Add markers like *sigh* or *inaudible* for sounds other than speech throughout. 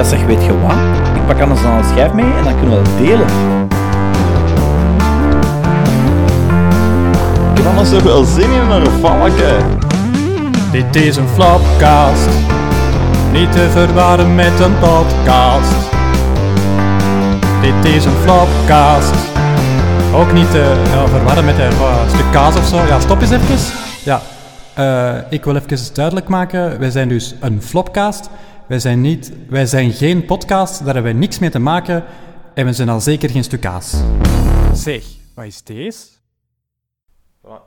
Ja, zeg, weet je wat? Ik pak anders dan een schijf mee en dan kunnen we dat delen. Ik heb anders toch wel zin in een valke. Dit is een flopcast. Niet te verwarren met een podcast. Dit is een flopcast. Ook niet te ja, verwarren met een uh, stuk kaas of zo. Ja, stop eens even. Ja, uh, ik wil even duidelijk maken. Wij zijn dus een flopcast. Wij zijn, niet, wij zijn geen podcast. Daar hebben wij niks mee te maken. En we zijn al zeker geen stuk kaas. Zeg, wat is deze?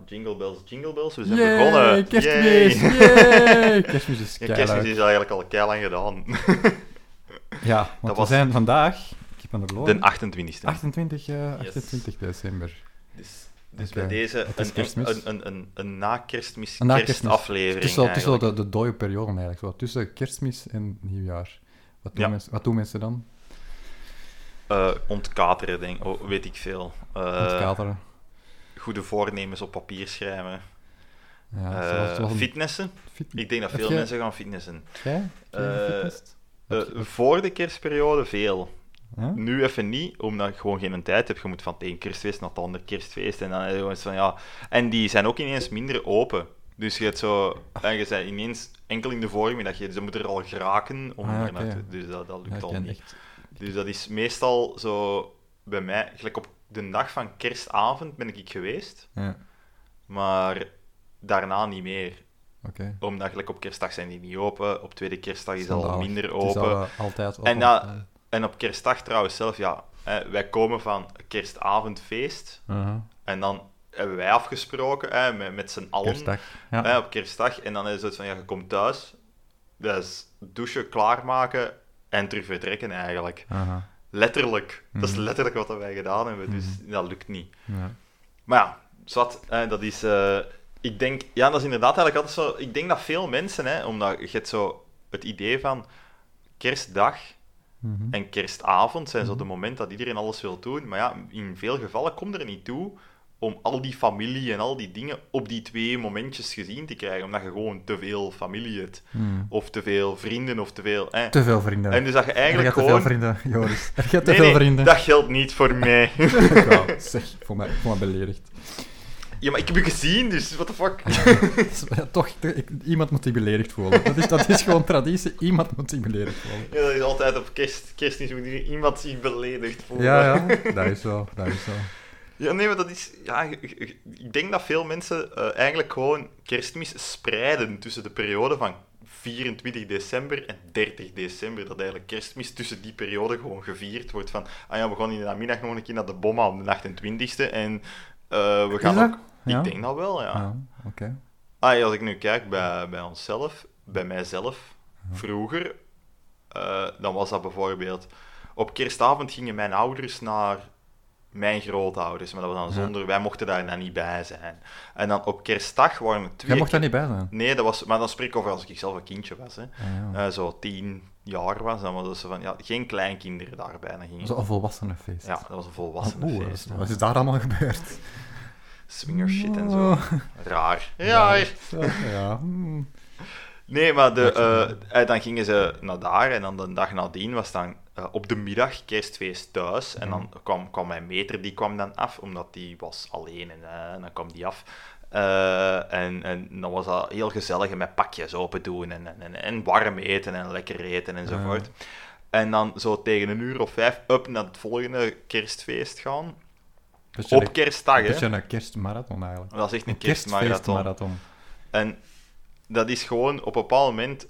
Jingle bells, jingle bells, we zijn Yay, begonnen. Kerstmis, Yay. yay. *laughs* Kerstmis is Ja, kerstmis is eigenlijk al keilang gedaan. *laughs* Ja, want Dat we was- zijn vandaag... Ik heb een horloge. De 28e. 28, eh, 28 december. Dus, bij deze een, een, een, een, een na-kerstmis Een na-kerstmis. kerstaflevering Het is wel, het is wel eigenlijk. de, de dode periode eigenlijk. Zo, tussen kerstmis en nieuwjaar. Wat doen, Ja. mensen, wat doen mensen dan? Eh, ontkateren, denk oh, weet ik veel. Eh, Ontkateren. goede voornemens op papier schrijven. Ja, Eh, fitnessen. fit- Ik denk dat veel jij- mensen gaan fitnessen. Jij? Jij voor de kerstperiode veel. Nu even niet, omdat ik gewoon geen tijd heb. Je moet van het ene kerstfeest naar het andere kerstfeest. En dan je van ja. En die zijn ook ineens minder open. Dus je hebt zo. En je bent ineens enkel in de voormiddag. Je- Ze moeten er al geraken om Ah, naartoe. Dus dat, dat lukt al niet. echt... Dus dat is meestal zo bij mij. Gelijk op de dag van kerstavond ben ik geweest. Ja, Maar daarna niet meer. Omdat gelijk op kerstdag zijn die niet open. Op tweede kerstdag is al Schandalig. minder Het open. al, altijd open. En dat- En op kerstdag trouwens zelf, ja, hè, wij komen van kerstavondfeest Uh-huh. en dan hebben wij afgesproken hè, met, met z'n allen Kerstdag. Ja. hè, op kerstdag. En dan is het van, ja, je komt thuis, is douchen, klaarmaken en terug vertrekken eigenlijk. Uh-huh. Letterlijk. Dat is Mhm. letterlijk wat wij gedaan hebben, dus dat lukt niet. Ja. Maar ja, zwart, hè, dat is... eh, ik denk, ja, dat is inderdaad eigenlijk altijd zo... Ik denk dat veel mensen, hè, omdat je hebt zo het idee van kerstdag Mhm. en kerstavond zijn zo de moment dat iedereen alles wil doen. Maar ja, in veel gevallen komt er niet toe om al die familie en al die dingen op die twee momentjes gezien te krijgen. Omdat je gewoon te veel familie hebt. Mhm. Of te veel vrienden, of te veel... Hè. Te veel vrienden. En dus dat je eigenlijk te veel gewoon... vrienden, Joris. Er gaat te Nee, veel nee, vrienden. dat geldt niet voor mij. *laughs* Ja, zeg, voor mij, voor mij beledigd. Ja, maar ik heb je gezien, dus what the fuck. Ja, Toch, ik- iemand moet zich beledigd voelen. Dat is, dat is gewoon traditie, iemand moet zich beledigd voelen. Ja, dat is altijd op kerst, kerstmis moet iemand zich beledigd voelen. Ja, ja, *laughs* dat is zo, dat is zo. Ja, nee, maar dat is... Ja, ik denk dat veel mensen eh, eigenlijk gewoon kerstmis spreiden tussen de periode van 24 december en 30 december. Dat eigenlijk kerstmis tussen die periode gewoon gevierd wordt. Van, ah ja, we gaan in de namiddag nog een keer naar de bomma op de 28e en eh, we gaan ook... Ja? Ik denk dat wel, ja. Ja, oké. Ah, als ik nu kijk bij, bij onszelf, bij mijzelf, vroeger, eh, dan was dat bijvoorbeeld... Op kerstavond gingen mijn ouders naar mijn grootouders, maar dat was dan zonder... Wij mochten daar dan niet bij zijn. En dan op kerstdag waren er twee... Jij mocht daar niet bij zijn. Nee, dat was... Maar dan spreek ik over als ik zelf een kindje was, hè. Ah. Eh, zo tien jaar was, dan was het zo van... Ja, geen kleinkinderen daarbij. Dan gingen... Zo'n volwassenenfeest. Ja, dat was een Oeh, volwassenenfeest. wat is daar allemaal gebeurd? Swinger shit en zo. Oh. Raar. Raar. Zo, Ja. hmm. Nee, maar de, eh, eh, dan gingen ze naar daar en dan de dag nadien was dan eh, op de middag kerstfeest thuis. En dan kwam, kwam mijn meter, die kwam dan af, omdat die was alleen en, eh, en dan kwam die af. Eh, en, en dan was dat heel gezellig en met pakjes open doen en, en, en, en warm eten en lekker eten enzovoort. En dan zo tegen een uur of vijf up naar het volgende kerstfeest gaan. Beetje Op een- kerstdag, hè. beetje een kerstmarathon eigenlijk. Dat is echt een Een kerstmarathon. En dat is gewoon, op een bepaald moment,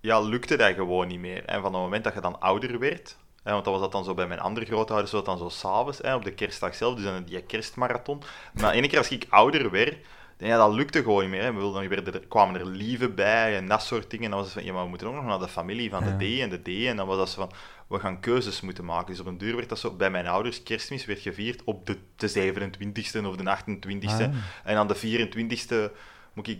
ja, lukte dat gewoon niet meer. En van het moment dat je dan ouder werd, hè, want dat was dat dan zo bij mijn andere grootouders, was dat dan zo s'avonds, op de kerstdag zelf, dus dan die kerstmarathon. Maar ene keer als ik ouder werd, dan, ja, dat lukte gewoon niet meer. Hè. We werden er, kwamen er lieven bij en dat soort dingen. En dan was het van, ja, maar we moeten ook nog naar de familie van de D en de D. En dan was dat zo van, we gaan keuzes moeten maken. Dus op een duur werd dat zo, bij mijn ouders, kerstmis werd gevierd op de, de 27e of de 28e. Ah, ja. En aan de 24e moet ik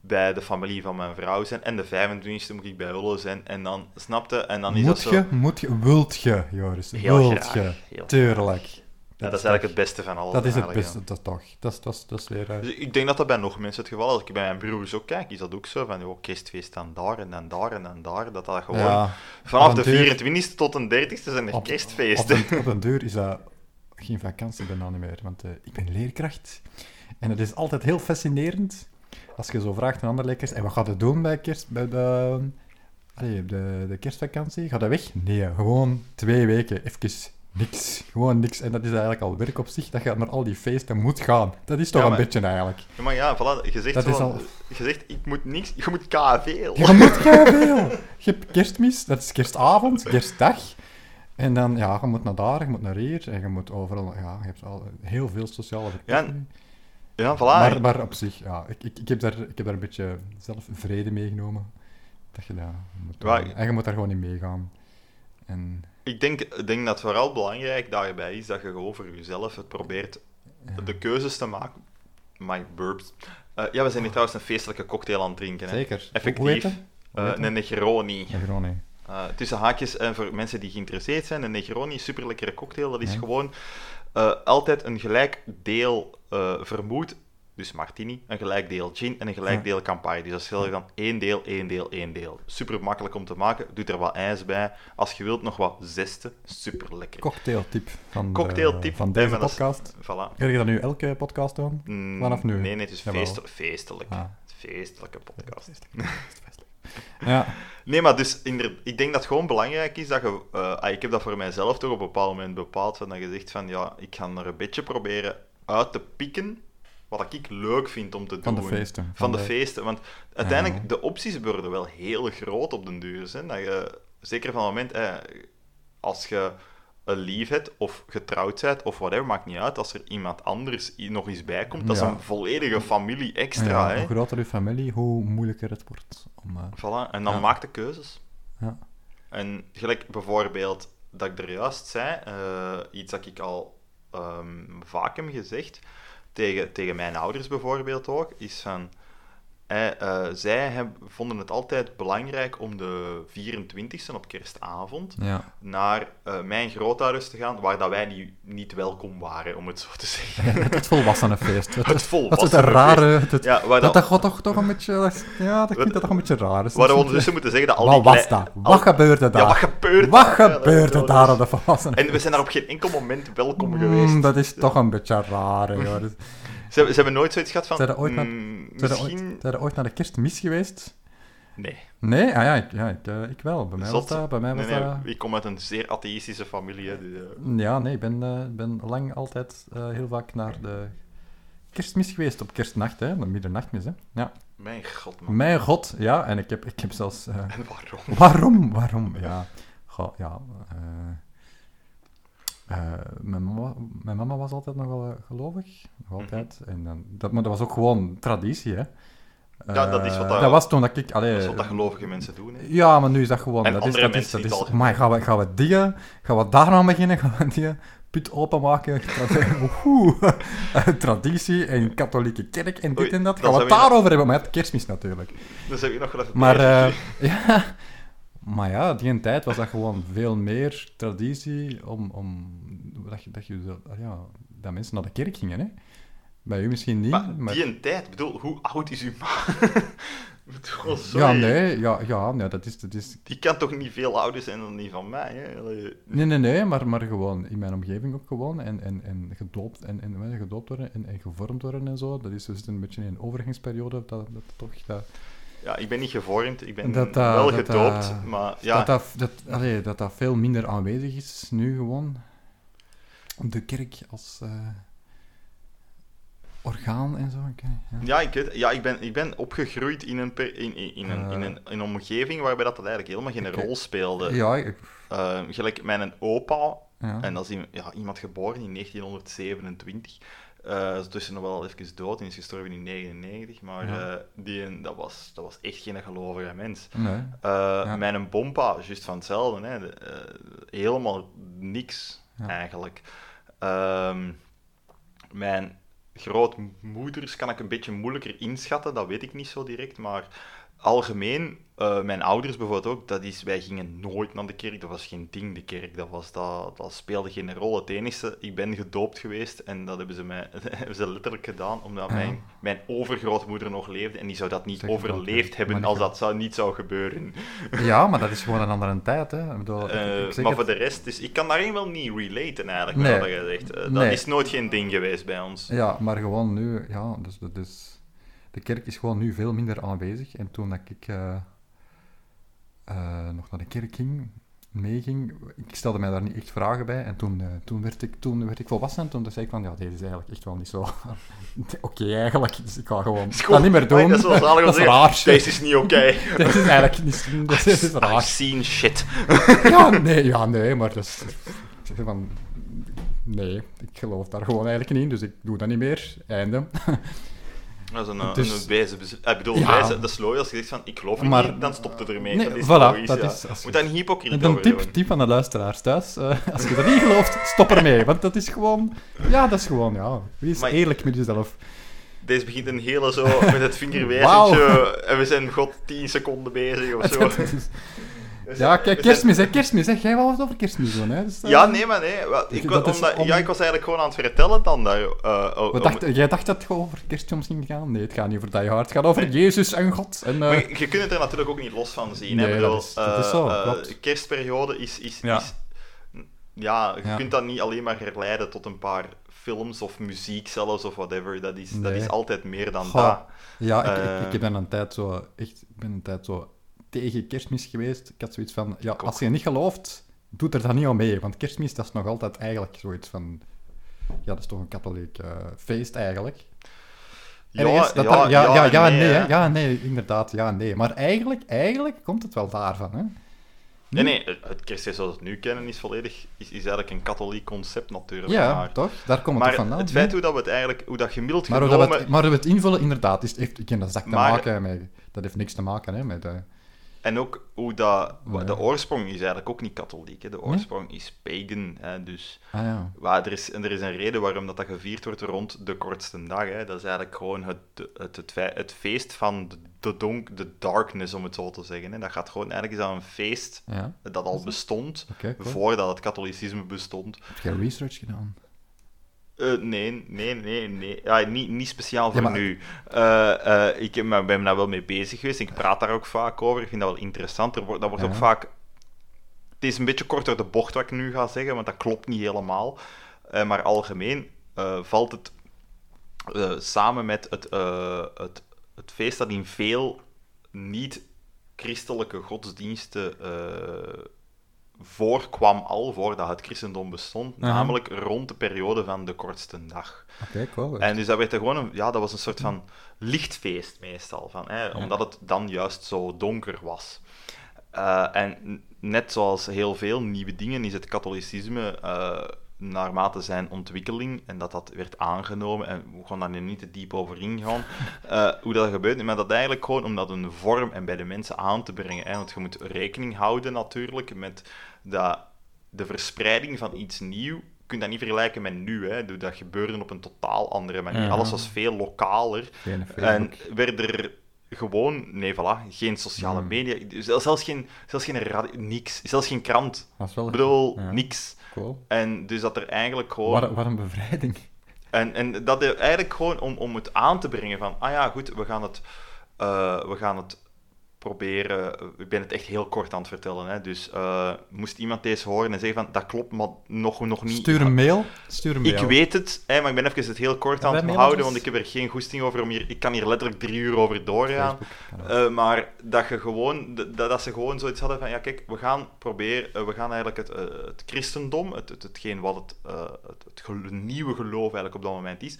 bij de familie van mijn vrouw zijn. En de 25e moet ik bij Ulle zijn. En dan, snapte, en dan is Moet dat zo... je, moet je, wilt je, Joris, Heel wilt graag, je, heel tuurlijk. Ja, dat is eigenlijk het beste van alles. Dat is het beste, dat toch. Dat is, dat is, dat is weer... eh, Dus ik denk dat dat bij nog mensen het geval is. Als ik bij mijn broers ook kijk, is dat ook zo. Van, joh, kerstfeest dan daar en dan daar en dan daar. Dat dat gewoon... ja, vanaf de een deur- 24e tot de 30e zijn er op, kerstfeesten. Op een, op *laughs* een deur is dat geen vakantie bijna niet meer, want eh, ik ben leerkracht. En het is altijd heel fascinerend als je zo vraagt aan andere leerkrachten, en wat gaat je doen bij, kerst, bij de, allee, de, de kerstvakantie? Gaat dat weg? Nee, gewoon twee weken, even niks. Gewoon niks. En dat is eigenlijk al werk op zich, dat je naar al die feesten moet gaan. Dat is toch Ja, een beetje eigenlijk. Ja, maar ja, voilà, je zegt, Dat is al- je zegt, ik moet niks, je moet KV. Je moet veel. Je hebt kerstmis, dat is kerstavond, kerstdag. En dan, ja, je moet naar daar, je moet naar hier. En je moet overal, ja, je hebt al heel veel sociale verplichtingen. Ja, voilà. maar, maar op zich, ja, ik, ik, ik, heb daar, ik heb daar een beetje zelf vrede meegenomen. Dat je dat moet Ja, doen. En je moet daar gewoon in meegaan. En, Ik denk, denk dat vooral belangrijk daarbij is dat je gewoon voor jezelf het probeert de keuzes te maken. My burps. Eh, ja, we zijn hier trouwens een feestelijke cocktail aan het drinken. Hè. Zeker. Effectief. Eh, een Negroni. Niet. Eh, tussen haakjes, en voor mensen die geïnteresseerd zijn, een Negroni, super lekkere cocktail. Dat is Ja. gewoon altijd een gelijk deel vermoed, dus martini, een gelijk deel gin en een gelijk deel Campari. Dus dat is heel dan één deel, één deel, één deel. Super makkelijk om te maken. Doe er wat ijs bij. Als je wilt, nog wat zeste. Super lekker. Cocktailtip van, de- van deze is- podcast. Voilà. Ga je dat nu elke podcast doen? Mm, Vanaf nu? Nee, nee, het is feest, feestelijk. Ah. Feestelijke podcast. *laughs* Ja, Nee, maar dus ik denk dat het gewoon belangrijk is dat je. ah, ik heb dat voor mijzelf toch op een bepaald moment bepaald. Van dat je zegt van ja, ik ga er een beetje proberen uit te pikken. Wat ik leuk vind om te van de doen. feesten. Van de feesten. Want uiteindelijk, Ja. de opties worden wel heel groot op den duur. Hè? Dat je, zeker van het moment, eh, als je een lief hebt, of getrouwd bent, of whatever, maakt niet uit. Als er iemand anders nog eens bij komt, dat is een volledige familie extra. Ja, hoe groter je familie, hoe moeilijker het wordt. Om, eh, Voilà, en dan maak de keuzes. ja. En gelijk bijvoorbeeld, dat ik er juist zei, eh, iets dat ik al ehm, vaak heb gezegd, tegen, tegen mijn ouders bijvoorbeeld ook, is van... eh, eh, zij heb, vonden het altijd belangrijk om de 24e op kerstavond Ja. naar eh, mijn grootouders te gaan, waar dat wij niet, niet welkom waren, om het zo te zeggen. *laughs* Het volwassenenfeest. Het, Het dat is volwassenenfeest. rare... Het, Ja, waar dat, dat, toch, toch een beetje... Ja, dat, dat toch een beetje raar. Dus waar we is- ondertussen moeten zeggen dat al Wat die was klei- dat? al- Wat gebeurde daar? Ja, wat gebeurt Wat gebeurde daar is- op de volwassenen? En we zijn daar op geen enkel moment welkom Mm, geweest. dat is toch een beetje raar, *laughs* joh. Ze, hebben- ze hebben nooit zoiets gehad van... Zijn er ooit naar- mm, Zijn er ooit- misschien... zijn ooit naar de kerstmis geweest? Nee. Nee? Ah ja, ik, ja, ik, eh, ik wel. Bij mij was dat... Bij mij was Nee, nee, dat... ik kom uit een zeer atheïstische familie. dus, eh, Ja, nee, ik ben, eh, ben lang altijd heel vaak naar de kerstmis geweest. Op kerstnacht, hè. De middernachtmis, hè. Ja. mijn god, man. Mijn god, ja. En ik heb, ik heb zelfs... En waarom? Waarom? Waarom? Ja, Goh, ja eh, eh, mijn, mama, mijn mama was altijd nog wel eh, gelovig, nog altijd. En dan, dat, maar dat was ook gewoon traditie, hè. Ja, dat is wat Eh, dat- dat was toen dat ik... Allee, Dat is wat dat gelovige mensen doen. Hè. Ja, maar nu is dat gewoon... En dat is, andere is, mensen dat in is, maar gaan we, gaan we die, gaan we daar aan beginnen? Gaan we die put openmaken? *laughs* *laughs* Traditie en katholieke kerk en dit Oei, en dat. Gaan we het daarover hebben? Maar het kerstmis natuurlijk. Dus heb je nog wel even Maar, *laughs* ja, maar ja, die tijd was dat gewoon veel meer traditie om, om dat, je, dat, je, zo- ja, dat mensen naar de kerk gingen. Hè? Bij u misschien niet. maar, maar- die een tijd, bedoel, hoe oud is uw ma? *laughs* Bedoel, ja, sorry. nee, ja, ja, nee, dat is, dat is... Die kan toch niet veel ouder zijn dan die van mij? Hè? Nee, nee, nee, maar, maar gewoon in mijn omgeving ook gewoon. En, en, en gedoopt, en, en, gedoopt worden en, en gevormd worden en zo. Dat is dus een beetje een overgangsperiode. Dat, dat, toch, dat, Ja, ik ben niet gevormd, ik ben Dat, eh, wel dat, gedoopt, eh, maar ja, dat, dat, dat, allee, dat dat veel minder aanwezig is nu gewoon. De kerk als eh, orgaan en zo. ja. ja, ik, weet, ja ik, ben, ik ben opgegroeid in een, per- in, in, in, een, in, een, in een omgeving waarbij dat, dat eigenlijk helemaal geen rol speelde. Ja, ik- Eh, gelijk mijn opa, ja. en dat is iemand- ja, iemand geboren in 1927, eh is tussen nog wel even dood en is gestorven in 99, maar Ja. eh, die, dat, was, dat was echt geen gelovige mens. Nee. Eh, Mijn bompa, juist van hetzelfde. Hè. Eh, helemaal niks, Ja. eigenlijk. Ehm, mijn grootmoeders kan ik een beetje moeilijker inschatten, dat weet ik niet zo direct, maar algemeen, eh, mijn ouders bijvoorbeeld ook, dat is, wij gingen nooit naar de kerk. Dat was geen ding, de kerk. Dat, was, dat, dat speelde geen rol. Het enige, ik ben gedoopt geweest en dat hebben ze, mij, *laughs* hebben ze letterlijk gedaan omdat Ja. mijn, mijn overgrootmoeder nog leefde en die zou dat niet dat, overleefd hebben Maar als dat zou, niet zou gebeuren. Ja, maar dat is gewoon een andere tijd, hè. Ik bedoel, ik- Eh, ik maar voor de rest, dus ik kan daarin wel niet relaten eigenlijk, Nee. wat je zegt. Eh, dat Nee. is nooit geen ding geweest bij ons. Ja, maar gewoon nu, ja, dus, dus, dus de kerk is gewoon nu veel minder aanwezig. En toen dat ik eh, eh, nog naar de kerk ging, meeging, ik stelde mij daar niet echt vragen bij. En toen, eh, toen, werd, ik, toen werd ik volwassen en toen zei ik van, ja, deze is eigenlijk echt wel niet zo *laughs* oké eigenlijk. Dus ik ga gewoon dat niet meer doen. Dat is wel *laughs* zalig dat is raar. Deze is niet oké. *laughs* Dit is eigenlijk niet... Dit is I've raar. seen shit. Ja, nee, ja, nee, maar dat is... van, nee, ik geloof daar gewoon eigenlijk niet in, dus ik doe dat niet meer. Einde. Dat is een, Dus- een wijze... bez- Ik bedoel, Ja. wijze, dat is logisch. Als je zegt van, ik geloof er Maar- niet, dan stopt het ermee. Nee, dat is voilà, logisch, dat ja. is- als Moet je- daar niet hypocriet En een tip, doen. tip aan de luisteraars thuis. eh, als je er niet gelooft, stop ermee. Want dat is gewoon... Ja, dat is gewoon, ja. Wees Maar- eerlijk met jezelf. Deze begint een hele zo met het *laughs* vingerwijzertje en we zijn god 10 seconden bezig of *laughs* zo. We ja, kijk, zijn- kerstmis, hè. Kerstmis, hè. Jij wou het over kerstmis doen, hè. Dus, eh, Ja, nee, maar nee. wel, Ik, was- omdat, om- Ja, ik was eigenlijk gewoon aan het vertellen dan. Dat, eh, oh, Wat om- dacht, jij dacht dat het gewoon over kerstfilms ging gaan? Nee, het gaat niet over Die Hard. Het gaat over Jezus en God. En, eh, Maar je, je kunt het er natuurlijk ook niet los van zien. hè. Dat bedoel, is- dat is eh, zo, eh, kerstperiode is... is, Ja. is ja, je Ja. kunt dat niet alleen maar herleiden tot een paar films of muziek zelfs of whatever. Dat is, dat is altijd meer dan Goh. dat. Ja, ik, Eh. ik, ik ben een tijd zo... Echt, ik ben een tijd zo tegen kerstmis geweest. Ik had zoiets van... Ja, als je niet gelooft, doe er dan niet aan mee. Want kerstmis, dat is nog altijd eigenlijk zoiets van... Ja, dat is toch een katholiek eh, feest, eigenlijk. Dat daar- ja, ja, ja, nee, hè. ja, nee, inderdaad, ja, nee. Maar eigenlijk, eigenlijk komt het wel daarvan, hè. Nee, nee, het- kerstfeest zoals we het nu kennen is volledig... Is, is eigenlijk een katholiek concept natuurlijk. Ja, maar toch? Daar komt het vandaan. het feit hoe dat we het eigenlijk... Hoe dat gemiddeld maar, hoe genomen... dat we het, maar hoe we het invullen, inderdaad, is, heeft geen zak te Maar- maken met... Dat heeft niks te maken, hè, met... eh, En ook hoe dat... De oorsprong is eigenlijk ook niet katholiek. Hè. De oorsprong is pagan. Hè. Dus ah ja. waar, er, is, en er is een reden waarom dat, dat gevierd wordt rond de kortste dag. Hè. Dat is eigenlijk gewoon het, het, het, fe- het feest van de, de, donk, de darkness, om het zo te zeggen. Hè. Dat gaat gewoon eigenlijk is dat een feest Ja, dat al bestond cool. voordat het katholicisme bestond. Heb jij research gedaan? Eh, nee, nee, nee, nee. Ja, niet, niet speciaal voor Ja, maar- nu. Eh, eh, ik ben daar wel mee bezig geweest. Ik praat daar ook vaak over. Ik vind dat wel interessant. Er wordt, dat wordt Ja. ook vaak... Het is een beetje kort door de bocht wat ik nu ga zeggen, want dat klopt niet helemaal. Maar algemeen valt het samen met het, het, het feest dat in veel niet-christelijke godsdiensten voorkwam al voordat het christendom bestond, namelijk rond de periode van de kortste dag. Oké, cool. En dus dat werd er gewoon een, ja, dat was een soort van lichtfeest meestal, van, hè, omdat het dan juist zo donker was. Eh, en net zoals heel veel nieuwe dingen is het katholicisme eh, naarmate zijn ontwikkeling en dat dat werd aangenomen, en we gaan daar nu niet te diep over ingaan, *laughs* eh, hoe dat gebeurt, maar dat eigenlijk gewoon om dat een vorm en bij de mensen aan te brengen. Hè, want je moet rekening houden natuurlijk met dat de verspreiding van iets nieuw je kunt dat niet vergelijken met nu. Hè. Dat gebeurde op een totaal andere manier. Ja. Alles was veel lokaler. En werden er gewoon, nee, voilà, geen sociale Hmm. media, zel- zelfs geen, zelfs geen radio, niks, zelfs geen krant. Dat is wel Ik bedoel, ja, niks. Cool. En dus dat er eigenlijk gewoon... Wat, wat een bevrijding. En, en dat eigenlijk gewoon om, om het aan te brengen van, ah ja, goed, we gaan het, eh, we gaan het proberen. Ik ben het echt heel kort aan het vertellen. Hè, dus eh, moest iemand deze horen en zeggen van, dat klopt, maar nog, nog niet. Stuur een mail. Stuur een mail. Ik weet het, hè, maar ik ben even het heel kort Ja, aan het houden, want ik heb er geen goesting over om hier... Ik kan hier letterlijk drie uur over doorgaan. Facebook, ja. Eh, maar dat, je gewoon, dat, dat ze gewoon zoiets hadden van, ja kijk, we gaan proberen, eh, we gaan eigenlijk het, eh, het christendom, het, het, hetgeen wat het, eh, het, het nieuwe geloof eigenlijk op dat moment is,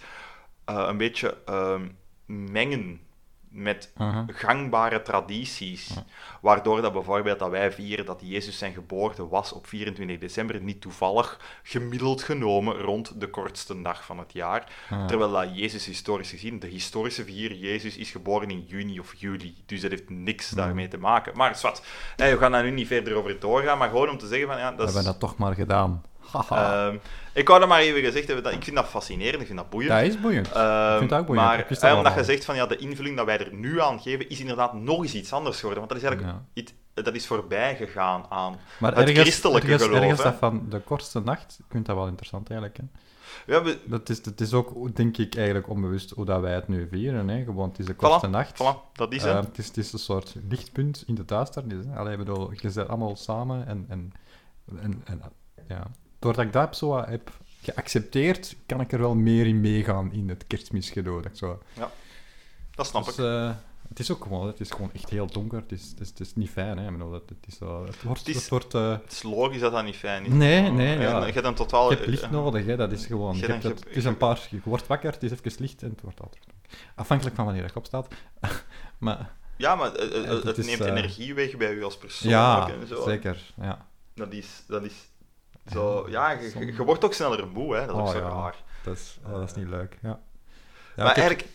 eh, een beetje ehm, mengen met gangbare tradities. Waardoor dat bijvoorbeeld dat wij vieren dat Jezus zijn geboorte was op 24 december, niet toevallig gemiddeld genomen rond de kortste dag van het jaar. Terwijl dat Jezus historisch gezien, de historische vier Jezus is geboren in juni of juli. Dus dat heeft niks daarmee te maken. Maar zwart, we gaan daar nu niet verder over doorgaan, maar gewoon om te zeggen van ja, We dat hebben is... dat toch maar gedaan. Ehm, ik wou dat maar even gezegd hebben, dat, ik vind dat fascinerend, ik vind dat boeiend. dat is boeiend. Ehm, ik vind het ook boeiend. Maar dat eh, omdat je zegt van ja, de invulling dat wij er nu aan geven, is inderdaad nog eens iets anders geworden. Want dat is eigenlijk Ja. iets, dat is voorbij gegaan aan. Maar het ergens, christelijke ergens, geloof, ergens hè? dat van de kortste nacht, ik vind dat wel interessant eigenlijk. Hè. Ja, we, Dat is, dat is ook, denk ik, eigenlijk onbewust hoe dat wij het nu vieren. Hè. Gewoon, het is de kortste voilà, nacht. voilà, dat is Eh, het. het, is, het is een soort lichtpunt in de duisternis. Hè. Allee, bedoel, je zit allemaal samen en... en, en, en ja. Doordat ik dat zo heb geaccepteerd, kan ik er wel meer in meegaan in het kerstmisgedoe. Dat zo... Dat snap Dus, ik. eh, het is ook gewoon, het is gewoon echt heel donker. Het is, het is, het is niet fijn, hè. Ik bedoel, het, het is. Het wordt... Het is- Het wordt eh, Het is logisch dat dat niet fijn is. Nee, nee, En ja. Je hebt een totaal... je hebt licht nodig, hè. Dat is gewoon... Je Je hebt het, het is een paar... Je wordt wakker, het is even licht en het wordt altijd. Afhankelijk van wanneer je opstaat. *laughs* maar Ja, maar eh, eh, Het neemt eh, energie weg bij u als persoon. ja, en zo. zeker. Ja. Dat is... Dat is zo, ja, je, wordt ook sneller moe, hè. Dat is ook Oh, zo ja. raar. Dat is, oh, dat is niet leuk, ja. ja maar ik heb- eigenlijk...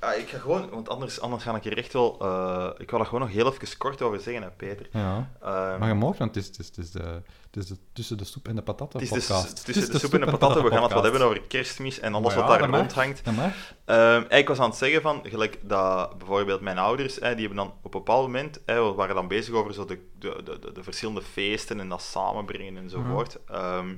Ja, ik ga gewoon... Want anders, anders ga ik hier echt wel... eh, ik wil er gewoon nog heel even kort over zeggen, hè, Peter. Ja, Ehm, maar je mag, want het is, het is, het is, de, het is de tussen de soep en de patatten het is de, podcast. s- tussen de soep en de patatten. We gaan het wat hebben over kerstmis en alles wat ja, daar rondhangt. Ehm, ik was aan het zeggen van, gelijk dat bijvoorbeeld mijn ouders, hè, die hebben dan op een bepaald moment, hè, we waren dan bezig over zo de, de, de, de, de verschillende feesten en dat samenbrengen enzovoort. Ehm,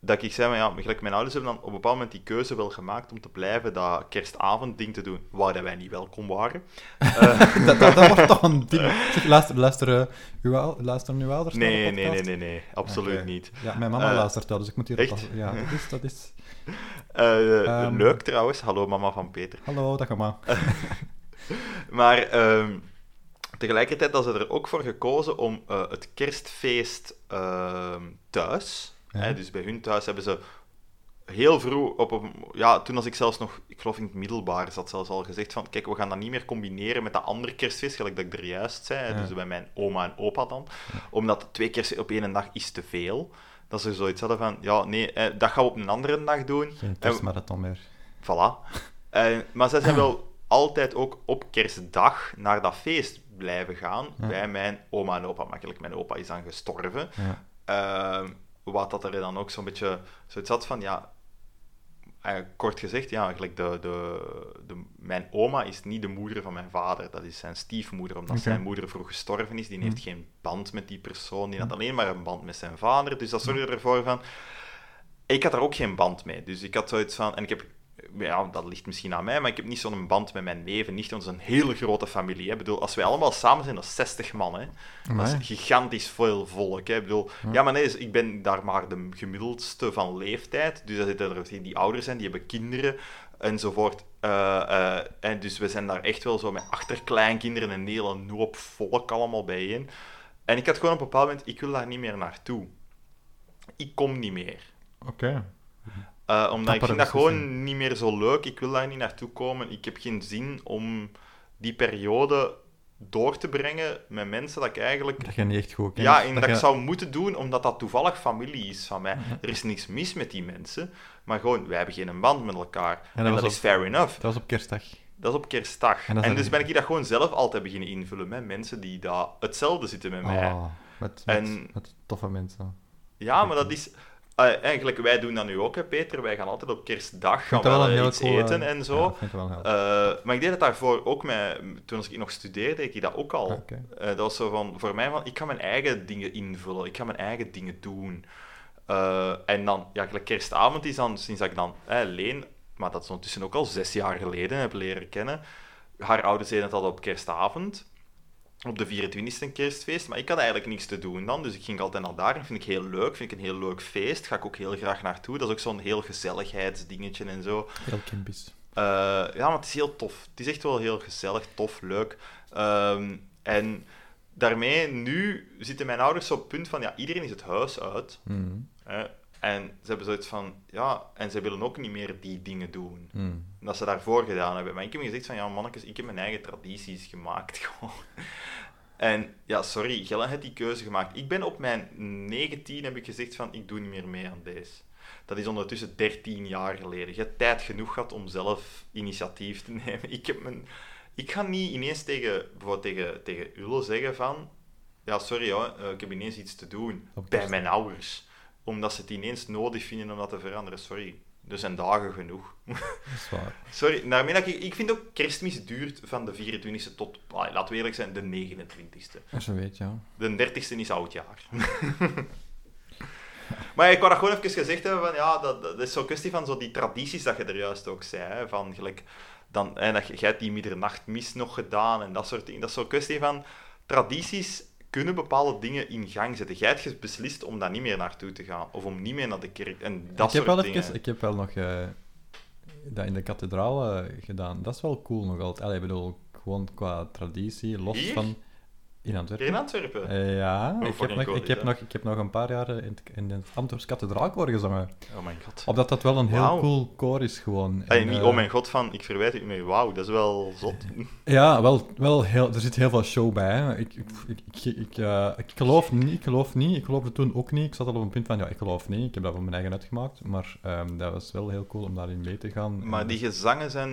dat ik zei, van, ja, gelijk mijn ouders hebben dan op een bepaald moment die keuze wel gemaakt om te blijven dat kerstavondding te doen, waar dat wij niet welkom waren. *laughs* Eh, *laughs* dat, dat, dat wordt toch een ding. Zeg, luister, uh, uw, ouders naar de nee, nee, nee, nee, nee, absoluut niet. Ja, mijn mama Eh, luistert dat, dus ik moet hier echt? Ja, *laughs* dat is... Dat is... Eh, Ehm. leuk trouwens, hallo mama van Peter. Hallo, dag mama. Maar ehm, tegelijkertijd hadden ze er ook voor gekozen om eh, het kerstfeest ehm, thuis, Ja. hè, dus bij hun thuis hebben ze heel vroeg, op een, ja, toen als ik zelfs nog, ik geloof in het middelbaar, zat zelfs al gezegd van, kijk, we gaan dat niet meer combineren met dat andere kerstfeest, gelijk dat ik er juist zei, Ja. dus bij mijn oma en opa dan, omdat twee kerstfeest op één dag is te veel. Dat ze zoiets hadden van, ja, nee, eh, dat gaan we op een andere dag doen. Geen kerstmarathon meer. Voilà. Eh, maar zij zijn wel altijd ook op kerstdag naar dat feest blijven gaan Ja. bij mijn oma en opa. Makkelijk, mijn opa is dan gestorven. Ja. Ehm, wat dat er dan ook zo'n beetje zoiets had van, ja, kort gezegd, ja, eigenlijk de, de, de, mijn oma is niet de moeder van mijn vader, dat is zijn stiefmoeder, omdat zijn moeder vroeg gestorven is. Die heeft Hm. geen band met die persoon, die had alleen maar een band met zijn vader. Dus dat zorgde ervoor van, ik had er ook geen band mee. Dus ik had zoiets van, en ik heb, ja, dat ligt misschien aan mij, maar ik heb niet zo'n band met mijn neven, niet, een hele grote familie. Hè. Ik bedoel, als wij allemaal samen zijn, dat is 60 man, hè. Dat is gigantisch veel volk. Hè. Ik bedoel, ja. maar nee, dus ik ben daar maar de gemiddeldste van leeftijd. Dus er zitten er die ouder zijn, die hebben kinderen enzovoort. Eh, eh, en dus we zijn daar echt wel zo met achterkleinkinderen en een hele hoop volk allemaal bijeen. En ik had gewoon op een bepaald moment, ik wil daar niet meer naartoe. Ik kom niet meer. Oké. Eh, omdat ik vind dat gewoon niet meer zo leuk. Ik wil daar niet naartoe komen. Ik heb geen zin om die periode door te brengen met mensen dat ik eigenlijk... Dat je niet echt goed kent. Ja, en dat, je- ik zou moeten doen, omdat dat toevallig familie is van mij. Er is niks mis met die mensen, maar gewoon, wij hebben geen band met elkaar. En dat, is fair enough. Dat was op kerstdag. Dat is op kerstdag. En dus ben ik dat gewoon zelf altijd beginnen invullen met mensen die daar hetzelfde zitten met mij. Oh, met, met, En- met toffe mensen. Ja, maar dat is... eh, eigenlijk, wij doen dat nu ook, hè, Peter. Wij gaan altijd op kerstdag gaan dat wel heel iets cool, eten eh, en Ja, zo. dat ik wel Eh, maar ik deed het daarvoor ook met... Toen ik nog studeerde, deed ik dat ook al. Eh, dat was zo van, voor mij van, ik ga mijn eigen dingen invullen. Ik ga mijn eigen dingen doen. Eh, en dan, ja, kerstavond is dan, sinds dat ik dan eh, Leen, maar dat is ondertussen ook al zes jaar geleden, heb leren kennen. Haar ouders deden het al op kerstavond. Op de 24e kerstfeest. Maar ik had eigenlijk niks te doen dan, dus ik ging altijd naar daar. En vind ik heel leuk, vind ik een heel leuk feest. Ga ik ook heel graag naartoe. Dat is ook zo'n heel gezelligheidsdingetje en zo. Heel. Eh, ja, maar het is heel tof. Het is echt wel heel gezellig, tof, leuk. Ehm, en daarmee, nu zitten mijn ouders op het punt van, ja, iedereen is het huis uit. Mm. Hè, en ze hebben zoiets van, ja, en ze willen ook niet meer die dingen doen. Mm. Dat ze daarvoor gedaan hebben. Maar ik heb gezegd van, ja, mannetjes, ik heb mijn eigen tradities gemaakt, *laughs* gewoon. En ja, sorry, Gellen heeft die keuze gemaakt. Ik ben op mijn 19 heb ik gezegd van, ik doe niet meer mee aan deze. Dat is ondertussen 13 jaar geleden. Je hebt tijd genoeg gehad om zelf initiatief te *laughs* nemen. Ik, heb mijn... ik ga niet ineens tegen, bijvoorbeeld tegen, tegen Ulle zeggen van... Ja, sorry hoor, eh, ik heb ineens iets te doen. Bij mijn ouders. Omdat ze het ineens nodig vinden om dat te veranderen. Sorry, er zijn dagen genoeg. Dat is waar. *laughs* Sorry, daarmee dat ik, ik vind ook kerstmis duurt van de 24e tot, ah, laten we eerlijk zijn, de 29e. Als je weet, ja. De 30e is oudjaar. *laughs* maar ik wou dat gewoon even gezegd hebben, van, ja, dat, dat is zo'n kwestie van zo die tradities dat je er juist ook zei, hè, van gelijk, dan, en dat, je- jij hebt die middernachtmis nog gedaan en dat soort dingen. Dat is zo'n kwestie van, tradities kunnen bepaalde dingen in gang zetten. Jij hebt beslist om daar niet meer naartoe te gaan, of om niet meer naar de kerk, en dat ik, heb soort wel dingen. even, ik heb wel nog eh, dat in de kathedraal eh, gedaan. Dat is wel cool nog altijd. Allee, ik bedoel, gewoon qua traditie, los Hier? van... In Antwerpen. In Antwerpen? Eh, ja, Hoe ik heb, nog, ik, heb nog, ik heb nog een paar jaar in in het Antwerps kathedraalkoor gezongen. oh mijn god. Omdat dat wel een heel cool koor is gewoon. En, niet, eh, oh mijn god, van, ik verwijt het me, wauw, dat is wel zot. Ja, wel, wel heel, er zit heel veel show bij. Hè. Ik, ik, ik, ik, eh, ik geloof niet, ik geloof niet. Ik geloofde toen ook niet. Ik zat al op een punt van, ja, ik geloof niet. Ik heb dat voor mijn eigen uitgemaakt. Maar ehm, dat was wel heel cool om daarin mee te gaan. Maar En, die gezangen zijn...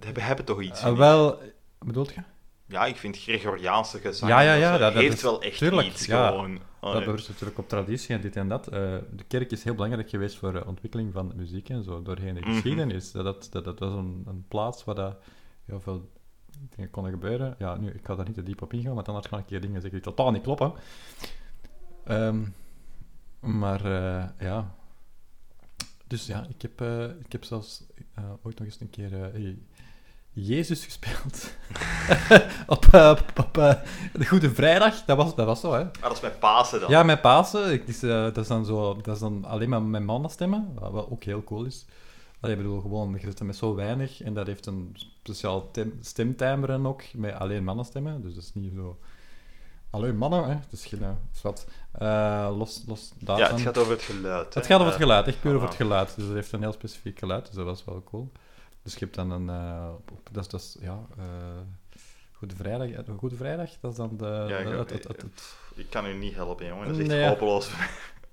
hebben, hebben toch iets? ik. wel, bedoelt je? Ja, ik vind Gregoriaanse gezang... Ja, ja, ja, dat, dat- dat heeft is- wel echt tuurlijk, iets, ja. gewoon. Dat Allee. berust natuurlijk op traditie en dit en dat. Eh, de kerk is heel belangrijk geweest voor de ontwikkeling van muziek en zo, doorheen de Mhm. geschiedenis. Dat, dat, dat, dat was een, een plaats waar dat heel veel dingen konden gebeuren. Ja, nu, ik ga daar niet te diep op ingaan, want anders ga ik hier dingen zeggen die totaal niet kloppen. Ehm, maar eh, ja. Dus ja, ik heb, eh, ik heb zelfs eh, ooit nog eens een keer eh, hey, Jezus gespeeld. *laughs* op eh, op, op eh, de Goede Vrijdag, dat was, dat was zo, hè. Ah, dat is met Pasen dan. Ja, met Pasen, ik, is, eh, dat, is dan zo, dat is dan alleen maar met mannenstemmen, wat wat ook heel cool is. Allee, ik bedoel, gewoon, je zit met zo weinig en dat heeft een speciaal tem- stemtimbre ook, met alleen mannenstemmen. Dus dat is niet zo... Alleen mannen, hè. Het is geen... is wat. Los, los daarvan... Ja, het gaat over het geluid. Het hè. gaat over het geluid, echt puur over het geluid. Dus dat heeft een heel specifiek geluid, dus dat was wel cool. Dus je hebt dan een... op- op- dat, is, dat is, ja... eh, Goede Vrijdag, eh, Goede Vrijdag, dat is dan de... Ja, het, het, het, het- het- Ik kan u niet helpen, jongen. Dat is echt Nee. hopeloos.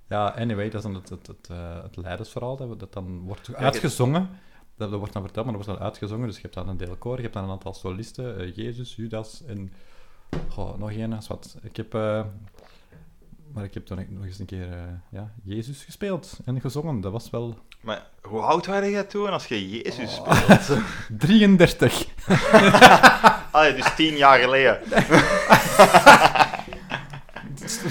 Ja, anyway, dat is dan het, het, het, het leidersverhaal dat, dat dan wordt uitgezongen. Dat, dat wordt dan verteld, maar dat wordt dan uitgezongen. Dus je hebt dan een deel koor, je hebt dan een aantal solisten. Jezus, Judas en... Goh, nog één, wat. Ik heb... maar ik heb dan nog eens een keer ja, Jezus gespeeld en gezongen. Dat was wel Maar hoe oud waren jij toen als je Jezus Oh. speelt? *laughs* 33. *laughs* Allee, dus tien jaar geleden. *laughs*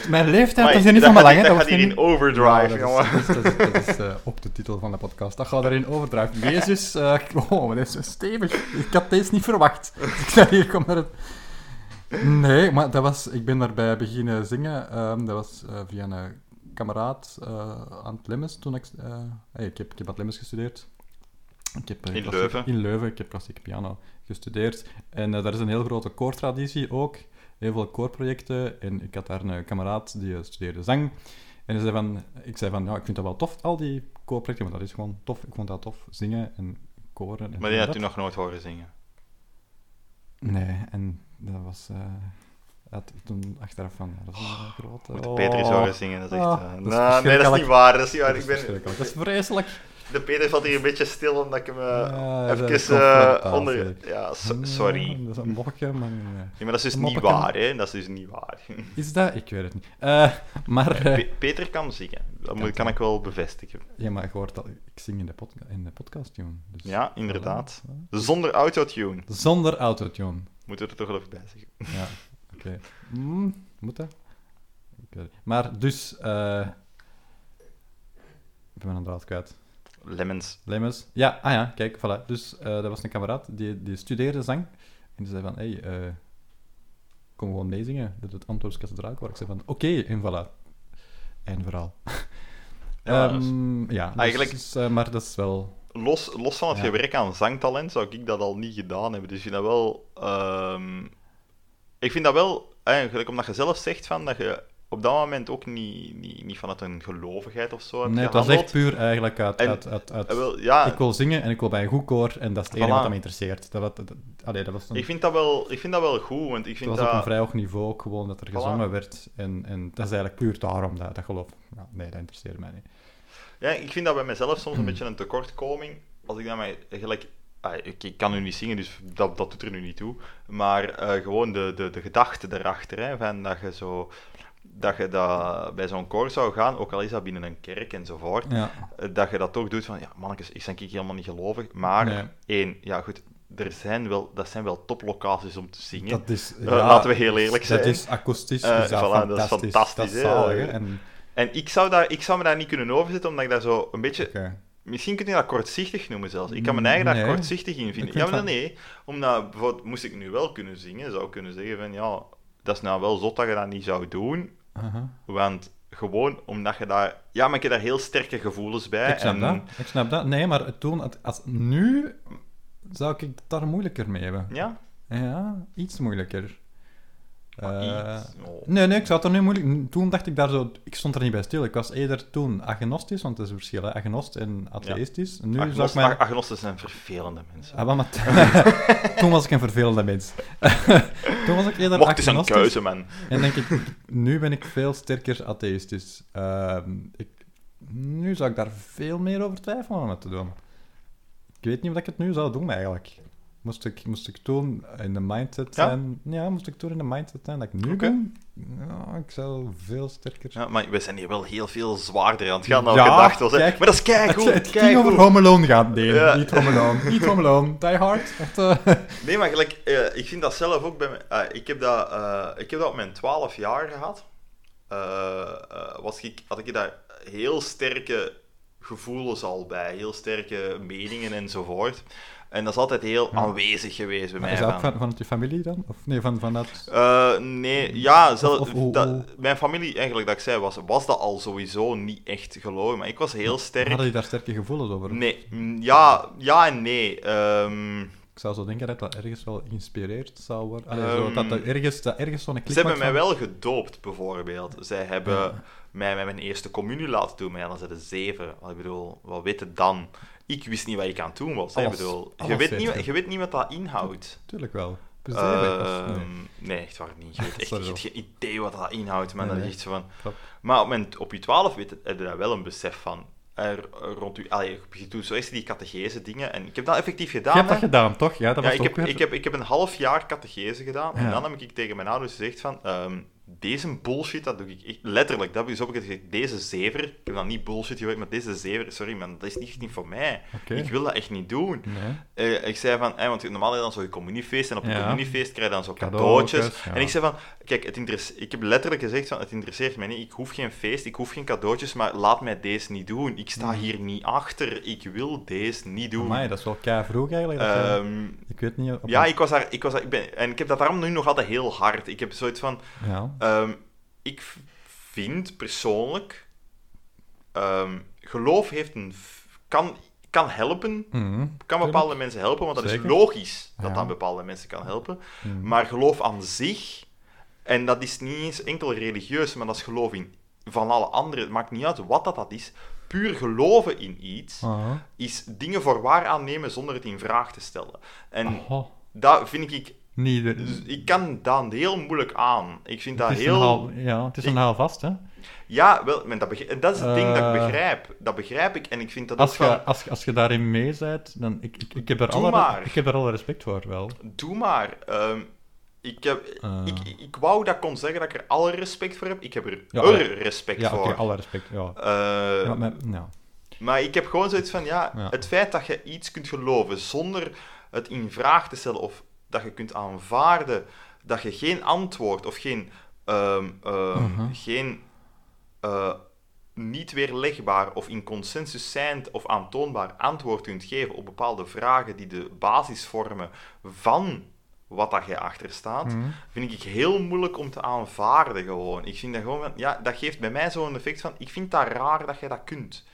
Mijn leeftijd Maar dat is hier niet dat van belang, hè. Dat gaat hier in overdrive, Ja, jongen. dat is, dat is, dat is, dat is, eh, ook de titel van de podcast. Dat gaat erin overdrijven. Jezus, eh oh, wat is zo stevig. Ik had deze niet verwacht. Ik dacht, hier komt er het... Nee, maar dat was, ik ben daarbij beginnen zingen. Ehm, dat was eh, via een kameraad eh, aan het Lemmes toen ik... eh, hey, ik, heb, ik heb aan het Lemmes gestudeerd. Ik heb, eh, In klassiek- Leuven? In Leuven. Ik heb klassieke piano gestudeerd. En daar is een heel grote koortraditie ook. Heel veel koorprojecten. En ik had daar een kameraad die studeerde zang. En hij zei van, ik zei van, ja, ik vind dat wel tof, al die koorprojecten, want dat is gewoon tof. Ik vond dat tof, zingen en koren. En Maar die had u nog nooit horen zingen. Nee, en dat was... had ik toen achteraf van, ja, dat is een eh, grote... Moet de Petri horen zingen, dat is echt... Oh, eh, dat is nee, dat is niet waar. Dat is niet waar. Dat Ik is ben. Dat is vreselijk. de Peter valt hier een beetje stil, omdat ik hem eh, Ja, even eh, onder... Ja, so- sorry. Ja, dat is een bochtje, maar... Nee, maar dat is dus niet waar, hè. Dat is dus niet waar. *laughs* Is dat? Ik weet het niet. Maar... Pe- Peter kan zingen. Dat kan ik wel bevestigen. ja, maar je hoort dat... Ik zing in de, in de podcast, jongen. Dus, Ja, inderdaad. Zonder autotune. Zonder autotune. Moeten we er toch wel even bij zeggen. Ja, *laughs* oké. Mm, moet dat? Maar dus... eh ik ben mijn draad kwijt. Lemons. Lemmens. Ja, ah ja, kijk, voilà. Dus eh dat was een kameraad die, die studeerde zang. En die zei van, hey, eh, kom gewoon meezingen. Dat het Antwerps Kathedraalkoor. Ik zei van, oké, en voilà. Eén verhaal. *laughs* Ja, Ehm, ja, dus- eigenlijk- dus, eh, maar dat is wel... Los, los van het Ja. gebrek aan zangtalent zou ik dat al niet gedaan hebben. Dus vind dat wel... ehm, ik vind dat wel... Eigenlijk, omdat je zelf zegt van dat je op dat moment ook niet, niet, niet vanuit een gelovigheid of zo hebt Nee, het was echt puur eigenlijk uit... En- uit, uit, uit wel, ja, ik wil zingen en ik wil bij een goed koor en dat is het enige Voilà. wat me interesseert. Dat, dat, dat, allee, dat was, een, ik vind dat wel, ik vind dat wel goed, want ik het vind was op een vrij hoog niveau ook gewoon dat er Voilà. gezongen werd. En, en dat is eigenlijk puur daarom dat, dat geloof. Ja, nee, dat interesseert mij niet. Ja, ik vind dat bij mezelf soms een *clears throat* beetje een tekortkoming. Als ik dan maar gelijk... ah, ik, ik kan nu niet zingen, dus dat, dat doet er nu niet toe. Maar eh, gewoon de, de, de gedachte erachter, hè, van dat je zo... dat je dat bij zo'n koor zou gaan, ook al is dat binnen een kerk enzovoort, Ja. eh, dat je dat toch doet van, ja, mannetjes, ik ben ik helemaal niet gelovig, maar Nee. één, ja goed, er zijn wel, dat zijn wel toplocaties om te zingen. Dat is, Eh, laten we heel eerlijk zijn. Dat is akoestisch, is dat voilà, dat is fantastisch. fantastisch, Dat is zalig, hè. En, En ik zou, daar, ik zou me daar niet kunnen overzetten, omdat ik daar zo een beetje... Misschien kun je dat kortzichtig noemen zelfs. Ik kan mijn eigen daar kortzichtig in vinden. vind Ja, maar nee. Omdat, bijvoorbeeld, moest ik nu wel kunnen zingen, zou ik kunnen zeggen van, ja, dat is nou wel zot dat je dat niet zou doen. Want gewoon omdat je daar... Ja, maar ik heb daar heel sterke gevoelens bij. Ik snap en, dat. Ik snap dat. Nee, maar toen, als, nu zou ik het daar moeilijker mee hebben. Ja? Ja, iets moeilijker. Eh. Oh. Nee, nee, ik zou het er nu moeilijk... Toen dacht ik daar zo... Ik stond er niet bij stil. Ik was eerder toen agnostisch, want dat is een verschil, hè. Agnost en atheïstisch. Nu zou ik Agnost- mij... ag- Agnosten zijn vervelende mensen. Ah, maar *laughs* toen was ik een vervelende mens. *laughs* toen was ik eerder Mocht is een agnostisch. keuze, man. En denk ik, nu ben ik veel sterker atheïstisch. Ehm, ik, nu zou ik daar veel meer over twijfelen om het te doen. Ik weet niet of ik het nu zou doen, eigenlijk. Moest ik, moest ik toen in de mindset Ja? zijn... Ja, moest ik toen in de mindset zijn dat ik nu ben? Ja, ik zou veel sterker... Ja, maar we zijn hier wel heel veel zwaarder aan het gaan dan Ja, gedacht was. hè. kijk. maar dat is Het, keigoed, het ging over Home Alone gaan, nee. Ja. Niet Home Alone. Niet Home Alone. Die Hard. Echt, eh, *laughs* Nee, maar gelijk, eh, ik vind dat zelf ook bij mij. eh, ik, heb dat, eh, ik heb dat op mijn 12 jaar gehad. Eh, eh, was ik, had ik daar heel sterke gevoelens al bij, heel sterke meningen enzovoort. En dat is altijd heel Ja. aanwezig geweest bij mij. is dat ook van- van, vanuit je familie dan? Of nee, van, vanuit... Eh, nee, ja, zelf, of hoe- dat- hoe- mijn familie, eigenlijk dat ik zei, was, was dat al sowieso niet echt geloven. Maar ik was heel sterk. Hadden die daar sterke gevoelens over? Nee, mm, ja, ja en nee. Ehm, Ik zou zo denken dat dat ergens wel geïnspireerd zou worden. Allee, Ehm, zo, dat, dat ergens, dat ergens zo'n klik Ze hebben mij van- wel gedoopt, bijvoorbeeld. Zij hebben Ja. mij met mijn eerste communie laten doen, maar ja, dan zeven. Ik bedoel, wat weet het dan? Ik wist niet wat ik aan het doen was. hè. Bedoel, je, weet niet, je. weet niet wat dat inhoudt. Tuurlijk wel. Ehm, nee. nee. echt waar niet. Je weet *laughs* echt hebt geen idee wat dat inhoudt. Nee, dat nee. is echt zo van... Maar op, mijn, op je twaalf weet, heb je daar wel een besef van. Er, rond u, allee, je doet zo eerst die catechese dingen. En ik heb dat effectief gedaan. Je hebt dat hè. gedaan, toch? Ja, dat Ja, was ik ook heb, ik, heb, ik heb een half jaar catechese gedaan. En dan heb ik tegen mijn ouders gezegd van... ehm, deze bullshit, dat doe ik echt- letterlijk. Dat heb ik gezegd. Deze zever... Ik heb dan niet bullshit gewerkt, maar deze zever... Sorry, man, dat is niet, niet voor mij. Ik wil dat echt niet doen. Nee. Eh, ik zei van... want normaal je dan zo'n communiefeest. En op een Ja. communiefeest krijg je dan zo Cadeautjes, cadeautjes. ja. En ik zei van... Kijk, het interesse- ik heb letterlijk gezegd van... Het interesseert mij niet. Ik hoef geen feest. Ik hoef geen cadeautjes. Maar laat mij deze niet doen. Ik sta hier niet achter. Ik wil deze niet doen. Amai, dat is wel kei vroeg eigenlijk. dat je- Ehm, ik weet niet... op ja, ik was daar, ik was daar, ik ben, en ik heb dat daarom nu nog altijd heel hard. Ik heb zoiets van, Ja. Ehm, ik vind persoonlijk, ehm, geloof heeft een, kan, kan helpen, Mhm. kan bepaalde mensen helpen, want dat Zeker. is logisch dat Ja. dat bepaalde mensen kan helpen. Mhm. Maar geloof aan zich, en dat is niet eens enkel religieus, maar dat is geloof in van alle anderen. Het maakt niet uit wat dat, dat is. Puur geloven in iets is dingen voor waar aannemen zonder het in vraag te stellen. En Aha. dat vind ik Niet... de- dus ik kan dat heel moeilijk aan. Ik vind dat heel... een haal, ja, het is een Ik- haal vast, hè. Ja, wel, maar dat, begri- en dat is het ding dat ik Eh, begrijp. Dat begrijp ik en ik vind dat Als ook je, van... als, als je daarin mee bent, dan... Ik, ik, ik, heb er Doe alle, maar. ik heb er alle respect voor, wel. Doe maar. Ehm, ik, heb, Eh. ik, ik wou dat ik kon zeggen dat ik er alle respect voor heb. Ik heb er Ja, er respect Ja, voor. oké, alle respect, ja. Eh, ja, maar, ja. Maar ik heb gewoon zoiets van, ja, Ja. het feit dat je iets kunt geloven zonder het in vraag te stellen of dat je kunt aanvaarden dat je geen antwoord of geen, ehm, ehm, Mhm. geen eh, niet weerlegbaar of in consensus zijnd of aantoonbaar antwoord kunt geven op bepaalde vragen die de basis vormen van wat dat achter staat, Mhm. vind ik heel moeilijk om te aanvaarden gewoon. Ik vind dat gewoon, ja, dat geeft bij mij zo'n effect van, ik vind dat raar dat je dat kunt.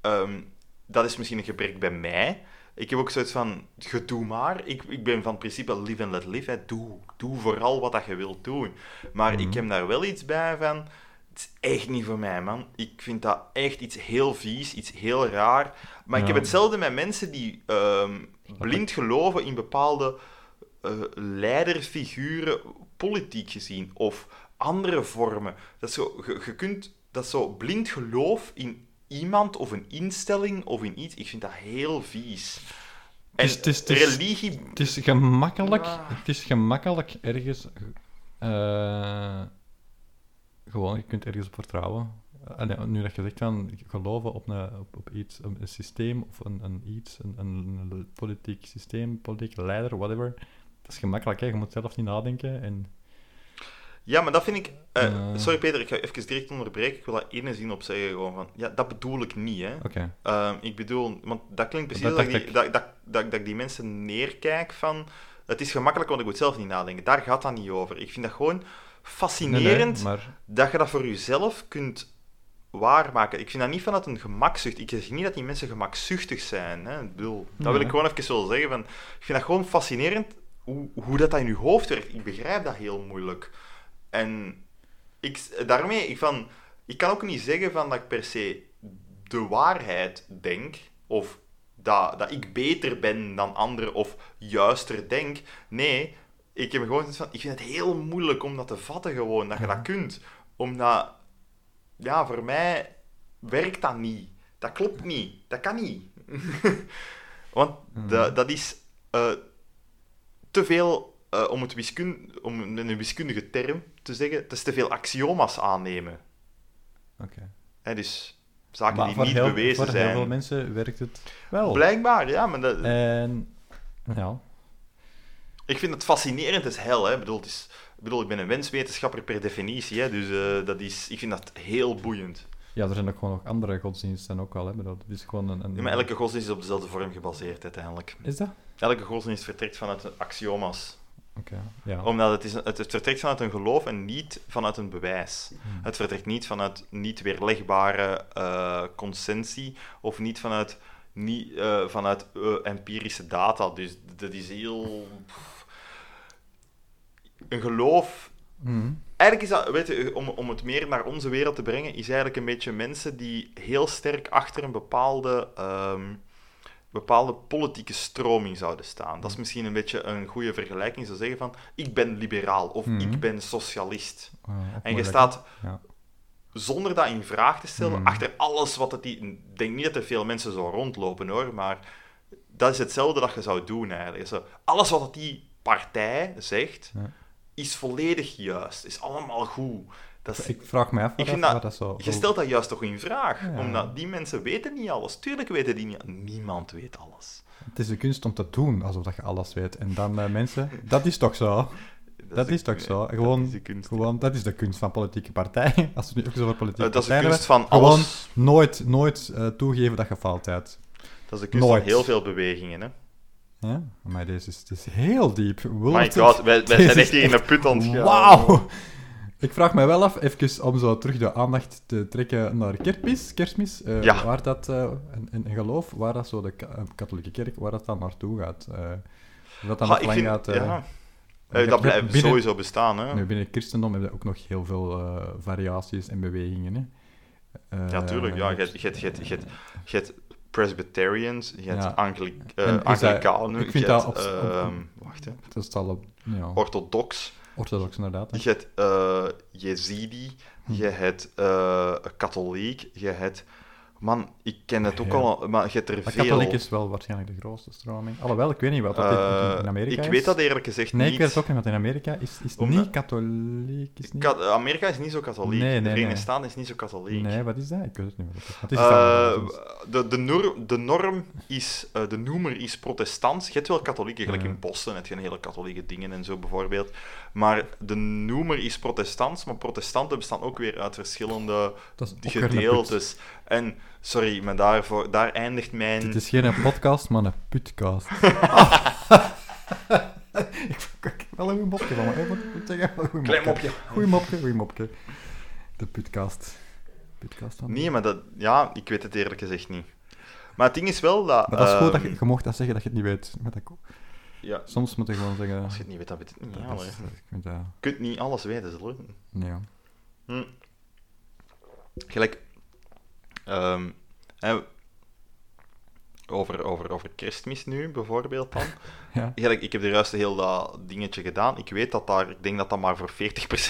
Ehm, dat is misschien een gebrek bij mij. Ik heb ook zoiets van, gedoe maar. Ik, ik ben van principe live and let live. Hè. Doe, doe vooral wat dat je wilt doen. Maar ik Mhm. heb daar wel iets bij van, het is echt niet voor mij, man. Ik vind dat echt iets heel vies, iets heel raar. Maar ik heb hetzelfde met mensen die ehm, blind geloven in bepaalde eh, leiderfiguren, politiek gezien, of andere vormen. Dat zo, je, je kunt dat zo blind geloof in iemand of een instelling of in iets, ik vind dat heel vies. En het is- het is- religie... Het is gemakkelijk, Ah. het is gemakkelijk ergens eh, gewoon, je kunt ergens op vertrouwen. En ja, nu dat je zegt van geloven op, een, op, op iets, een, een systeem of een, een iets, een, een, politiek systeem, politieke leider, whatever. Dat is gemakkelijk, hè? je moet zelf niet nadenken. En, Ja, maar dat vind ik... eh. Sorry Peter, ik ga even direct onderbreken. Ik wil daar één zin op zeggen. Gewoon van, ja, dat bedoel ik niet, hè. Oké, Ehm, ik bedoel, want dat klinkt precies Dat dat, ik die, dat, dat, dat, dat ik die mensen neerkijk van... Het is gemakkelijk, want ik moet zelf niet nadenken. Daar gaat dat niet over. Ik vind dat gewoon fascinerend nee, maar dat je dat voor jezelf kunt waarmaken. Ik vind dat niet vanuit een gemakzucht. Ik zeg niet dat die mensen gemakzuchtig zijn. Hè. Ik bedoel, dat wil ik gewoon even wel zeggen. Van, ik vind dat gewoon fascinerend hoe, hoe dat, dat in je hoofd werkt. Ik begrijp dat heel moeilijk. En ik, daarmee, ik, van, ik kan ook niet zeggen van dat ik per se de waarheid denk, of dat, dat ik beter ben dan anderen, of juister denk. Nee, ik heb gewoon van, ik vind het heel moeilijk om dat te vatten gewoon, dat je dat kunt. Omdat, ja, voor mij werkt dat niet. Dat klopt niet. Dat kan niet. *laughs* Want dat, dat is eh, te veel, eh, om, het wiskun om een wiskundige term te zeggen, het is te veel axioma's aannemen. oké. Hè, dus zaken Maar die voor niet heel, bewezen voor heel zijn. veel mensen werkt het wel. Blijkbaar, ja, maar dat, En ja, ik vind het fascinerend als hel. Hè. Ik, bedoel, het is, ik bedoel, ik ben een wenswetenschapper per definitie, hè, dus eh, dat is, ik vind dat heel boeiend. ja, er zijn ook gewoon nog andere godsdiensten ook wel. Hè. Het is gewoon een, een... Ja, maar elke godsdienst is op dezelfde vorm gebaseerd uiteindelijk. Is dat? Elke godsdienst vertrekt vanuit een axioma's. Ja. Omdat het, is, het, het vertrekt vanuit een geloof en niet vanuit een bewijs. Hmm. Het vertrekt niet vanuit niet weerlegbare eh consensie of niet vanuit, niet, eh, vanuit eh, empirische data. Dus dat is heel. pff. Een geloof. Mhm. Eigenlijk is dat, weet je, om, om het meer naar onze wereld te brengen, is eigenlijk een beetje mensen die heel sterk achter een bepaalde. ehm, bepaalde politieke stroming zouden staan. Dat is misschien een beetje een goede vergelijking, zou zeggen van ik ben liberaal of Mhm. ik ben socialist. Ah, En je staat Ja. zonder dat in vraag te stellen, Hmm. achter alles wat het... die- Ik denk niet dat er veel mensen zo rondlopen, hoor, maar dat is hetzelfde dat je zou doen, eigenlijk. Zo, alles wat die partij zegt, Ja. is volledig juist, is allemaal goed. Dat is, Ik vraag me af Ik vind dat, dat- dat zo... je stelt dat juist toch in vraag, Ja. omdat die mensen weten niet alles. Tuurlijk weten die niet... Niemand weet alles. Het is de kunst om te doen alsof dat je alles weet. En dan eh, mensen... *laughs* Dat is toch zo? Dat is toch zo? dat Gewoon, is de kunst. gewoon, dat is de kunst van politieke partijen. *laughs* Als we nu ook zo over politieke Eh, dat is de partijen kunst hebben. van Gewoon alles. nooit, nooit eh, toegeven dat je fout hebt. Dat is de kunst nooit. van heel veel bewegingen, hè. Ja? Maar deze is, het is heel diep. Will My god, wij, zijn is echt hier in een put aan het gaan. Wauw! Ik vraag me wel af, even om zo terug de aandacht te trekken naar kerstmis, kerstmis eh, Ja. waar dat, eh, een, een geloof, waar dat zo de ka- eh, katholieke kerk, waar dat dan naartoe gaat. eh of dat dan Ha, nog lang vind, gaat... eh, ja. Eh, dat blijft binnen- sowieso bestaan, hè. Nu, binnen het christendom heb je ook nog heel veel eh, variaties en bewegingen. Hè. Eh, Ja, tuurlijk. Ja, je hebt- Presbyterians, je hebt Ja. Angli eh, En is dat- Anglicanen, ik vind dat op- op- ehm, wacht, hè. Dat is al op, ja, orthodox, orthodox inderdaad. hè. je hebt eh Jezidi, Hm. je hebt eh, katholiek, je hebt... Man, ik ken het ook Ja. al, maar je hebt er Maar veel. katholiek is wel waarschijnlijk de grootste stroming. Alhoewel, ik weet niet wat dat in- in, Eh, Amerika is. ik weet dat eerlijk gezegd Nee, niet. ik weet het ook niet, want in Amerika is, is niet katholiek. Is niet... Ka- Amerika is niet zo katholiek. Nee, nee, de Verenigde nee. Staten is niet zo katholiek. Nee, wat is dat? Ik weet het niet. Wat is dan? Eh, is de, de, norm, de norm is, eh, de noemer is protestants. Je hebt wel katholieken, gelijk Ja. in Boston heb je hele katholieke dingen en zo bijvoorbeeld. Maar de noemer is protestants, maar protestanten bestaan ook weer uit verschillende Dat gedeeltes. En, sorry, maar daarvoor, daar eindigt mijn... Het is geen een podcast, maar een putcast. *laughs* ik heb wel een goed mopje van me. Ik zeggen, een goed Klein mopje. Goeie mopje, goeie mopje. De putcast. Putcast van Nee, maar dat... Ja, ik weet het eerlijk gezegd niet. Maar het ding is wel dat... Maar dat is goed dat ehm, je, je mocht dat zeggen dat je het niet weet. Maar dat, Ja, soms moet je gewoon zeggen... als je het niet weet, dan weet je het niet. Ja, je ik kunt niet alles weten, zullen. Nee, ja. Hm. Gelijk, ehm, over, over, over kerstmis nu bijvoorbeeld dan. *laughs* Ja. Ik heb er juist heel dat dingetje gedaan. Ik weet dat daar, ik denk dat dat maar voor 40%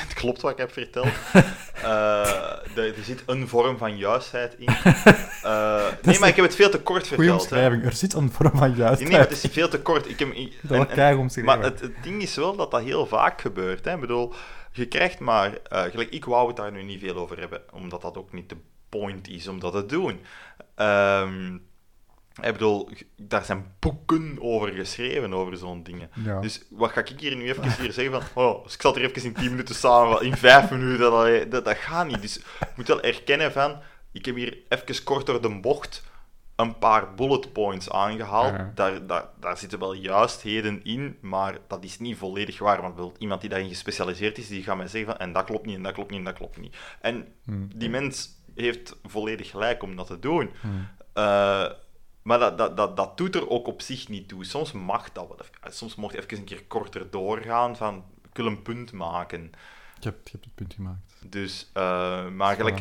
*laughs* klopt wat ik heb verteld. *laughs* Eh, er, er zit een vorm van juistheid in. Eh, nee, maar ik heb het veel te kort Goeie verteld. omschrijving. Er zit een vorm van juistheid. Nee, maar het is veel te kort. Ik heb, ik- Dat en- maar het, het ding is wel dat dat heel vaak gebeurt. Hè. Ik bedoel, Je krijgt maar, eh, gelijk, ik wou het daar nu niet veel over hebben, omdat dat ook niet de point is om dat te doen. Ehm, ik bedoel, daar zijn boeken over geschreven, over zo'n dingen. Ja. Dus wat ga ik hier nu even hier zeggen van, oh, dus ik zat hier even in 10 minuten samen, in 5 minuten, dat, dat, dat gaat niet. Dus ik moet wel erkennen van, ik heb hier even kort door de bocht een paar bullet points aangehaald. Ja. Daar, daar, daar zitten wel juistheden in, maar dat is niet volledig waar. Want bijvoorbeeld iemand die daarin gespecialiseerd is, die gaat mij zeggen van, en dat klopt niet, en dat klopt niet, en dat klopt niet. En Hmm. die mens heeft volledig gelijk om dat te doen. Hmm. Eh, maar dat, dat, dat, dat doet er ook op zich niet toe. Soms mag dat wel. even- Soms mocht je even een keer korter doorgaan van, ik wil een punt maken. Je hebt, je hebt het punt gemaakt. Dus, eh, maar gelijk,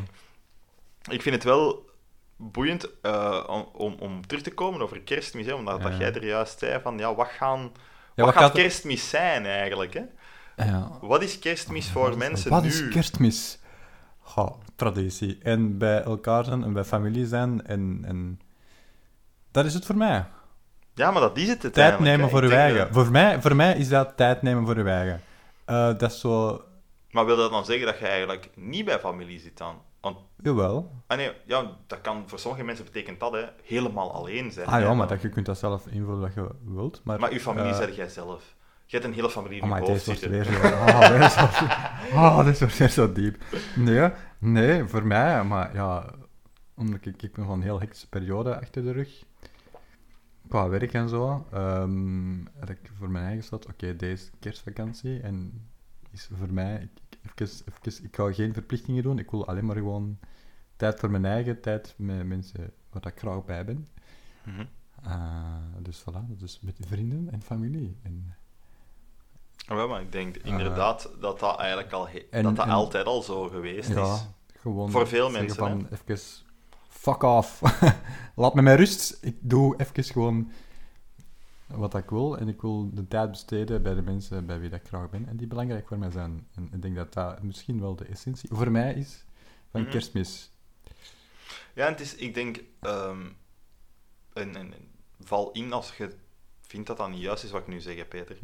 ik vind het wel boeiend eh, om, om, terug te komen over kerstmis, hè, omdat dat jij er juist zei van, ja, wat, gaan, Ja, wat, wat gaat er- kerstmis zijn eigenlijk? Hè? Ja. Wat is kerstmis voor mensen Wat nu? is kerstmis? Goh, traditie. En bij elkaar zijn en bij familie zijn. En, en... Dat is het voor mij. Ja, maar dat is het Tijd nemen voor denk eigen. dat- Voor mij, voor mij is dat tijd nemen voor je eigen. Eh, dat is zo... Maar wil dat dan zeggen dat je eigenlijk niet bij familie zit dan? Want Jawel. Ah nee, ja, dat kan voor sommige mensen betekent dat hè, helemaal alleen zijn. Ah ja, maar dat, je kunt dat zelf invullen wat je wilt. Maar, Maar uw familie eh, zeg jij zelf. Je hebt een hele familie in Oh, je maar hoofd deze wordt zitten. weer zo... Oh, wordt, oh, wordt weer zo diep. Nee, nee, voor mij, maar ja... Omdat ik, ik ben van een heel hectische periode achter de rug. Qua werk en zo. ehm had ik voor mijn eigen stad, oké, deze kerstvakantie. En is voor mij... Ik, ik, even, even, ik ga geen verplichtingen doen. Ik wil alleen maar gewoon tijd voor mijn eigen, tijd met mensen waar ik graag bij ben. Mhm. Eh, dus voilà, dus met vrienden en familie. En, Ah, wel, maar ik denk inderdaad dat dat eigenlijk al en- dat dat en- altijd al zo geweest ja, is. gewoon Voor veel mensen, van even fuck off. *laughs* Laat me met rust. Ik doe even gewoon wat ik wil en ik wil de tijd besteden bij de mensen bij wie dat ik graag ben en die belangrijk voor mij zijn. En ik denk dat dat misschien wel de essentie voor mij is van Mhm. kerstmis. Ja, en het is, ik denk, ehm en, en, val in als je vindt dat dat niet juist is wat ik nu zeg, Peter.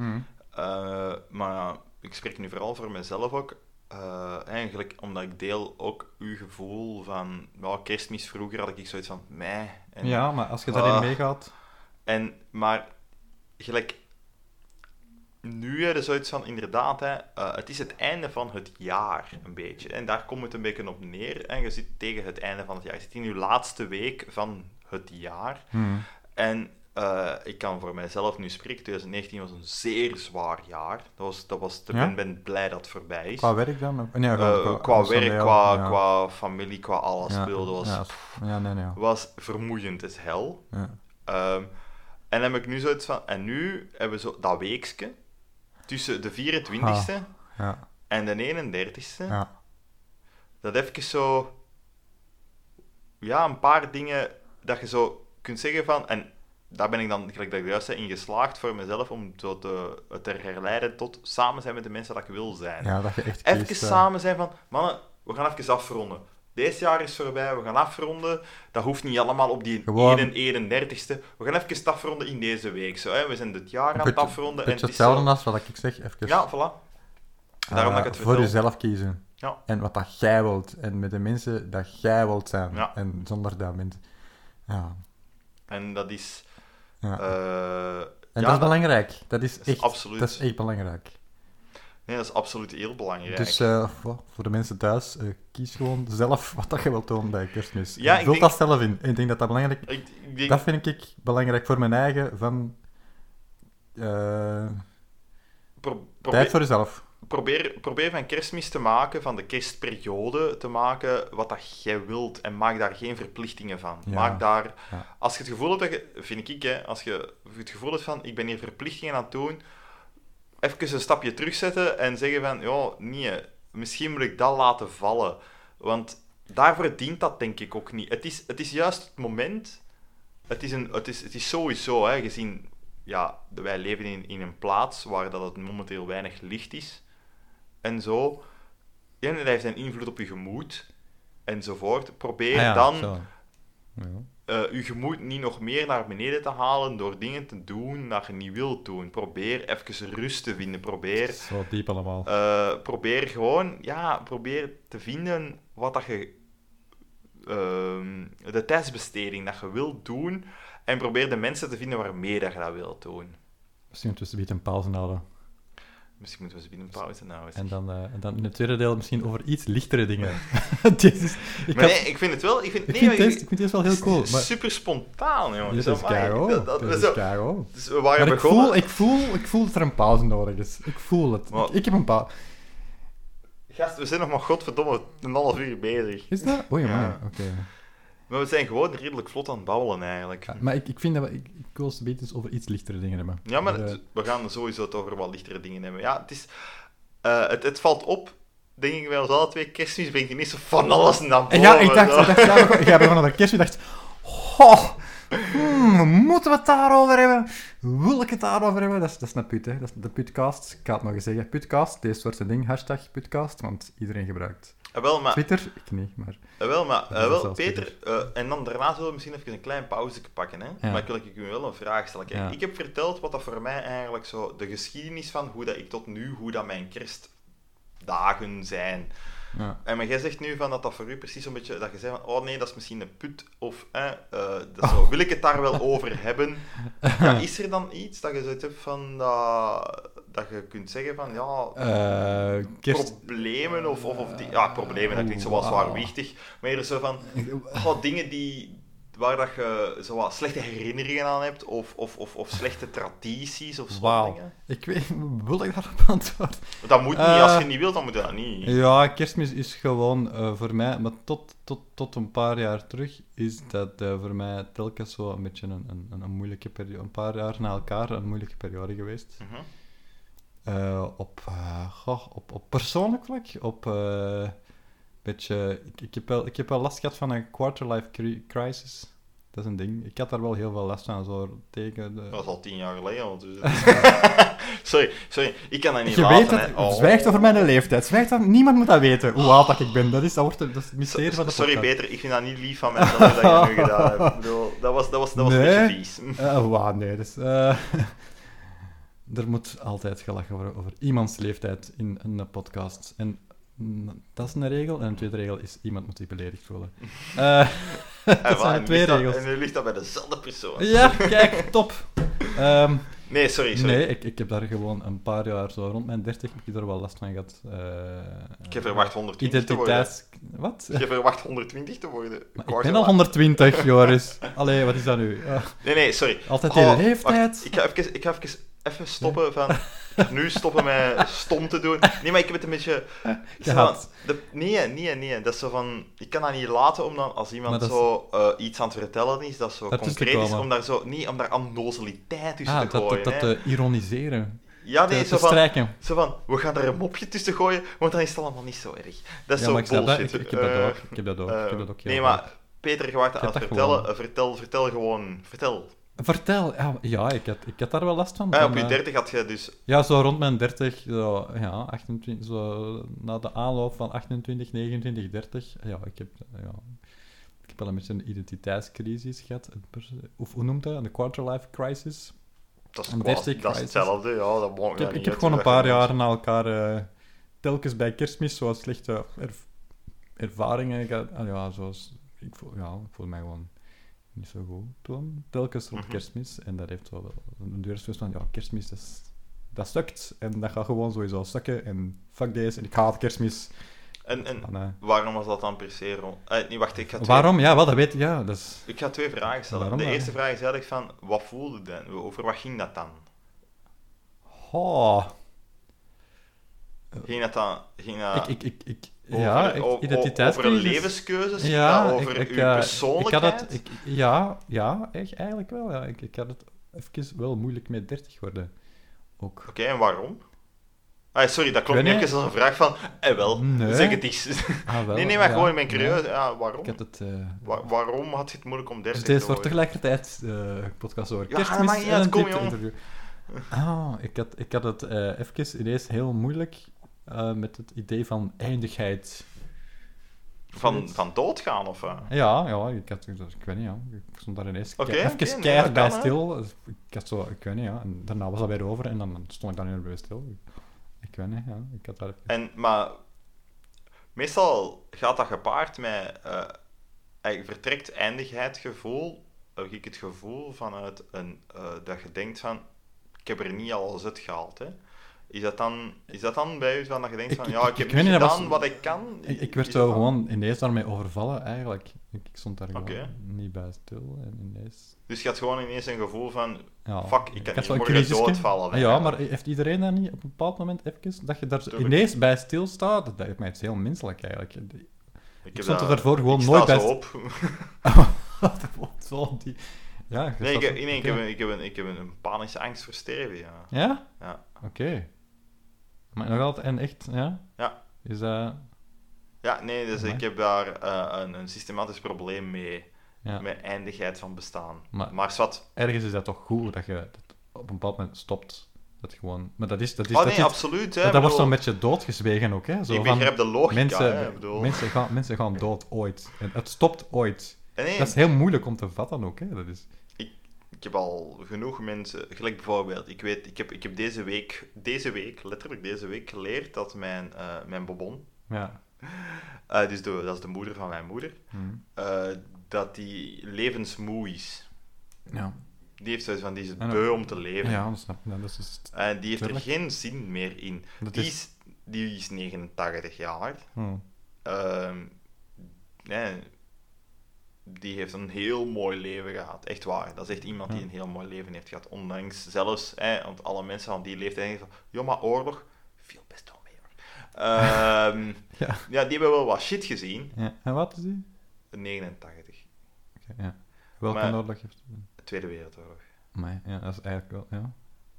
Eh, maar ik spreek nu vooral voor mezelf ook. Eh, eigenlijk omdat ik deel ook uw gevoel van ja, kerstmis vroeger had ik zoiets van mij. En, Ja, maar als je Ah. daarin meegaat, en, maar gelijk nu heb je zoiets van inderdaad, hè, eh, het is het einde van het jaar een beetje. En daar komt het een beetje op neer. En je zit tegen het einde van het jaar. Je zit in je laatste week van het jaar. hmm, En eh, ik kan voor mijzelf nu spreken, 2019 was een zeer zwaar jaar. Dat was, dat was, ik Ja? ben, ben blij dat het voorbij is. qua werk dan? Nee, Eh, qua werk, qua, ja. qua familie, qua alles Ja, was, Ja, nee, nee. was vermoeiend als hel. Ja. Ehm, en dan heb ik nu zoiets van... En nu hebben we zo dat weekske tussen de 24e Ja, en de 31e. ja. Dat even zo... Ja, een paar dingen dat je zo kunt zeggen van... En daar ben ik dan, gelijk dat ik juist zei, in geslaagd voor mezelf om zo te, het te herleiden tot samen zijn met de mensen dat ik wil zijn. ja, dat je echt Even kiest, eh, samen zijn van, mannen, we gaan even afronden. Deze jaar is voorbij, we gaan afronden. Dat hoeft niet allemaal op die Gewoon- 31ste. We gaan even afronden in deze week. Zo, hè. We zijn dit jaar aan het afronden. beetje en het is hetzelfde zo- als wat ik zeg, even Ja, voilà. Daarom dat ik het Eh, voor vertel. jezelf kiezen. Ja. En wat dat jij wilt. En met de mensen dat jij wilt zijn. Ja. En zonder dat mensen... Ja. En dat is... ja. eh, en ja, dat is belangrijk. Dat is, echt, absoluut. Dat is echt belangrijk. Nee, dat is absoluut heel belangrijk. Dus eh, voor de mensen thuis, eh, kies gewoon zelf *laughs* wat dat je wilt doen bij kerstmis. Ja, ik Vul denk- dat zelf in. Ik denk dat dat belangrijk ik, ik denk, Dat vind ik belangrijk voor mijn eigen, van... tijd voor jezelf. Probeer, probeer van kerstmis te maken, van de kerstperiode te maken, wat dat jij wilt. En maak daar geen verplichtingen van. Ja. Maak daar... Ja. Als je het gevoel hebt, dat je, vind ik, hè, als je het gevoel hebt van, ik ben hier verplichtingen aan het doen, even een stapje terugzetten en zeggen van, ja, nee, misschien moet ik dat laten vallen. Want daarvoor dient dat denk ik ook niet. Het is, het is juist het moment, het is, een, het is, het is sowieso, hè, gezien, ja, wij leven in, in een plaats waar dat het momenteel weinig licht is en zo. En dat heeft een invloed op je gemoed enzovoort. Probeer Ah ja, dan. Ja. eh, je gemoed niet nog meer naar beneden te halen door dingen te doen dat je niet wilt doen. Probeer even rust te vinden. Probeer, Zo diep allemaal. eh, probeer gewoon, ja, probeer te vinden wat dat je, ehm, de tijdsbesteding dat je wilt doen. En probeer de mensen te vinden waarmee dat je dat wilt doen. Misschien tussen een pauze houden. Misschien moeten we ze binnen pauze nou. En dan, eh, dan in het tweede deel misschien over iets lichtere dingen. *laughs* Jezus, ik, Maar had- nee, ik vind het wel... Ik vind, ik, nee, vind maar deze, ik vind deze wel heel cool. Maar, Super spontaan, jongens. dit is dat- Dit is keigoed. Dus we waren Maar ik voel, ik, voel, ik voel dat er een pauze nodig is. Ik voel het. Maar- Ik, ik heb een pauze. Gast, we zijn nog maar godverdomme een half uur bezig. Is dat? Oei, Ja. maar oké. Maar we zijn gewoon redelijk vlot aan het babbelen, eigenlijk. Ja, maar ik, ik vind dat we, ik, ik wil over iets lichtere dingen hebben. Ja, maar Eh, het- we gaan sowieso het over wat lichtere dingen hebben. Ja, het is... eh, het, het valt op, denk ik bij ons alle twee, kerstmis brengt ineens zo van alles naar boven. En ja, ik dacht, ik dacht ja, van ik dacht, oh, hmm, moeten we het daarover hebben? Wil ik het daarover hebben? Dat is, dat is een put, hè. Dat is de putcast. Ik ga het nog eens zeggen. Putcast, deze soort ding, hashtag putcast, want iedereen gebruikt Eh, wel, maar, Twitter. Ik niet, maar... eh, wel, maar eh, wel, Peter, en dan daarna zullen we misschien even een klein pauze pakken. Hè? Ja. Maar ik wil ik u wel een vraag stellen. Kijk, Ja. ik heb verteld wat dat voor mij eigenlijk zo... De geschiedenis van hoe dat ik tot nu, hoe dat mijn kerstdagen zijn. Ja. En maar jij zegt nu van dat dat voor u precies een beetje... Dat je zei van, oh nee, dat is misschien een put. Of, eh, dat zo, wil ik het daar wel *laughs* over hebben? Ja, is er dan iets dat je zoiets hebt van... dat dat je kunt zeggen van, ja... Eh, kerst... Problemen of, of, of die, ja, problemen, dat klinkt zo wel zwaarwichtig, maar eerder zo van, oh, dingen die, waar dat je zo wat slechte herinneringen aan hebt, of, of, of, of slechte tradities, of zo Wauw. Ik weet... Wil ik daarop antwoorden? Dat moet niet, Eh, als je niet wilt, dan moet je dat niet. Ja, kerstmis is gewoon eh, voor mij, maar tot, tot, tot een paar jaar terug, is dat eh, voor mij telkens zo een beetje een, een, een moeilijke periode, een paar jaar na elkaar een moeilijke periode geweest. Mhm. Eh, op, eh, goh, op, op persoonlijk vlak, op eh beetje, ik, ik, heb wel, ik heb wel last gehad van een quarter-life cri- crisis. Dat is een ding. Ik had daar wel heel veel last van, zo tegen de... Dat is al tien jaar geleden. al, Dus... *laughs* *laughs* sorry, sorry, ik kan dat niet Je laten. weet hè. Oh. zwijgt over mijn leeftijd. Zwijgt dat, niemand moet dat weten, hoe oud dat ik ben. Dat is, dat wordt, dat is het mysterie van de Sorry, podcast. beter, ik vind dat niet lief van mezelf dat je nu *laughs* gedaan hebt. Ik bedoel, dat was, dat was, dat was een beetje vies. Wauw, nee. Dus, eh, er moet altijd gelachen worden over iemands leeftijd in een podcast. En dat is een regel. En een tweede regel is, iemand moet zich beledigd voelen. *laughs* Eh, *laughs* dat zijn en de twee dat- regels. En nu ligt dat bij dezelfde persoon. Ja, kijk, top. Ehm, Nee, sorry, sorry. nee, ik, ik heb daar gewoon een paar jaar, zo rond mijn dertig, heb ik er wel last van gehad. Eh, Ik heb verwacht 120 te worden. Wat? Je verwacht 120 te worden. Maar ik ben al life. 120, Joris. Allee, wat is dat nu? Nee, nee, sorry. altijd Oh, die leeftijd. wacht, ik ga even, ik ga even, even stoppen van... *laughs* Nu stoppen met stom te doen. Nee, maar ik heb het een beetje... van- de, nee, nee, nee. Dat is zo van... Ik kan dat niet laten om dan, als iemand is- zo eh, iets aan het vertellen is, dat zo Daartussen concreet is, om daar zo... Nee, om daar annozeliteit tussen Ah, te gooien. dat, dat te ironiseren. ja, nee, te zo van, zo van... We gaan er een mopje tussen gooien, want dan is het allemaal niet zo erg. Dat is Ja, zo dat. bullshit. Ik, ik heb dat Eh, door. Ik heb dat door. ik eh, heb dat ook heel nee, maar Peter, je aan het vertellen. eh, Vertel, vertel gewoon. Vertel. Vertel. Ja, ja ik, had, ik had daar wel last van. Van, op je eh, 30 had je dus... Ja, zo rond mijn 30, zo, ja, 28, zo, na de aanloop van 28, 29, 30. Ja, ik heb, ja, ik heb wel een beetje een identiteitscrisis gehad. Of hoe noemt dat? Een quarter-life crisis. Dat is, Een qua- 30 dat is hetzelfde, ja. Dat Ik heb, ik heb gewoon een paar jaar na elkaar eh, telkens bij kerstmis zo slechte erv- ervaringen gehad. Ah, ja, zoals, ik voel, ja, ik voel mij gewoon niet zo goed toen. Telkens rond Mhm. kerstmis. En dat heeft wel een deur van, ja, kerstmis, dat, is- dat sukt. En dat gaat gewoon sowieso sukken. En fuck deze, en ik haat kerstmis. En, en eh, waarom was dat dan per se rond? Eh, nee, wacht, ik ga twee, waarom? Ja, wel, dat weet ik. Ja, dat is... Ik ga twee vragen stellen. Waarom de dan? eerste vraag is eigenlijk van, wat voelde je dan? Over wat ging dat dan? Oh, Ging dat dan... Ging dat ik, ik, ik, ik, over, ja, o- o- over levenskeuzes? Ja, over uw eh, persoonlijkheid? Ik had het, ik, ja, ja echt, eigenlijk wel. Ja. Ik, ik had het even wel moeilijk met 30 worden. Ook. Oké, en waarom? Ah, sorry, dat klopt niet als een vraag van... Eh, wel, Nee. zeg het eens. Ah, wel, nee, nee, maar ja, gewoon, ik ben nee. curieus. Ja, waarom? Ik had het... Wa- waarom had je het moeilijk om 30 dus deze te wordt worden? tegelijkertijd eh podcast over Ja, kerstmis niet en kom, interview. Ah, ik had, ik had het eh even ineens heel moeilijk eh, met het idee van eindigheid. Van, van doodgaan of wat? Ja, ja ik, had, ik weet niet, ja. ik stond daar ineens even keihard bij kan, hè. stil. Dus Ik had zo, ik weet niet, ja. En daarna was dat weer over en dan stond ik daar niet bij stil. Ik weet niet, ja. Ik had daar even... En, maar meestal gaat dat gepaard met eh eigenlijk vertrekt eindigheidgevoel. Heb ik het gevoel vanuit een, eh, dat je denkt van ik heb er niet alles uit gehaald. Hè. Is, dat dan, is dat dan bij u van dat je denkt van ik- ja, ik, heb ik niet gedaan was- wat ik kan? Ik, ik Is werd zo dan- gewoon ineens daarmee overvallen, eigenlijk. Ik, ik stond daar gewoon niet bij stil en ineens... Dus je had gewoon ineens een gevoel van Ja, fuck, ik kan niet zo morgen doodvallen. Ja, maar heeft iedereen dat niet op een bepaald moment even, dat je daar zo Tuurlijk. ineens bij stilstaat? Dat lijkt mij iets heel menselijk eigenlijk. ik stond er daarvoor gewoon nooit bij zo st- op. *laughs* *laughs* Zo die... Ja, Nee, ik, zo- nee, ik, heb, een- ik, heb een, ik heb een panische angst voor sterven, ja. Ja? Ja. Oké. Maar nog altijd, en echt, ja? Ja. Is dat... Ja, nee, dus Amai. ik heb daar eh, een, een systematisch probleem mee. Ja. Met eindigheid van bestaan. Maar- Maar, zwart. Ergens is dat toch goed, dat je dat op een bepaald moment stopt. Dat gewoon... Maar dat is... Dat is Oh dat nee, is- absoluut. Hè, dat, dat wordt bedoel, zo'n beetje doodgezwegen ook, hè? Zo ik van, begrijp de logica, mensen, hè, bedoel. mensen, gaan, mensen gaan dood ooit. En het stopt ooit. Nee, Dat is heel moeilijk om te vatten ook, hè? Dat is... ik heb al genoeg mensen, gelijk bijvoorbeeld, ik weet, ik heb, ik heb deze week, deze week, letterlijk deze week, geleerd dat mijn, eh, mijn bobon, Ja. *laughs* eh, dus de, dat is de moeder van mijn moeder, Hm. eh, dat die levensmoe is. Ja. Die heeft zoiets van, die is beu om te leven. Ja, dat snap ik. Dat is... En die heeft Tuurlijk. er geen zin meer in. Dat Die is... is, die is 89 jaar. Hm. Ehm, nee, die heeft een heel mooi leven gehad. Echt waar. Dat is echt iemand die een heel mooi leven heeft gehad. Ondanks zelfs, hè, want alle mensen van die leeftijd denken van, ja, maar oorlog viel best wel mee hoor. Ehm, *laughs* Ja. ja, die hebben wel wat shit gezien. ja. En wat is die? 89. Oké, ja. Welke Maar- oorlog heeft... De Tweede Wereldoorlog. Maar ja, dat is eigenlijk wel... Ja.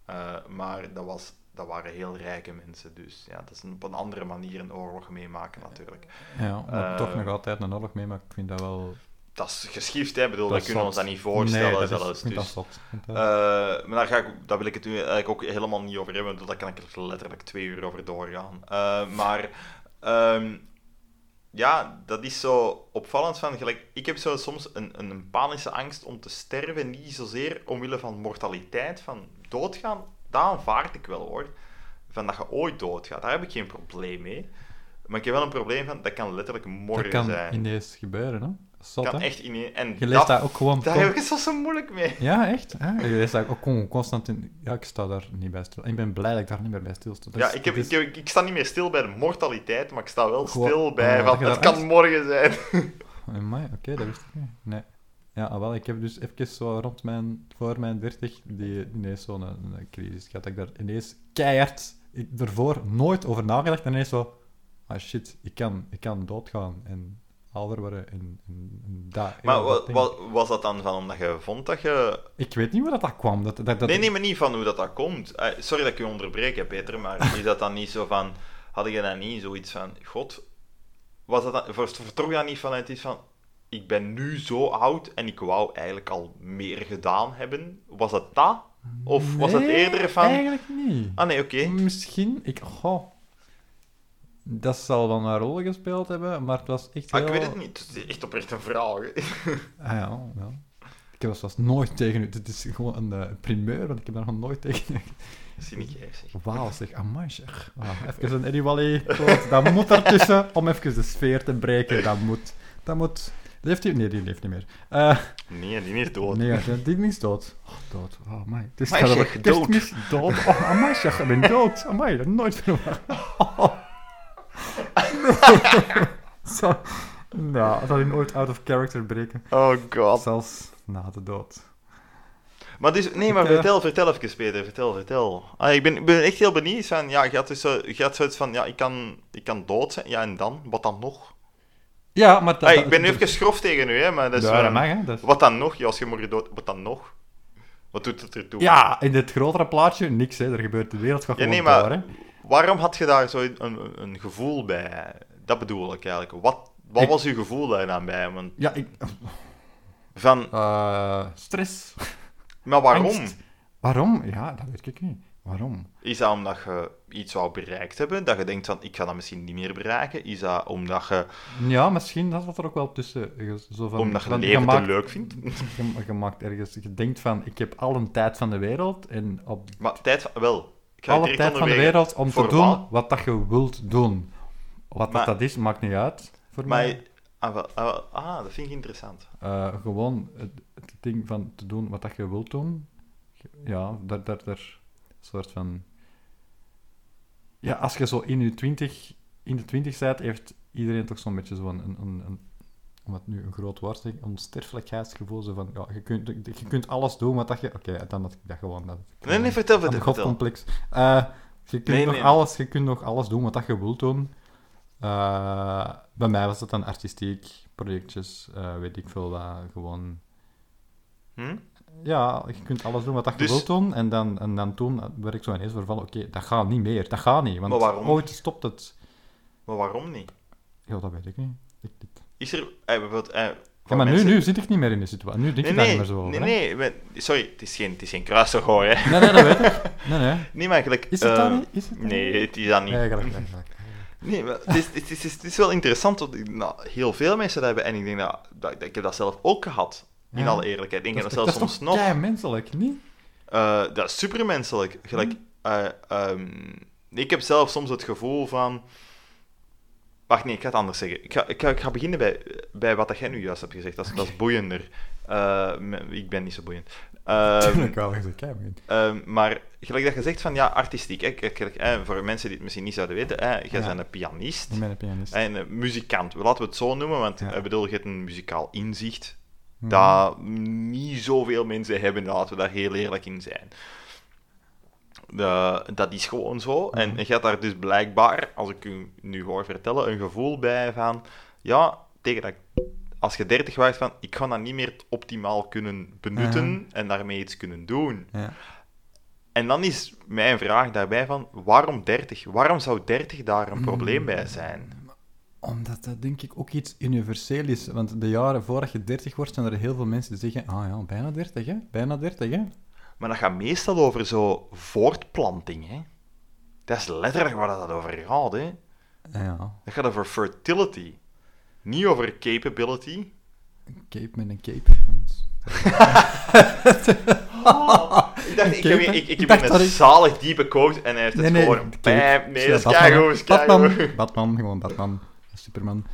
Eh, maar dat, was, dat waren heel rijke mensen. Dus ja, dat is een- op een andere manier een oorlog meemaken natuurlijk. Ja, maar toch nog altijd een oorlog mee, maar ik vind dat wel... Dat is geschift, hè. Bedoel, Dat we kunnen ons zot. dat niet voorstellen nee, dat is, zelfs. dus. dat- Eh, maar daar, ga ik, daar wil ik het nu eigenlijk ook helemaal niet over hebben, want daar kan ik er letterlijk twee uur over doorgaan. Eh, maar ehm, ja, dat is zo opvallend van, gelijk, ik heb zo soms een, een, een panische angst om te sterven, niet zozeer omwille van mortaliteit, van doodgaan, dat aanvaard ik wel hoor. Van dat je ooit doodgaat, daar heb ik geen probleem mee. Maar ik heb wel een probleem van, dat kan letterlijk morgen dat kan zijn. ineens gebeuren, hè? Zot, kan hè? echt in En Je leest dat ook gewoon... Daar heb ik het zo, zo moeilijk mee. Ja, echt? Hè? Je leest dat ook gewoon constant in... Ja, ik sta daar niet bij stil. Ik ben blij dat ik daar niet meer bij stil sta. Ja, ik, heb, is- ik, ik sta niet meer stil bij de mortaliteit, maar ik sta wel Gewoon- stil bij oh, van dat het daar kan echt- morgen zijn. *laughs* Amai, oké, dat wist ik niet. Nee. Ja, ah, wel, ik heb dus even zo rond mijn, voor mijn 30 die ineens zo'n een, een crisis gehad. Dat ik daar ineens keihard, ik ervoor nooit over nagedacht en ineens zo, ah shit, ik kan, ik kan doodgaan en ouder en, en, en dat. Maar heel wa- dat ding. wa- was dat dan van omdat je vond dat je... Ik weet niet hoe dat, dat kwam. Dat, dat, dat, Nee, nee, maar niet van hoe dat, dat komt. Eh, sorry dat ik je onderbreek, hè, Peter, maar is dat dan niet zo van... Had je dan niet zoiets van... God, was dat dan... ver- Vertrok dat niet vanuit iets van... Ik ben nu zo oud en ik wou eigenlijk al meer gedaan hebben. Was het dat? Of was het eerder van... Eigenlijk niet. Ah nee, oké. Misschien, ik, dat zal wel een rol gespeeld hebben, maar het was echt Ah, heel... ik weet het niet. Het is echt oprecht een vraag. hè. *laughs* Ah ja, ja. Ik heb dat zelfs nooit tegen u. Dit is gewoon een eh, primeur, want ik heb daar nog nooit tegen u. Wauw, zeg, amai zeg. Ah, even een Eddie Wally. Dat moet ertussen om even de sfeer te breken. Dat moet. Dat moet. Leeft hij? Nee, die leeft niet meer. Eh, Nee, die is dood. nee, die is dood. Oh, dood. Oh, amai. Het is gaat zeg, dood. dood. Oh, amai zeg, ik ben dood. Amai, dat nooit verwacht. *laughs* *laughs* Zo. Nou, dat hij ooit out of character breken. Oh god. Zelfs na de dood. Maar dus, nee, maar eh, vertel, vertel even, Peter, vertel, vertel. Ah, ik, ben, ben echt heel benieuwd van, ja, je had, dus zo, je had zoiets van, ja, ik kan, ik kan dood zijn, ja, en dan? Wat dan nog? Ja, maar... Ah, ik ben nu even schrof tegen u, hè, maar dat is Ja, wel- dat mag, hè. Dat is- Wat dan nog? Ja, als je morgen dood, wat dan nog? Wat doet het ertoe? Ja, in dit grotere plaatje, niks, hè. Er gebeurt de wereld gaat Ja, gewoon nee, maar door, hè. Waarom had je daar zo een, een, gevoel bij? Dat bedoel ik eigenlijk. Wat, wat Ik- was uw gevoel daar dan bij? Want Ja, ik... van, eh, stress. maar waarom? Angst. Waarom? Ja, dat weet ik niet. Waarom? Is dat omdat je iets wou bereikt hebben, dat je denkt van, ik ga dat misschien niet meer bereiken? Is dat omdat je, Ja, misschien dat zat er ook wel tussen. Je- Zo van, omdat je het leven te maakt- leuk vindt? *laughs* Je, je maakt ergens, je denkt van, ik heb al een tijd van de wereld en op Maar tijd van... Wel, je alle tijd van de wereld om te doen wat? wat dat je wilt doen. Wat Maar- dat, dat is, maakt niet uit voor Maar, mij. ah, wel, ah, wel, ah, dat vind ik interessant. Eh, gewoon het, het ding van te doen wat dat je wilt doen. Ja, daar, daar, daar soort van... Ja, als je zo in je twintig, in de twintig bent, heeft iedereen toch zo'n beetje zo'n, een, een, een, het nu een groot woord zeggen, onsterfelijkheidsgevoel. Zo van, ja, je kunt, je kunt alles doen wat dat je... Oké, dan had ik dat gewoon... Dat, Nee, nee, vertel, vertel. godcomplex. Eh, je, kunt Nee, nog nee. Alles, je kunt nog alles doen wat dat je wilt doen. Eh, bij mij was het dan artistiek, projectjes, eh, weet ik veel wat, gewoon... Hm? Ja, je kunt alles doen wat dat je Dus- wilt doen, en dan, en dan toen werd ik zo ineens van, oké, dat gaat niet meer, dat gaat niet, want ooit stopt het. Maar waarom niet? Ja, dat weet ik niet. Ik, dit- Is er... eh, bijvoorbeeld, eh, Ja, maar nu, mensen- nu zit ik niet meer in die situatie, nu denk Nee, ik daar nee, niet meer zo over. nee, hè. nee, we- sorry, het is geen, het is geen kruisvergoor, hè. nee, nee, dat weet ik. *laughs* Nee, nee. Maar gelijk... Is het dat eh, niet? Is het dat Nee, niet? het is dat niet. Eigenlijk, eigenlijk. Nee, maar het is, het is, het is, wel interessant, want nou, heel veel mensen dat hebben, en ik denk dat, dat, dat ik heb dat zelf ook gehad, in Ja. alle eerlijkheid. Ik denk dat, is- zelfs soms toch nog. kei menselijk, niet? Eh, dat is supermenselijk. Gelijk, eh, ehm, ik heb zelf soms het gevoel van... Wacht, nee, ik ga het anders zeggen. Ik ga, ik ga, ik ga beginnen bij, bij wat jij nu juist hebt gezegd. Dat is, dat is boeiender. Eh, ik ben niet zo boeiend. *laughs* Ehm, Tuurlijk wel, je. Ehm, maar gelijk dat je zegt van ja, artistiek. Hè, hè, voor mensen die het misschien niet zouden weten, hè, jij Ja. bent een pianist Ik ben een pianist. en een muzikant. Laten we het zo noemen, want Ja. ik bedoel, je hebt een muzikaal inzicht Mhm. dat niet zoveel mensen hebben, laten we daar heel eerlijk in zijn. Dat is gewoon zo. En Mhm. je hebt daar dus blijkbaar, als ik u nu hoor vertellen, een gevoel bij van, ja, tegen dat, als je 30 waart van, ik ga dat niet meer optimaal kunnen benutten Mhm. en daarmee iets kunnen doen. Ja. En dan is mijn vraag daarbij van, waarom 30? Waarom zou 30 daar een probleem bij zijn? Omdat dat denk ik ook iets universeel is. Want de jaren voordat je 30 wordt, zijn er heel veel mensen die zeggen: Ah ja, bijna 30, hè? Bijna 30, hè? Maar dat gaat meestal over zo voortplanting, hè. Dat is letterlijk waar dat over gaat, hè. Ja, Dat gaat over fertility. Niet over capability. cape met een cape. Want- *laughs* Ik dacht, ik, heb, ik, ik heb dacht een ik- zalig diepe quote en hij heeft het Nee, nee, gewoon... Nee, Ja, dat is Batman, keigoed, Batman. Batman, gewoon Batman. Superman.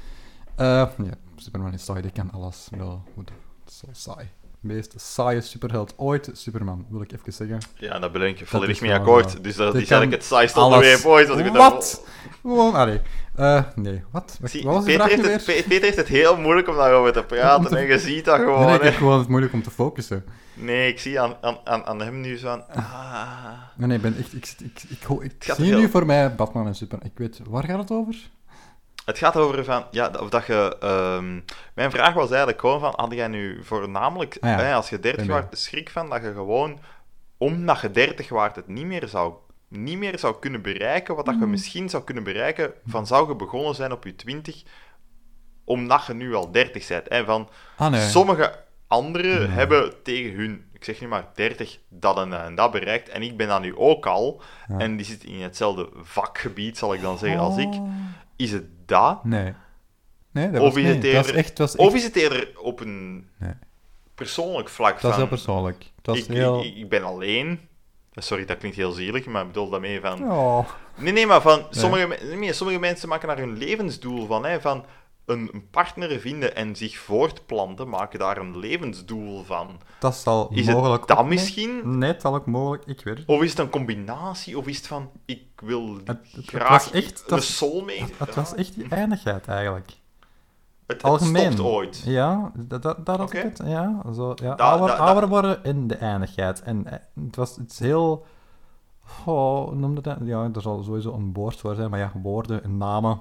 Eh, ja, Superman is saai, die kan alles. Wel, goed. Dat is zo saai. Meest saaie superheld ooit, Superman, wil ik even zeggen. Ja, daar ben ik volledig mee akkoord. Dus dat Die is eigenlijk het saaiste onderwerp ooit. Als ik het Wat? Gewoon, allee. Eh, nee, wat? Zie, wat was Peter, heeft het, Pe- Peter heeft het heel moeilijk om daarover te praten. Te- En je ziet dat gewoon. Nee, ik heb gewoon het moeilijk om te focussen. Nee, ik zie aan, aan, aan, aan hem nu zo van... Ah. Nee, nee, ik ben echt... Ik, ik, ik, ik, zie nu voor mij Batman en Superman. Ik weet... Waar gaat het over? Het gaat over van... Ja, of dat je... ehm, mijn vraag was eigenlijk gewoon van... Had jij nu voornamelijk... Ah ja, hè, als je 30 ben mee. waart, de schrik van dat je gewoon... Omdat je 30 waart, het niet meer zou... Niet meer zou kunnen bereiken wat dat je misschien zou kunnen bereiken van zou je begonnen zijn op je 20 omdat je nu al 30 bent. Hè, van, Ah, nee. Sommige anderen Nee. hebben tegen hun, ik zeg nu maar 30, dat en, en dat bereikt. En ik ben dat nu ook al. Ja. En die zitten in hetzelfde vakgebied, zal ik dan zeggen, als ik. Is het dat? Nee. Nee, dat Of was is het Dat was eerder- echt... Was, Of echt, is het eerder op een Nee. persoonlijk vlak was van... heel persoonlijk. Ik, heel... ik, ik ben alleen. Sorry, dat klinkt heel zielig, maar ik bedoel daarmee van... Oh. Nee, nee, maar van sommige, nee, sommige mensen maken daar hun levensdoel van. Hè, van een, partner vinden en zich voortplanten, maken daar een levensdoel van. Dat zal Is mogelijk... het dat ook- misschien? Nee, zal ook mogelijk... Ik weet het. Of is het een combinatie? Of is het van, ik wil Het, graag was echt... Een soulmate? het was echt die eindigheid, eigenlijk. Het, Algemeen. stopt ooit. Ja, dat, dat, dat het. Ja, zo, ja. Da- ouder, da- da- ouder worden in de eindigheid. En eh, het was het is heel... Oh, noemde dat? Ja, er zal sowieso een woord voor zijn, maar ja, woorden en namen...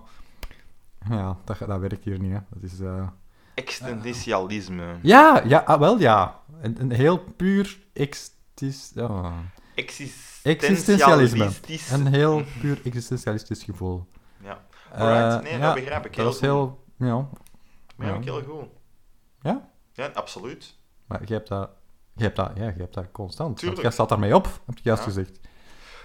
Ja, dat, dat werkt hier niet, hè. Dat is... eh, Existentialisme. Ja, ja, ah, wel ja. Een, een heel puur extis... ja. Existentialisme. Een heel puur existentialistisch gevoel. Ja, Eh, Alright, nee, dat ja, begrijp ik Dat was heel. Ja, begrijp ik heel goed. Ja? Ja, absoluut. maar je hebt dat... Je hebt dat, ja, je hebt dat constant. Tuurlijk. Want jij staat daarmee op, heb je juist Ja. gezegd.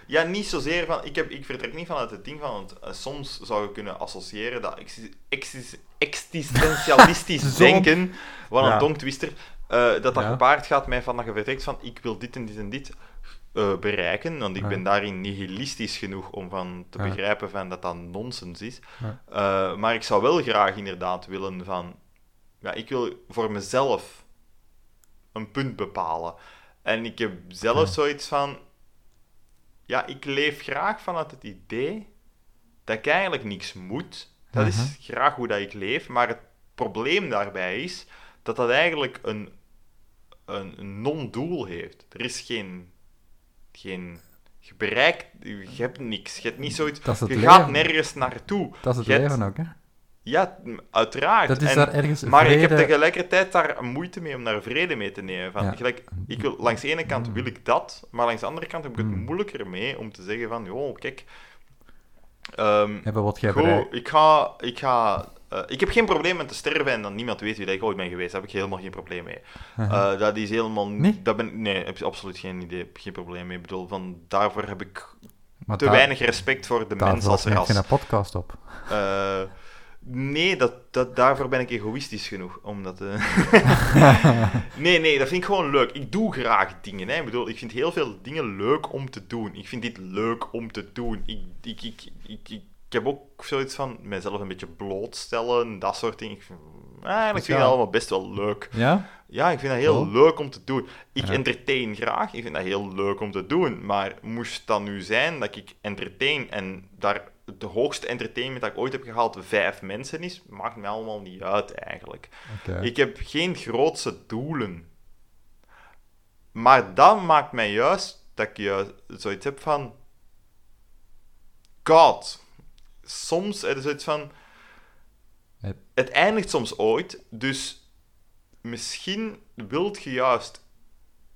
Ja, niet zozeer van... Ik, heb, ik vertrek niet vanuit het ding van... Want eh, soms zou je kunnen associëren dat exis- exis- existentialistisch *laughs* denken, wat een Ja. tongtwister, eh, dat dat Ja. gepaard gaat met van dat je vertrekt van ik wil dit en dit en dit eh, bereiken, want ik Ja. ben daarin nihilistisch genoeg om van te begrijpen van dat dat nonsens is. Maar ik zou wel graag inderdaad willen van... Ja, ik wil voor mezelf een punt bepalen. En ik heb zelf zoiets van... Ja, ik leef graag vanuit het idee dat ik eigenlijk niks moet. Dat Mhm. is graag hoe dat ik leef. Maar het probleem daarbij is dat dat eigenlijk een, een, non-doel heeft. Er is geen... geen je bereikt... Je hebt niks. Je hebt niet zoiets... Je leven. gaat nergens naartoe. Dat is het Je hebt- leven ook, hè? Ja, uiteraard. Dat is En- daar ergens maar ik heb tegelijkertijd daar moeite mee om daar vrede mee te nemen. Van, Ja. gelijk, ik wil, langs de ene kant wil ik dat, maar langs de andere kant heb ik het Mm. moeilijker mee om te zeggen van, joh, kijk, ehm, hebben wat jij goh, ik ga... Ik, ga eh, ik heb geen probleem met te sterven en dan niemand weet wie dat ik ooit ben geweest. Daar heb ik helemaal geen probleem mee. Eh, dat is helemaal... Nee? Dat ben, nee, heb ik absoluut geen idee. Geen probleem mee. Ik bedoel, van, daarvoor heb ik Maar te daar- weinig respect voor de mens als ras. een podcast op. Eh, nee, dat, dat, daarvoor ben ik egoïstisch genoeg. Omdat, eh, *laughs* nee, nee, dat vind ik gewoon leuk. Ik doe graag dingen. Hè. Ik bedoel, ik vind heel veel dingen leuk om te doen. Ik vind dit leuk om te doen. Ik, ik, ik, ik, ik, heb ook zoiets van mezelf een beetje blootstellen, dat soort dingen. Ik vind, eigenlijk vind ik Ja. dat allemaal best wel leuk. Ja? Ja, ik vind dat heel leuk om te doen. Ik Ja. entertain graag, ik vind dat heel leuk om te doen. Maar moest dat nu zijn dat ik entertain en daar de hoogste entertainment dat ik ooit heb gehaald vijf mensen is, maakt mij allemaal niet uit eigenlijk. Ik heb geen grootse doelen. Maar dat maakt mij juist dat ik juist zoiets heb van... God. Soms er is zoiets van... Het- eindigt soms ooit, dus misschien wilt je juist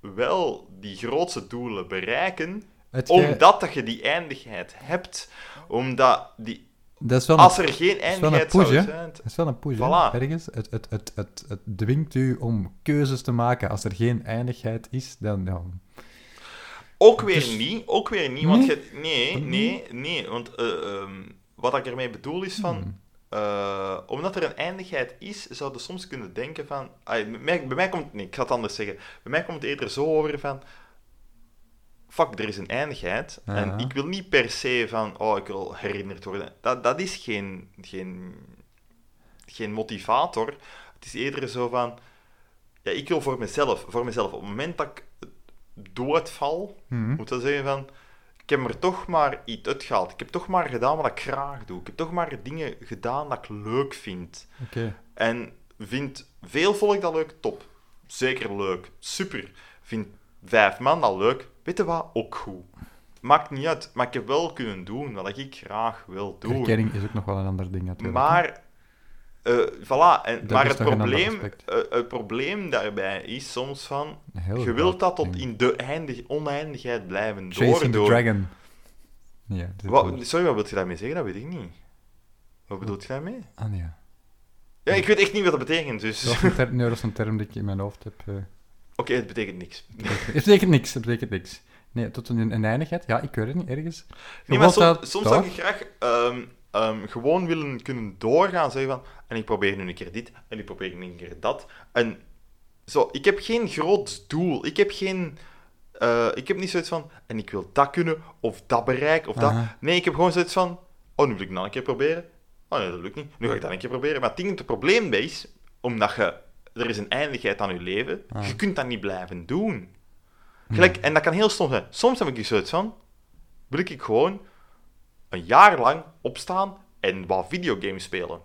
wel die grootste doelen bereiken, Het omdat dat je die eindigheid hebt. Omdat die, dat is wel als er geen eindigheid push, zou zijn... dat is wel een push, Voilà. ergens. Het, het, het, het, het dwingt u om keuzes te maken. Als er geen eindigheid is, dan... dan Ook weer Dus- niet, ook weer niet, want Nee? je, nee, nee, nee, want eh, ehm, wat ik ermee bedoel is van, Hmm. eh, omdat er een eindigheid is, zou je soms kunnen denken van, ah, bij, mij, bij mij komt, nee, ik ga het anders zeggen, bij mij komt het eerder zo over van, fuck, er is een eindigheid, Ja. en ik wil niet per se van, oh, ik wil herinnerd worden, dat, dat is geen, geen, geen motivator, het is eerder zo van, ja, ik wil voor mezelf, voor mezelf, op het moment dat ik doodval, Mhm. moet dat zeggen van, ik heb er toch maar iets uitgehaald. Ik heb toch maar gedaan wat ik graag doe. Ik heb toch maar dingen gedaan dat ik leuk vind. Oké. En vind veel volk dat leuk? Top. Zeker leuk. Super. Vind vijf man dat leuk? Weet je wat? Ook goed. Maakt niet uit. Maar ik heb wel kunnen doen wat ik graag wil doen. Erkenning is ook nog wel een ander ding, natuurlijk. Maar, eh voilà. En, maar het probleem, eh, het probleem daarbij is soms van, je wilt dat tot ding. in de eindig, oneindigheid blijven Chasing the. Dragon. Ja, Wat, sorry, wat wil je daarmee zeggen? Dat weet ik niet. Wat bedoelt je daarmee? Ah, nee. Ja, ik weet echt niet wat dat betekent, dus... Dat is een term, nee, dat is een term die ik in mijn hoofd heb. eh. Oké, het betekent niks. *laughs* Het betekent niks, het betekent niks. Nee, tot een, een eindigheid? Ja, ik weet het niet, ergens. Nee, maar soms, dat soms daar- zou ik graag ehm, ehm, gewoon willen kunnen doorgaan. Zeggen van, en ik probeer nu een keer dit, en ik probeer nu een keer dat. En zo, ik heb geen groot doel. Ik heb geen... eh, ik heb niet zoiets van, en ik wil dat kunnen, of dat bereiken, of dat. Nee, ik heb gewoon zoiets van, oh, nu wil ik dat een keer proberen. Oh nee, dat lukt niet. Nu ga ik dat een keer proberen. Maar het ding, het probleem bij is, omdat je... Er is een eindigheid aan je leven. Ah. Je kunt dat niet blijven doen. Gelijk, en dat kan heel stom zijn. Soms heb ik dus zoiets van, wil ik gewoon een jaar lang opstaan en wat videogames spelen.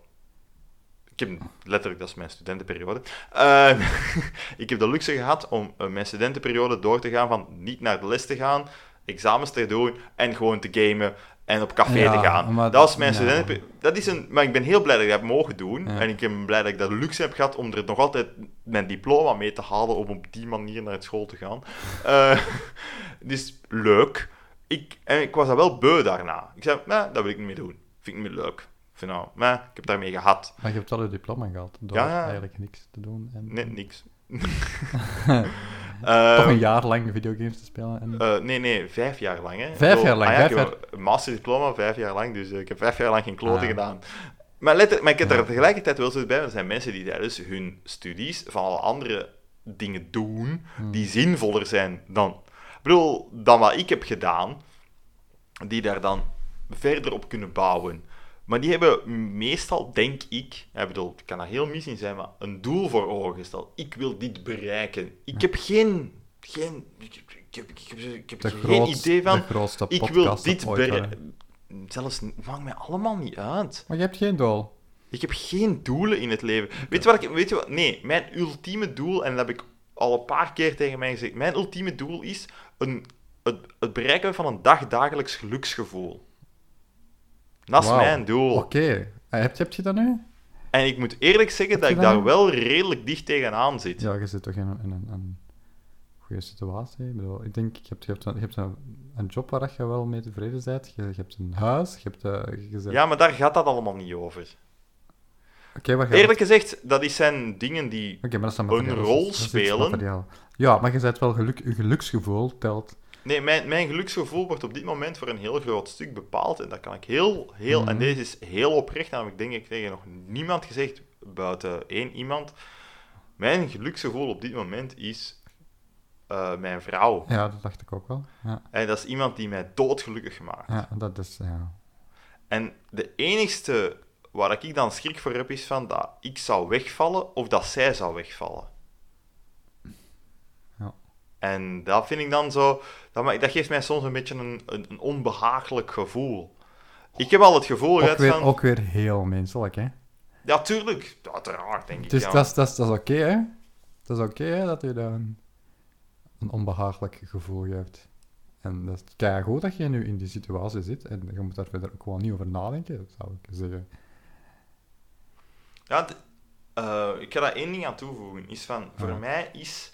Ik heb letterlijk, dat is mijn studentenperiode. Eh, *laughs* ik heb de luxe gehad om eh, mijn studentenperiode door te gaan van niet naar de les te gaan, examens te doen en gewoon te gamen en op café Ja, te gaan. maar- dat was mijn ja. Dat is een, maar ik ben heel blij dat ik dat heb mogen doen. Ja. En ik ben blij dat ik dat luxe heb gehad om er nog altijd mijn diploma mee te halen om op die manier naar school te gaan. *laughs* Eh, dus leuk. Ik, en ik was dat wel beu daarna. Ik zei, nee, dat wil ik niet meer doen. Vind ik niet meer leuk. Vind nou, nee, ik heb daarmee gehad. Maar je hebt wel je diploma gehad, door eigenlijk niks te doen. En... Net niks. *laughs* *laughs* Eh, Toch een jaar lang videogames te spelen. En... eh, nee, nee, vijf jaar lang. Hè. Vijf Zo, jaar lang, ah ja, vijf ik heb een masterdiploma, vijf jaar lang, dus eh, ik heb vijf jaar lang geen kloten Ah. gedaan. Maar, let, maar ik heb er tegelijkertijd wel zo bij, er zijn mensen die tijdens hun studies van alle andere dingen doen, Hmm. die zinvoller zijn dan, ik bedoel, dan wat ik heb gedaan, die daar dan verder op kunnen bouwen. Maar die hebben meestal, denk ik, ik bedoel, het kan dat heel mis in zijn, maar een doel voor ogen gesteld. Ik wil dit bereiken. Ik heb geen, geen, ik, heb, ik heb, ik heb de, geen idee van, de grootste ik wil dit bereiken. Zelfs, maakt mij allemaal niet uit. Maar je hebt geen doel. Ik heb geen doelen in het leven. Weet je wat ik... Weet je wat? Nee, mijn ultieme doel, en dat heb ik al een paar keer tegen mij gezegd, mijn ultieme doel is een, het, het bereiken van een dagdagelijks geluksgevoel. Dat is mijn doel. Oké. Eh, Heb, heb je dat nu? En ik moet eerlijk zeggen dat ik daar wel redelijk dicht tegenaan zit. Ja, je zit toch in een, in een, een goede situatie. Ik, bedoel, ik denk, je hebt, je hebt, een, je hebt een, een job waar je wel mee tevreden bent. Je, je hebt een huis. Je hebt... eh, je zet- Ja, maar daar gaat dat allemaal niet over. Wat Eerlijk gezegd, dat is zijn dingen die... Oké, maar dat een rol Dat is iets spelen. Ja, maar je zet wel geluk, je geluksgevoel telt. Nee, mijn, mijn geluksgevoel wordt op dit moment voor een heel groot stuk bepaald. En dat kan ik heel, heel... En Mhm. deze is heel oprecht, namelijk denk ik tegen nog niemand gezegd, buiten één iemand. Mijn geluksgevoel op dit moment is eh, mijn vrouw. Ja, dat dacht ik ook wel. Ja, En dat is iemand die mij doodgelukkig maakt. ja dat is... Ja. En de enigste waar ik dan schrik voor heb, is van dat ik zou wegvallen of dat zij zou wegvallen. En dat vind ik dan zo... Dat, dat geeft mij soms een beetje een, een, een onbehagelijk gevoel. Ik heb al het gevoel gehad weer, van... ook weer heel menselijk, hè. Ja, tuurlijk. Uiteraard, denk ik. Dus ja. dat is, dat is, dat is oké, hè. Dat is oké, hè, dat je dan een, onbehagelijk gevoel geeft. En dat is kei goed dat je nu in die situatie zit. En je moet daar verder ook gewoon niet over nadenken, dat zou ik zeggen. Ja, eh, ik ga daar één ding aan toevoegen. Is van, voor mij is...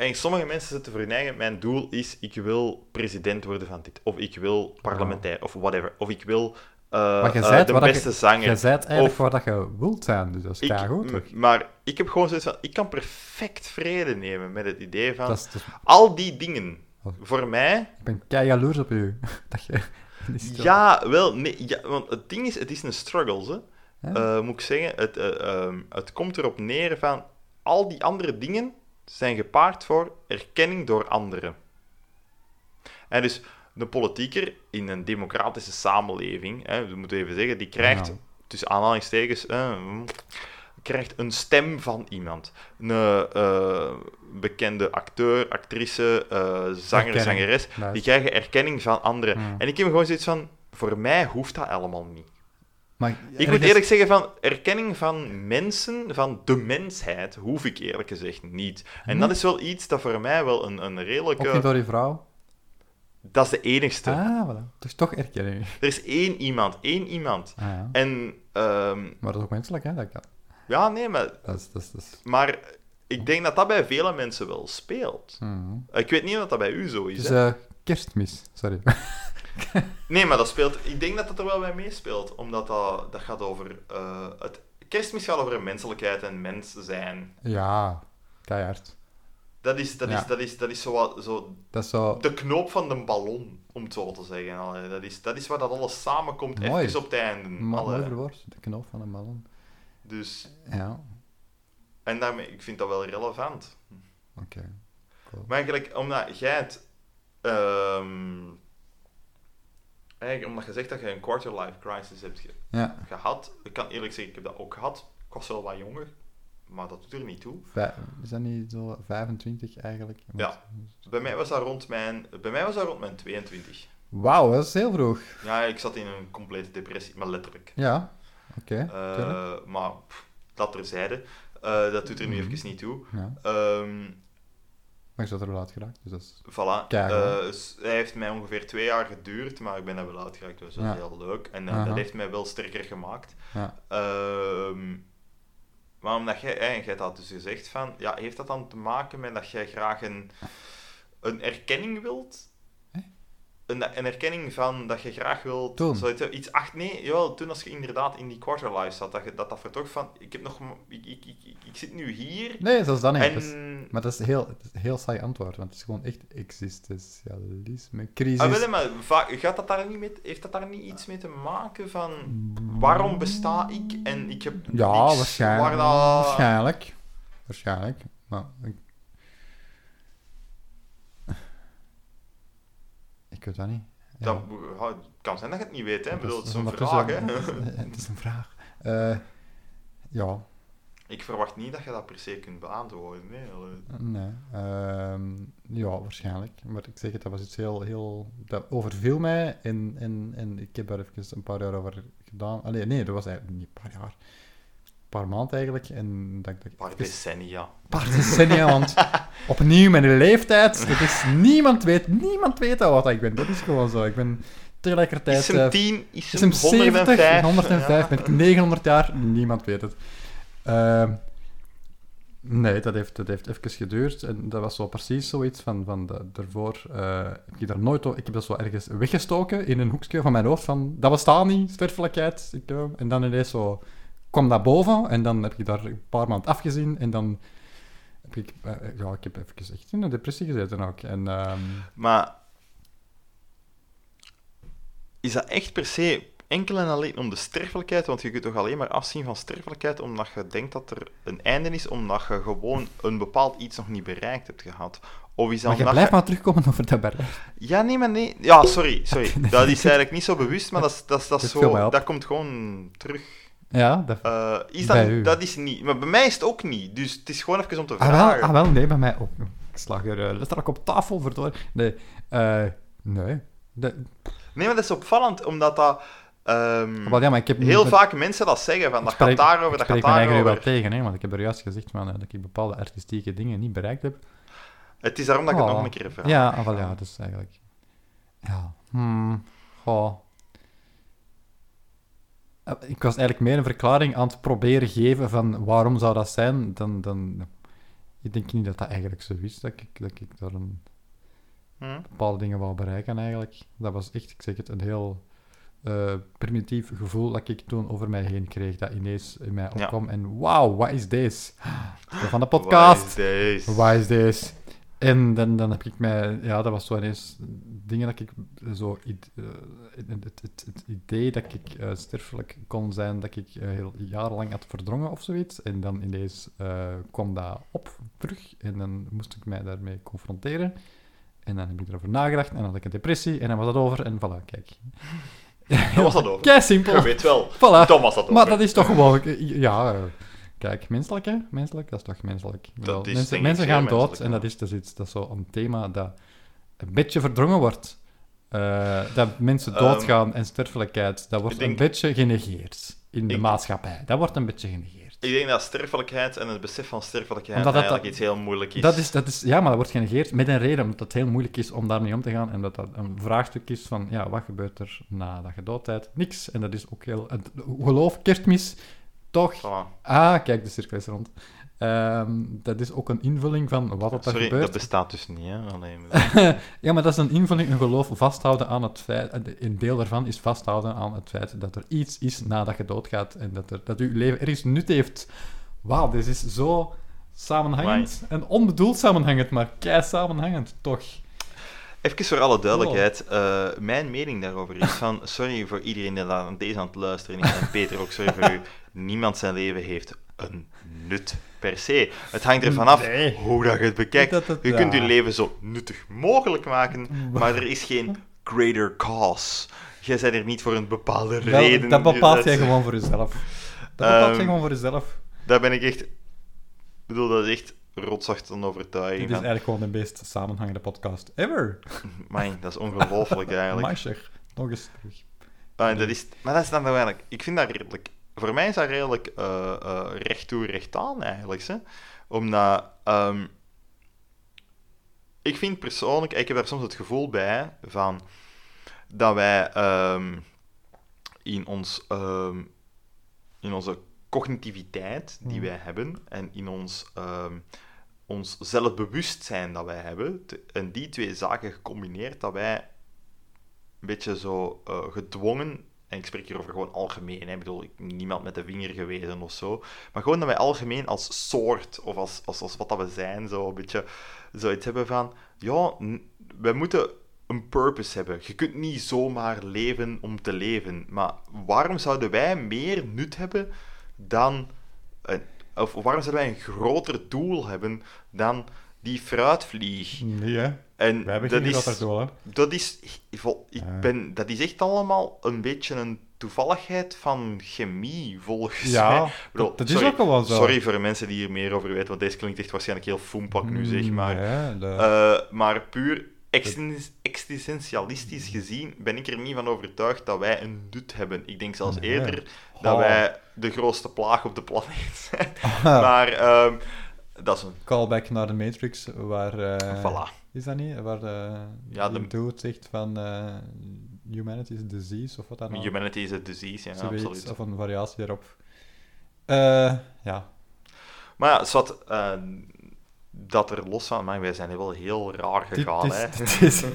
En sommige mensen zetten voor hun eigen... Mijn doel is, ik wil president worden van dit. Of ik wil parlementair, of whatever. Of ik wil eh, Maar je eh, de beste je- zanger. Je zei eigenlijk Of- waar dat je wilt zijn, dus dat is Ik- goed, toch? maar ik heb gewoon zoiets van... Ik kan perfect vrede nemen met het idee van... Is- Al die dingen, Oh. voor mij... ik ben kei jaloers op u. *laughs* dat je... Ja, wel, nee, ja, want het ding is, het is een struggle, hè. Ja. Eh, moet ik zeggen. Het, eh, ehm, het komt erop neer van al die andere dingen zijn gepaard voor erkenning door anderen. En dus de politieker in een democratische samenleving, hè, we moeten even zeggen, die krijgt, Ja. tussen aanhalingstekens, eh, krijgt een stem van iemand. Een eh, bekende acteur, actrice, eh, zanger, Erkenning. zangeres, die krijgen erkenning van anderen. Ja. En ik heb gewoon zoiets van, voor mij hoeft dat allemaal niet. Maar Ik moet eerlijk zeggen, van erkenning van mensen, van de mensheid, hoef ik eerlijk gezegd niet. En dat is wel iets dat voor mij wel een, een Ook redelijke... niet door je vrouw? Dat is de enigste. Ah, voilà. Dus toch erkenning. Er is één iemand, één iemand. Ah, ja. En, ehm, Maar dat is ook menselijk, hè? Dat kan. ja, nee, maar, Dat is... Dat is, dat is... maar ik denk dat dat bij vele mensen wel speelt. Mhm. Ik weet niet of dat bij u zo is. Het is eh, kerstmis, sorry. *laughs* *laughs* Nee, maar dat speelt... Ik denk dat dat er wel bij meespeelt, omdat dat, dat gaat over... eh, het kerstmis gaat over menselijkheid en mens zijn. ja, keihard. Dat is, dat Ja. is, dat is, dat is zo, wat- zo Dat is zo... de knoop van de ballon, om het zo te zeggen. Allee, dat, is, dat is waar dat alles samenkomt, Mooi. even op het einde. Mooi verwoord, de knoop van een ballon. Dus, Ja, en daarmee, ik vind dat wel relevant. oké. Cool. Maar eigenlijk, omdat jij het... ehm, eigenlijk, omdat je zegt dat je een quarter-life crisis hebt ge- Ja, gehad. Ik kan eerlijk zeggen, ik heb dat ook gehad. Ik was wel wat jonger, maar dat doet er niet toe. vij- is dat niet zo 25 eigenlijk? Ja. Bij mij was dat rond mijn, bij mij was dat rond mijn 22. Wauw, dat is heel vroeg. Ja, ik zat in een complete depressie, maar letterlijk. Ja, oké. Eh, maar pff, dat terzijde. Eh dat doet er nu Mhm. even niet toe. ja. Ehm Maar je zat er wel uitgeraakt, dus dat is... voilà. Eh, s- hij heeft mij ongeveer twee jaar geduurd, maar ik ben er wel uitgeraakt. Dus dat is Ja. heel leuk. En eh, dat heeft mij wel sterker gemaakt. Ja. Ehm, maar omdat jij, eh, jij had dus gezegd van, ja, heeft dat dan te maken met dat jij graag een, een erkenning wilt? Een, een erkenning van dat je graag wilt... Toen. Iets acht... Nee, jawel, toen als je inderdaad in die quarterlife zat, dat je, dat, dat vertrok van... Ik heb nog... Ik, ik, ik, ik, zit nu hier... Nee, zelfs dan niet. en... Maar dat is, heel, is een heel saai antwoord, want het is gewoon echt existentialisme, crisis. Ah, wel, maar vaak, gaat dat daar niet met, heeft dat daar niet iets mee te maken van... Waarom besta ik en ik heb ja, waarschijnlijk. waar dat- Waarschijnlijk. Waarschijnlijk. Maar ik... ik weet dat niet. Ja. Dat ja, kan zijn dat je het niet weet, hè. Ik bedoel, het is een vraag, hè. *laughs* Het is een *laughs* vraag. Eh, ja, Ik verwacht niet dat je dat per se kunt beantwoorden, nee. nee. Ehm, ja, waarschijnlijk. Maar ik zeg het, dat was iets heel... heel dat overviel mij en, en, en ik heb daar even een paar jaar over gedaan. Allee, nee, dat was eigenlijk niet een paar jaar. Paar maanden eigenlijk. En dat, dat paar decennia. paar decennia, want *laughs* opnieuw mijn leeftijd, dat is, niemand weet, niemand weet al wat ik ben. Dat is gewoon zo. Ik ben tegelijkertijd... Is hem eh, 10, is is hem hem 70, 105. 105, Ja. ben ik 900 jaar, niemand weet het. Ehm, nee, dat heeft, dat heeft even geduurd. En dat was zo precies zoiets van, van de, daarvoor... eh, heb ik, daar nooit, ik heb dat zo ergens weggestoken in een hoekje van mijn hoofd. Van, dat bestaat niet, sterfelijkheid. Ik, eh, en dan ineens zo kwam dat boven. En dan heb ik daar een paar maanden afgezien. En dan heb ik... eh, ja, ik heb even echt in een depressie gezeten ook. En... ehm, Maar is dat echt per se enkel en alleen om de sterfelijkheid? Want je kunt toch alleen maar afzien van sterfelijkheid omdat je denkt dat er een einde is, omdat je gewoon een bepaald iets nog niet bereikt hebt gehad. Of is dat maar je blijft je- maar terugkomen over dat bereik. Ja, nee, maar nee. Ja, sorry, sorry. *laughs* Dat is eigenlijk niet zo bewust, maar dat, is, dat, is, dat, mij zo, dat komt gewoon terug. Ja, dat... Eh, is dat, dat is niet. Maar bij mij is het ook niet. Dus het is gewoon even om te Ah vragen. wel, ah, wel, nee, bij mij ook. Ik slag er eh, letterlijk op tafel, verdorie. Nee, eh, nee. De, Nee, maar dat is opvallend, omdat dat... ehm, wel, ja, maar ik heb heel ik vaak mensen dat zeggen, van dat spreek- gaat daarover, ik dat spreek gaat mijn eigen nu wel daarover. tegen, hè, want ik heb er juist gezegd van, dat ik bepaalde artistieke dingen niet bereikt heb. Het is daarom dat ik het nog een keer vraag. Ja, ah, wel, ja, dus eigenlijk... Ja, hmm, goh. Eh, Ik was eigenlijk meer een verklaring aan het proberen geven van waarom zou dat zijn, dan... dan ik denk niet dat dat eigenlijk zo is, dat ik, dat ik daar een Hm? bepaalde dingen wou bereiken eigenlijk. Dat was echt, ik zeg het, een heel eh, primitief gevoel dat ik toen over mij heen kreeg, dat ineens in mij Ja. opkwam. En wauw, wat is deze? *gasps* Van de podcast. Wat is deze? En dan, dan heb ik mij, ja, dat was zo ineens dingen dat ik zo, eh, het, het, het, het idee dat ik eh, sterfelijk kon zijn, dat ik eh, heel jarenlang had verdrongen of zoiets. En dan ineens eh, kwam dat op terug en dan moest ik mij daarmee confronteren. En dan heb ik erover nagedacht en dan had ik een depressie en dan was dat over en voilà, kijk. *laughs* Dan was dat over. *laughs* Kei simpel. Je weet wel, Voilà. dan was dat over. Maar dat is toch gewoon... Ja, kijk, menselijk, hè? Menselijk, dat is toch menselijk. Is, denk mensen gaan dood en dat is dus iets, dat is zo een thema dat een beetje verdrongen wordt. Eh, dat mensen Ehm, doodgaan en sterfelijkheid, dat wordt denk- een beetje genegeerd in de Ik- maatschappij. Dat wordt een beetje genegeerd. Ik denk dat sterfelijkheid en het besef van sterfelijkheid Omdat dat- eigenlijk iets heel moeilijk is. Dat is, dat is, ja, maar dat wordt genegeerd met een reden, omdat het heel moeilijk is om daarmee om te gaan. En dat dat een vraagstuk is van, ja, wat gebeurt er nadat je dood bent? Niks. En dat is ook heel... het- Geloof, kerstmis, toch? Voilà. Ah, kijk, de cirkel is rond. Ehm, dat is ook een invulling van wat er Sorry, gebeurt. dat bestaat dus niet, hè. Alleen, *laughs* ja, maar dat is een invulling, een geloof vasthouden aan het feit... eh, Een deel daarvan is vasthouden aan het feit dat er iets is nadat je doodgaat en dat, er, dat uw leven ergens nut heeft. Wauw, dit is zo samenhangend. En onbedoeld samenhangend, maar kei samenhangend, toch. Even voor alle duidelijkheid, eh, mijn mening daarover is van, sorry voor iedereen die aan deze aan het luisteren is, en Peter ook, sorry voor u, *laughs* niemand zijn leven heeft een nut per se. Het hangt ervan af Nee. hoe dat je het bekijkt. Het- je kunt je leven zo nuttig mogelijk maken, maar er is geen greater cause. Jij bent er niet voor een bepaalde Dat, reden. dat bepaalt Je jij gewoon voor jezelf. Dat bepaalt Ehm, jij gewoon voor jezelf. Daar ben ik echt... Ik bedoel, dat is echt rotzacht een overtuiging Dit is eigenlijk gewoon de meest samenhangende podcast ever. *laughs* Amai, dat is ongelooflijk eigenlijk. Zeg. Nog eens terug. Ah, dat is, maar dat is dan wel eigenlijk... Ik vind dat redelijk... Voor mij is dat redelijk eh, eh, recht toe, recht aan, eigenlijk. Hè? Omdat... ehm, ik vind persoonlijk... Ik heb daar soms het gevoel bij van... Dat wij ehm, in, ons, ehm, in onze cognitiviteit die Mhm. wij hebben en in ons, ons zelfbewustzijn dat wij hebben, en die twee zaken gecombineerd, dat wij een beetje zo eh, gedwongen, en ik spreek hier over gewoon algemeen, hè, ik bedoel, ik, niemand met de vinger gewezen of zo, maar gewoon dat wij algemeen als soort, of als, als, als wat dat we zijn, zo een beetje zoiets hebben van, ja, wij moeten een purpose hebben. Je kunt niet zomaar leven om te leven, maar waarom zouden wij meer nut hebben dan, een, of waarom zouden wij een groter doel hebben dan die fruitvlieg? Nee. En Wij hebben dat geen is, doel, hè. dat is, vol- ik ben, dat is echt allemaal een beetje een toevalligheid van chemie, volgens mij. Ja, Ik bedoel, dat, is sorry, ook wel zo. Sorry voor de mensen die hier meer over weten, want deze klinkt echt waarschijnlijk heel foempak nu, zeg maar. Nee, de- Eh, maar puur existen- existentialistisch gezien ben ik er niet van overtuigd dat wij een nut hebben. Ik denk zelfs Nee. eerder dat wij de grootste plaag op de planeet zijn. *laughs* Maar ehm, dat is een... callback naar de Matrix, waar... eh, Voilà. Is dat niet? Waar eh Ja, de- dude zegt van eh, humanity is a disease, of wat dan ook. Humanity is a disease, ja, Zoiets, absoluut. Of een variatie daarop. Eh, ja. Maar ja, zwart, eh, dat er los van... Maar wij zijn wel heel raar Dit gegaan, is, hè. *laughs* dit is echt-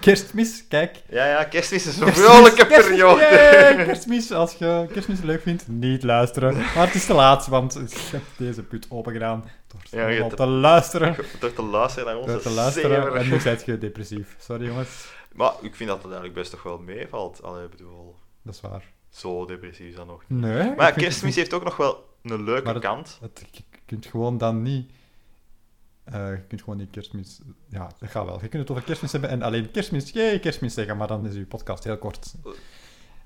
Kerstmis, kijk. Ja, ja, kerstmis is een Kerstmis, vrolijke kerstmis, periode. kerstmis, als je kerstmis leuk vindt, niet luisteren. Maar het is te laat, want ik heb deze put open gedaan door Ja, hebt- te luisteren. Door te luisteren naar onze Door te luisteren, zever. en nu zijt je depressief. Sorry jongens, Maar ik vind dat het eigenlijk best toch wel meevalt. Allee, bedoel, dat is waar. zo depressief is dat nog niet. Nee. Maar kerstmis heeft ook nog wel een leuke Maar het- kant. Het, je kunt gewoon dan niet. Eh, je kunt gewoon niet kerstmis. Ja, dat gaat wel. Je kunt het over kerstmis hebben en alleen kerstmis, jee, kerstmis zeggen, maar dan is uw podcast heel kort.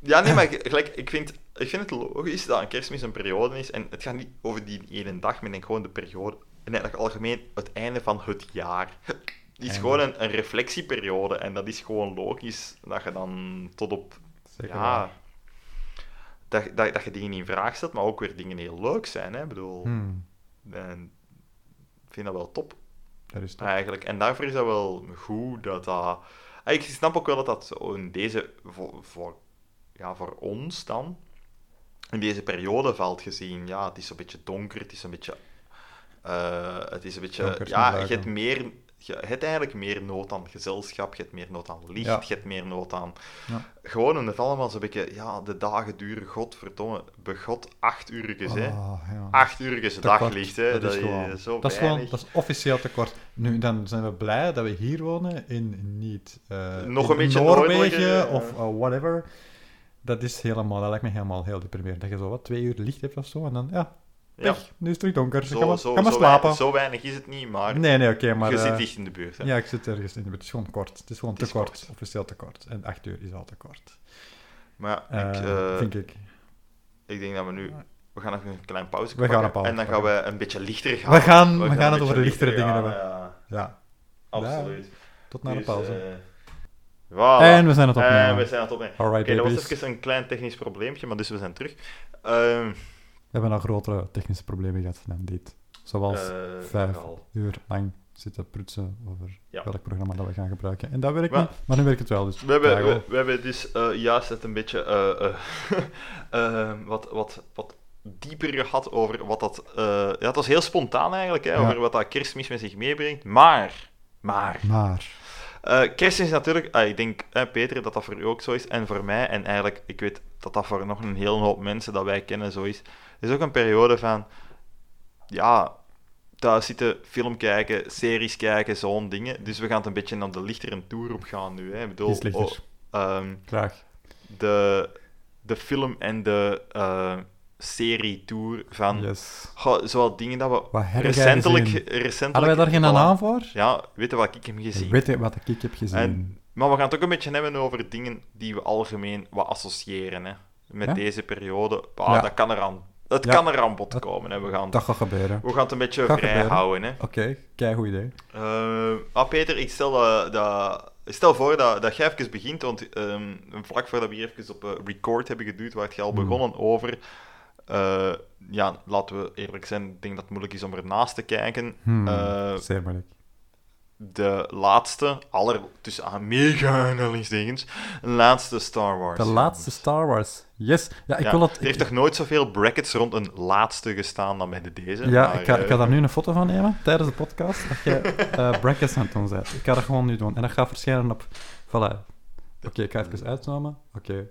Ja, nee, maar gelijk, ik, vind, ik vind het logisch dat een kerstmis een periode is. En het gaat niet over die ene dag, maar ik denk gewoon de periode. En eigenlijk algemeen het einde van het jaar. Het is gewoon een, een reflectieperiode. En dat is gewoon logisch dat je dan tot op. Zeker ja, waar. dat, dat, dat je dingen in vraag stelt, maar ook weer dingen heel leuk zijn. Hè? Ik bedoel, Hmm, en vind dat wel top. dat is toch. Eigenlijk. En daarvoor is dat wel goed dat dat... Ah, Ik snap ook wel dat dat zo in deze... Voor, voor, ja, voor ons dan... In deze periode valt gezien. Ja, het is een beetje donker, het is een beetje... eh, het is een beetje... Ja, je hebt meer... Je hebt eigenlijk meer nood aan gezelschap, je hebt meer nood aan licht, Ja. je hebt meer nood aan... Ja. Gewoon omdat het allemaal zo'n beetje... Ja, de dagen duren, godverdomme, begot acht uurtjes, hè. Ah, ja. Acht uurtjes Te daglicht, hè. Dat is gewoon, zo dat is, gewoon dat is officieel te kort. Nu, dan zijn we blij dat we hier wonen in niet eh, Nog in een beetje Noorwegen of eh, whatever. Dat is helemaal, dat lijkt me helemaal heel deprimerend. Dat je zo wat twee uur licht hebt of zo en dan, ja, Ja. nu is het terug donker. Zo, maar, zo, maar zo slapen. Weinig, zo weinig is het niet, maar, Nee, nee, oké, maar... je eh, zit dicht in de buurt. Hè. Ja, ik zit ergens in de buurt. Het is gewoon kort. Het is gewoon Het te kort. kort. Officieel te kort. En acht uur is al te kort. Maar ja, ik, Eh, eh, vind ik. ik denk dat we nu... We gaan even een klein pauze We gaan pakken, een pauze En dan gaan we een beetje lichter gaan. We gaan- we gaan het over de lichtere lichter dingen gaan, hebben. Ja, Ja, absoluut. tot na de Dus, pauze. eh, voilà. en we zijn het opnemen. En we zijn het opnemen. Oké, Alright, dat was even een klein technisch probleempje, maar dus we zijn terug. Ehm hebben al grotere technische problemen gehad dan dit. Zoals eh, vijf uur lang zitten prutsen over Ja. welk programma dat we gaan gebruiken. En dat werkt Maar- niet, maar nu werkt het wel. Dus We hebben, we, hebben dus eh, juist het een beetje *laughs* eh, wat, wat, wat dieper gehad over wat dat... ja, het was heel spontaan eigenlijk, hè, Ja. over wat dat kerstmis met zich meebrengt. Maar, maar... Maar, kerstmis is natuurlijk... ah, ik denk, Peter, dat dat voor u ook zo is. En voor mij, en eigenlijk, ik weet dat dat voor nog een hele hoop mensen dat wij kennen zo is. Het is ook een periode van... Ja, thuis zitten, film kijken, series kijken, zo'n dingen. Dus we gaan het een beetje naar de lichtere tour op gaan nu. Hè. Ik bedoel, lichter. oh, ehm, de, de film en de eh serie-tour van... Yes. Zowel dingen dat we recentelijk... recentelijk Hadden wij daar geen naam voor? Ja, weet je wat ik heb gezien? Weet je wat ik heb gezien? En, maar we gaan het ook een beetje hebben over dingen die we algemeen wat associëren hè, met Ja? deze periode. Ah, Ja. Dat kan eraan, Ja. kan eraan bod Dat- komen. Hè. We, gaan, Dat gaat gebeuren. we gaan het een beetje Gaat vrij gebeuren. houden. Hè. Oké, kei goed idee. Eh, maar Peter, ik stel, eh, dat, stel voor dat, dat jij even begint, want ehm, vlak voordat we hier even op eh, record hebben geduwd, werd je al Hmm. begonnen over... eh, ja, laten we eerlijk zijn, ik denk dat het moeilijk is om ernaast te kijken. Hmm, zeer moeilijk. De laatste, aller, tussen aan mega aanhalingstekens, laatste Star Wars. De laatste Star Wars. Yes. Ja, ik Ja, wil het... er heeft toch nooit zoveel brackets rond een laatste gestaan dan bij de deze? Ja, maar, ik, ga, ik ga eh, daar nu een foto van nemen tijdens de podcast. Dat je eh *laughs* brackets aan het doen bent. Ik ga dat gewoon nu doen. En dat gaat verschijnen op. Voilà. Oké, ik ga even uitzoomen. Oké.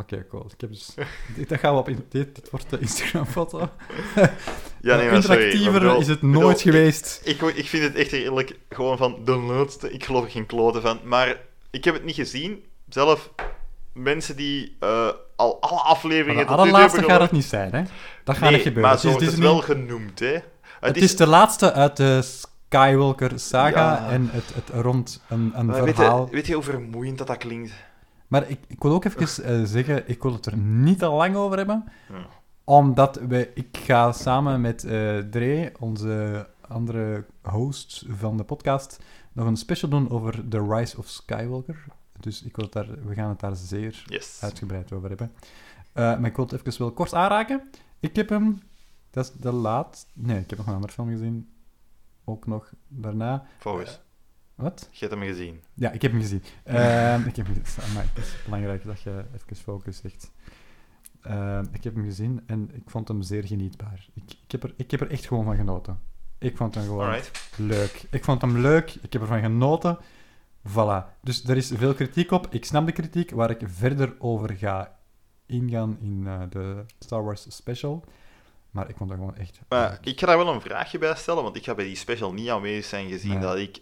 Oké, cool. Ik heb dus... *laughs* dit, dat gaan we op... in- Dit, dit wordt de Instagram-foto. *laughs* Ja, nee, maar sorry. Interactiever bedoel- is het nooit geweest. Ik, ik vind het echt eerlijk gewoon van de laatste. Ik geloof er geen kloten van. Maar ik heb het niet gezien. Zelf, mensen die eh, al alle Maar afleveringen de nu toe allerlaatste gaat het niet zijn, hè? Dat gaat Nee, niet gebeuren. maar zo, het is, het is Disney- wel genoemd, hè. Het is de laatste uit de Skywalker saga Ja. en het, het rond een, een Maar weet, verhaal. je, weet je hoe vermoeiend dat, dat klinkt? Maar ik, ik wil ook even eh, zeggen, ik wil het er niet te lang over hebben. Ja. Omdat we, ik ga samen met eh Dre, onze andere host van de podcast, nog een special doen over The Rise of Skywalker. Dus ik wil het daar, we gaan het daar zeer Yes. uitgebreid over hebben. Eh, maar ik wil het even wel kort aanraken. Ik heb hem, dat is de laat... Nee, ik heb nog een andere film gezien. Ook nog daarna. Focus. Wat? Je hebt hem gezien. Ja, ik heb hem gezien. *laughs* Ehm, ik heb hem gezien. Amai, het is belangrijk dat je even focus zegt. Ehm, ik heb hem gezien en ik vond hem zeer genietbaar. Ik, ik, heb, er, ik heb er echt gewoon van genoten. Ik vond hem gewoon Alright. leuk. Ik vond hem leuk, ik heb ervan genoten. Voilà. Dus er is veel kritiek op. Ik snap de kritiek, waar ik verder over ga ingaan in eh, de Star Wars special. Maar ik vond dat gewoon echt... Maar ik ga daar wel een vraagje bij stellen, want ik ga bij die special niet aanwezig zijn gezien Nee. dat ik...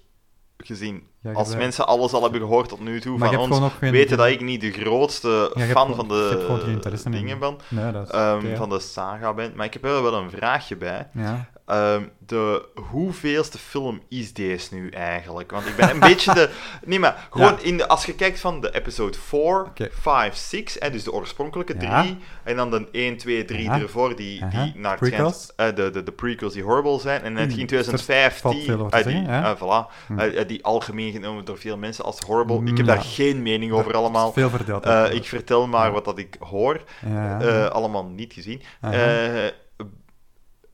Gezien, Ja, als bent- mensen alles al hebben gehoord tot nu toe Maar van ons, geen... weten dat ik niet de grootste Ja, fan van de dingen ben, Nee, dat is... ehm, van de saga ben. Maar ik heb er wel een vraagje bij. Ja. Ehm, de hoeveelste film is deze nu eigenlijk? Want ik ben een *laughs* beetje de... Nee, maar gewoon Ja. in de, als je kijkt van de episode 4, Oké. 5, 6, hè, dus de oorspronkelijke Ja. drie, en dan de 1, 2, 3 Ja. ervoor, die, die naar het Prequels. schijnt, eh, de, de, de prequels die horrible zijn, en net Hmm, in valt 2015, veel over te eh, die, zeggen, eh, voilà, Hm. eh, eh, die algemeen genomen door veel mensen als horrible. Ik heb Mm, daar geen mening over allemaal. Veel verdeeld. Eh, ik vertel maar wat dat ik hoor. Allemaal niet gezien. Aha.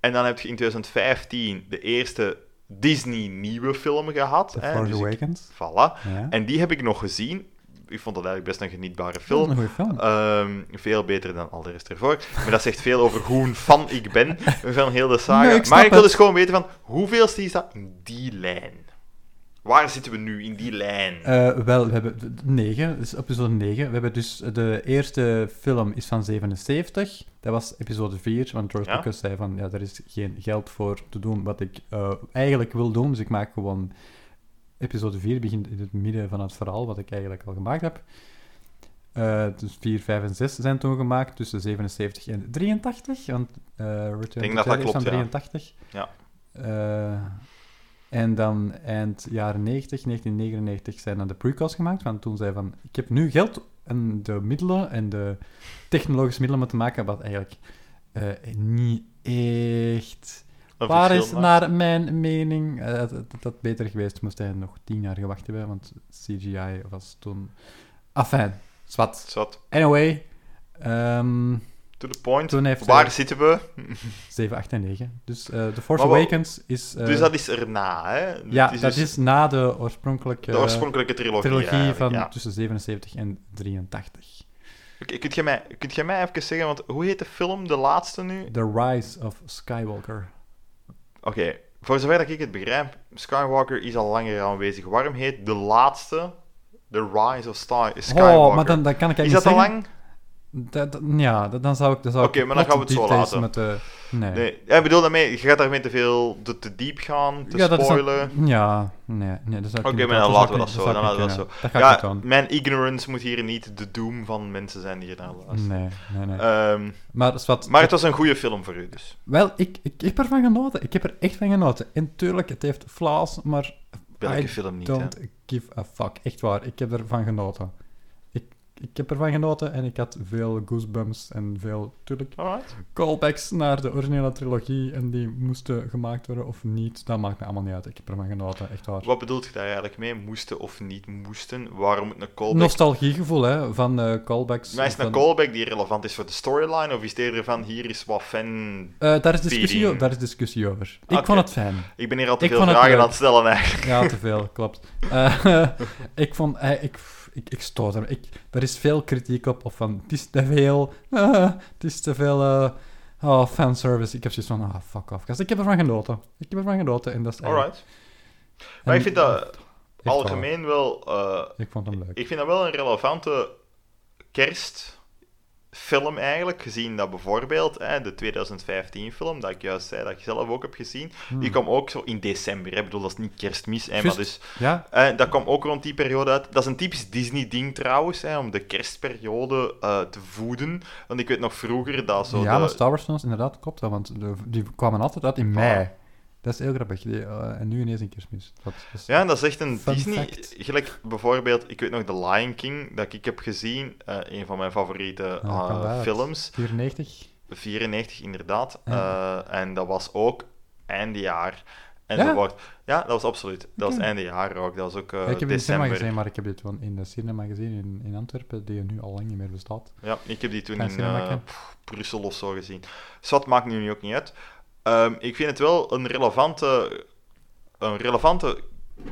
En dan heb je in 2015 de eerste Disney nieuwe film gehad. The hè, Force dus ik- Awakens. voilà. Ja. En die heb ik nog gezien. Ik vond dat eigenlijk best een genietbare film. een goede film. Ehm, veel beter dan al de rest ervoor. Maar dat zegt veel over hoe een fan ik ben *laughs* van heel de saga. Nee, ik snap maar ik wil het. dus gewoon weten van, hoeveelste is dat in die lijn? Waar zitten we nu in die lijn? Eh, wel, we hebben d- d- negen, dus episode 9. We hebben dus de eerste film is van 77. Dat was episode 4, want George Ja. Lucas zei van ja, er is geen geld voor te doen wat ik eh, eigenlijk wil doen, dus ik maak gewoon episode 4 begint in het midden van het verhaal wat ik eigenlijk al gemaakt heb. Eh, dus 4, 5 en 6 zijn toen gemaakt, tussen 77 en 83. Want eh Return denk to dat dat is van klopt, ja. 83. Ja. En dan eind jaren 90, 1999, zijn dan de prequels gemaakt. Want toen zei van, ik heb nu geld en de middelen en de technologische middelen om te maken, wat eigenlijk eh, niet echt waar is naar mijn mening. Eh, dat beter geweest, moest hij nog tien jaar gewacht hebben, want CGI was toen... Afijn, zwart. Anyway, ehm To the point. Toen heeft Waar hij- zitten we? 7, 8 en 9. Dus eh The Force Awakens is... eh, dus dat is erna, hè? ja, Het dat dus is na de oorspronkelijke, de oorspronkelijke trilogie. trilogie van ja. tussen 77 en 83. Oké, Kunt jij mij, kunt jij mij even zeggen, want hoe heet de film, de laatste nu? The Rise of Skywalker. Oké, voor zover dat ik het begrijp, Skywalker is al langer aanwezig. Waarom heet de laatste The Rise of Star Skywalker? Oh, maar dan, dan kan ik is eigenlijk dat al zeggen... lang? Dat, ja, dat- dan zou ik... Oké, ik maar dan gaan we het zo laten. Met de, nee. Nee, ja, ik bedoel daarmee, je gaat daarmee te veel te, te diep gaan, te ja, spoilen. ja, nee, nee, Oké, niet maar dan laten we dat zo. Dan laten we dat zo. Ja, mijn ignorance moet hier niet de doom van mensen zijn die hier naar doen. luisteren. Nee, nee, nee. Ehm, maar wat... maar het was een goede film voor u, dus. Wel, ik, ik, ik heb ervan genoten. Ik heb er echt van genoten. En tuurlijk, het heeft flaws, maar Welke I film niet, hè? don't give a fuck. Echt waar, ik heb ervan genoten. Ik, heb ervan genoten en ik had veel goosebumps en veel, tuurlijk, Alright. callbacks naar de originele trilogie en die moesten gemaakt worden of niet. Dat maakt me allemaal niet uit. Ik heb ervan genoten, echt waar. Wat bedoelt je daar eigenlijk mee? Moesten of niet moesten? Waarom moet een callback... Nostalgiegevoel, hè, van eh, callbacks. Maar is het een van- callback die relevant is voor de storyline, of is het eerder van, hier is wat fan... Eh, daar, is discussie, Feeding. o- daar is discussie over. Ik vond het fijn. Ik ben hier al te Ik veel het vragen aan het stellen, eigenlijk. Ja, te veel, klopt. Eh, *laughs* ik vond... ik, ik, ik stoot er. Ik, er is veel kritiek op, of van, het is te veel... eh, het is te veel... eh, oh, fanservice. Ik heb zoiets van, ah, fuck off. gast. Ik heb ervan genoten. Ik heb ervan genoten, en dat is Alright. Maar ik vind dat... algemeen wel... eh, Ik vond hem leuk. ik vind dat wel een relevante kerstfilm eigenlijk, gezien dat bijvoorbeeld hè, de 2015-film, dat ik juist zei dat ik zelf ook heb gezien, die kwam ook zo in december. Hè. Ik bedoel, dat is niet kerstmis, hè, maar dus... Ja, dat kwam ook rond die periode uit. Dat is een typisch Disney-ding trouwens, hè, om de kerstperiode eh, te voeden. Want ik weet nog vroeger dat zo... ja de- Star Wars films, inderdaad, klopt dat, want de- die kwamen altijd uit in mei. Dat is heel grappig. Die, eh, en nu ineens in kerstmis. Dat is, Ja, en dat is echt een Disney. fact. Gelijk bijvoorbeeld, ik weet nog The Lion King, dat ik heb gezien. eh, een van mijn favoriete Ja, eh, films. 94. 94 inderdaad. Ja. En dat was ook eindejaar. En Ja? zo wordt, ja, dat was absoluut. Dat was eindejaar ook. Dat was ook Ja, ik heb het in de cinema december. gezien, maar ik heb dit gewoon in de cinema gezien in, in Antwerpen, die nu al lang niet meer bestaat. Ja, ik heb die toen in Brussel of zo gezien. Zwat maakt nu ook niet uit. Ehm, ik vind het wel een relevante, een relevante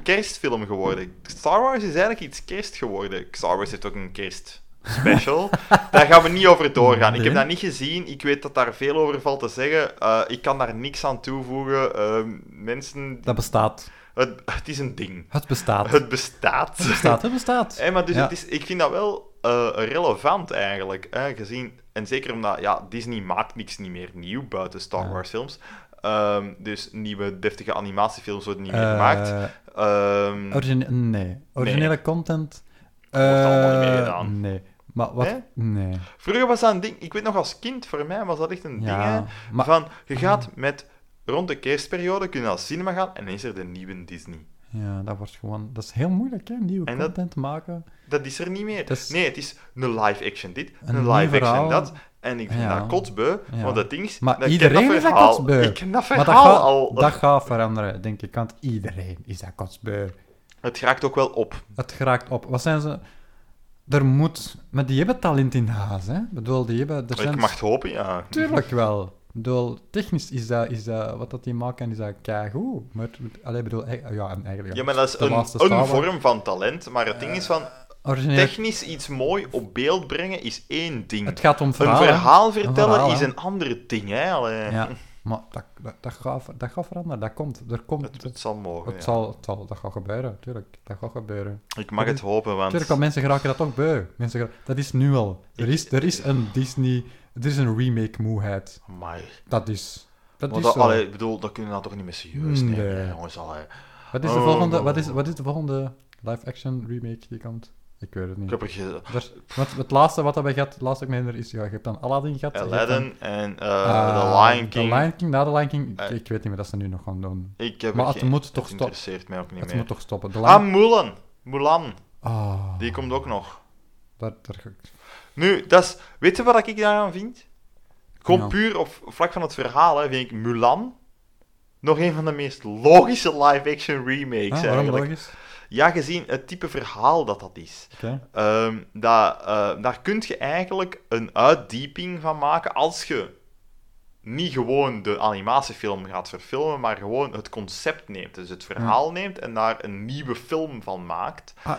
kerstfilm geworden. Star Wars is eigenlijk iets kerst geworden. Star Wars heeft ook een kerstspecial. *laughs* daar gaan we niet over doorgaan. Ik heb dat niet gezien. Ik weet dat daar veel over valt te zeggen. Eh, ik kan daar niks aan toevoegen. Ehm, mensen, Dat bestaat. het, het is een ding. Het bestaat. Het bestaat. Het bestaat, het bestaat. Hé, *laughs* maar dus Ja. het is, ik vind dat wel eh, relevant eigenlijk, hè, gezien... En zeker omdat, ja, Disney maakt niks niet meer nieuw buiten Star Ja. Wars films. Ehm, dus nieuwe deftige animatiefilms worden niet meer Eh, gemaakt. Ehm, origine- nee. Originele content. wordt allemaal niet meer eh, gedaan. Nee. Maar wat... Nee? Nee. vroeger was dat een ding... Ik weet nog als kind, voor mij was dat echt een ding, hè, maar... Van, je gaat met... Rond de kerstperiode kun je naar het cinema gaan en dan is er de nieuwe Disney. Ja, dat wordt gewoon... Dat is heel moeilijk, hè, nieuwe En dat- content maken. Dat is er niet meer. Dat is- Nee, het is een live-action dit, Een een live-action dat. En ik vind Ja. dat kotsbeu, Ja. want het ding is... Maar dat iedereen dat is dat kotsbeu. Ik ken dat Maar dat gaat, al. dat gaat veranderen, denk ik. Want iedereen is dat kotsbeu. Het raakt ook wel op. Het geraakt op. Wat zijn ze... Er moet... Maar die hebben talent in huis, hè. Ik bedoel, die hebben... Er zijn... Ik mag het hopen, ja. Tuurlijk wel. Ik bedoel, technisch is dat, is dat... Wat dat die maken, is dat keigoed. Maar... Allee, bedoel... eh, Ja, en eigenlijk... Ja, maar dat is een, een vorm van talent. Maar het ding is van, Origineel... technisch iets mooi op beeld brengen is één ding. Het gaat om Een verhalen. verhaal vertellen verhaal, is een ander ding, hè. Allee. Ja, maar dat, dat, dat, gaat, dat gaat veranderen. Dat komt. Er komt... Het, het zal mogen, Het ja. zal, het zal, dat gaat gebeuren, tuurlijk. Dat gaat gebeuren. Ik mag het hopen, want... Tuurlijk, want mensen geraken dat toch beu. Mensen gera- dat is nu al. Er is, er is een Disney... Er is een remake-moeheid. Amai. Dat is... Dat Maar is dat, zo. allee, ik bedoel, dat kunnen we nou toch niet meer serieus nemen, Nee. hè, jongens. Allee. Wat is de Oh. volgende... Wat is, wat is de volgende live-action remake die komt? Ik weet het Ik niet. heb er want het laatste wat we gehad, het laatste ik me herinner is... Ja, je hebt dan Aladdin gehad. Aladdin en eh eh, The Lion King. The Lion King, na The Lion King. Ik, Eh. ik weet niet meer dat ze nu nog gaan doen. Ik heb Maar het geen- moet toch het stoppen. interesseert mij ook niet Het meer. moet toch stoppen. Ah, Lion... Mulan. Mulan. Ah, Die komt ook nog. daar, daar ga ik- Nu, dat is... Weet je wat ik daaraan vind? Gewoon Ja. puur op vlak van het verhaal, hè, vind ik Mulan nog een van de meest logische live-action remakes, Ah, eigenlijk. logisch? Ja, gezien het type verhaal dat dat is. Ehm, dat, eh, daar kun je eigenlijk een uitdieping van maken als je niet gewoon de animatiefilm gaat verfilmen, maar gewoon het concept neemt. Dus het verhaal neemt en daar een nieuwe film van maakt. Ah,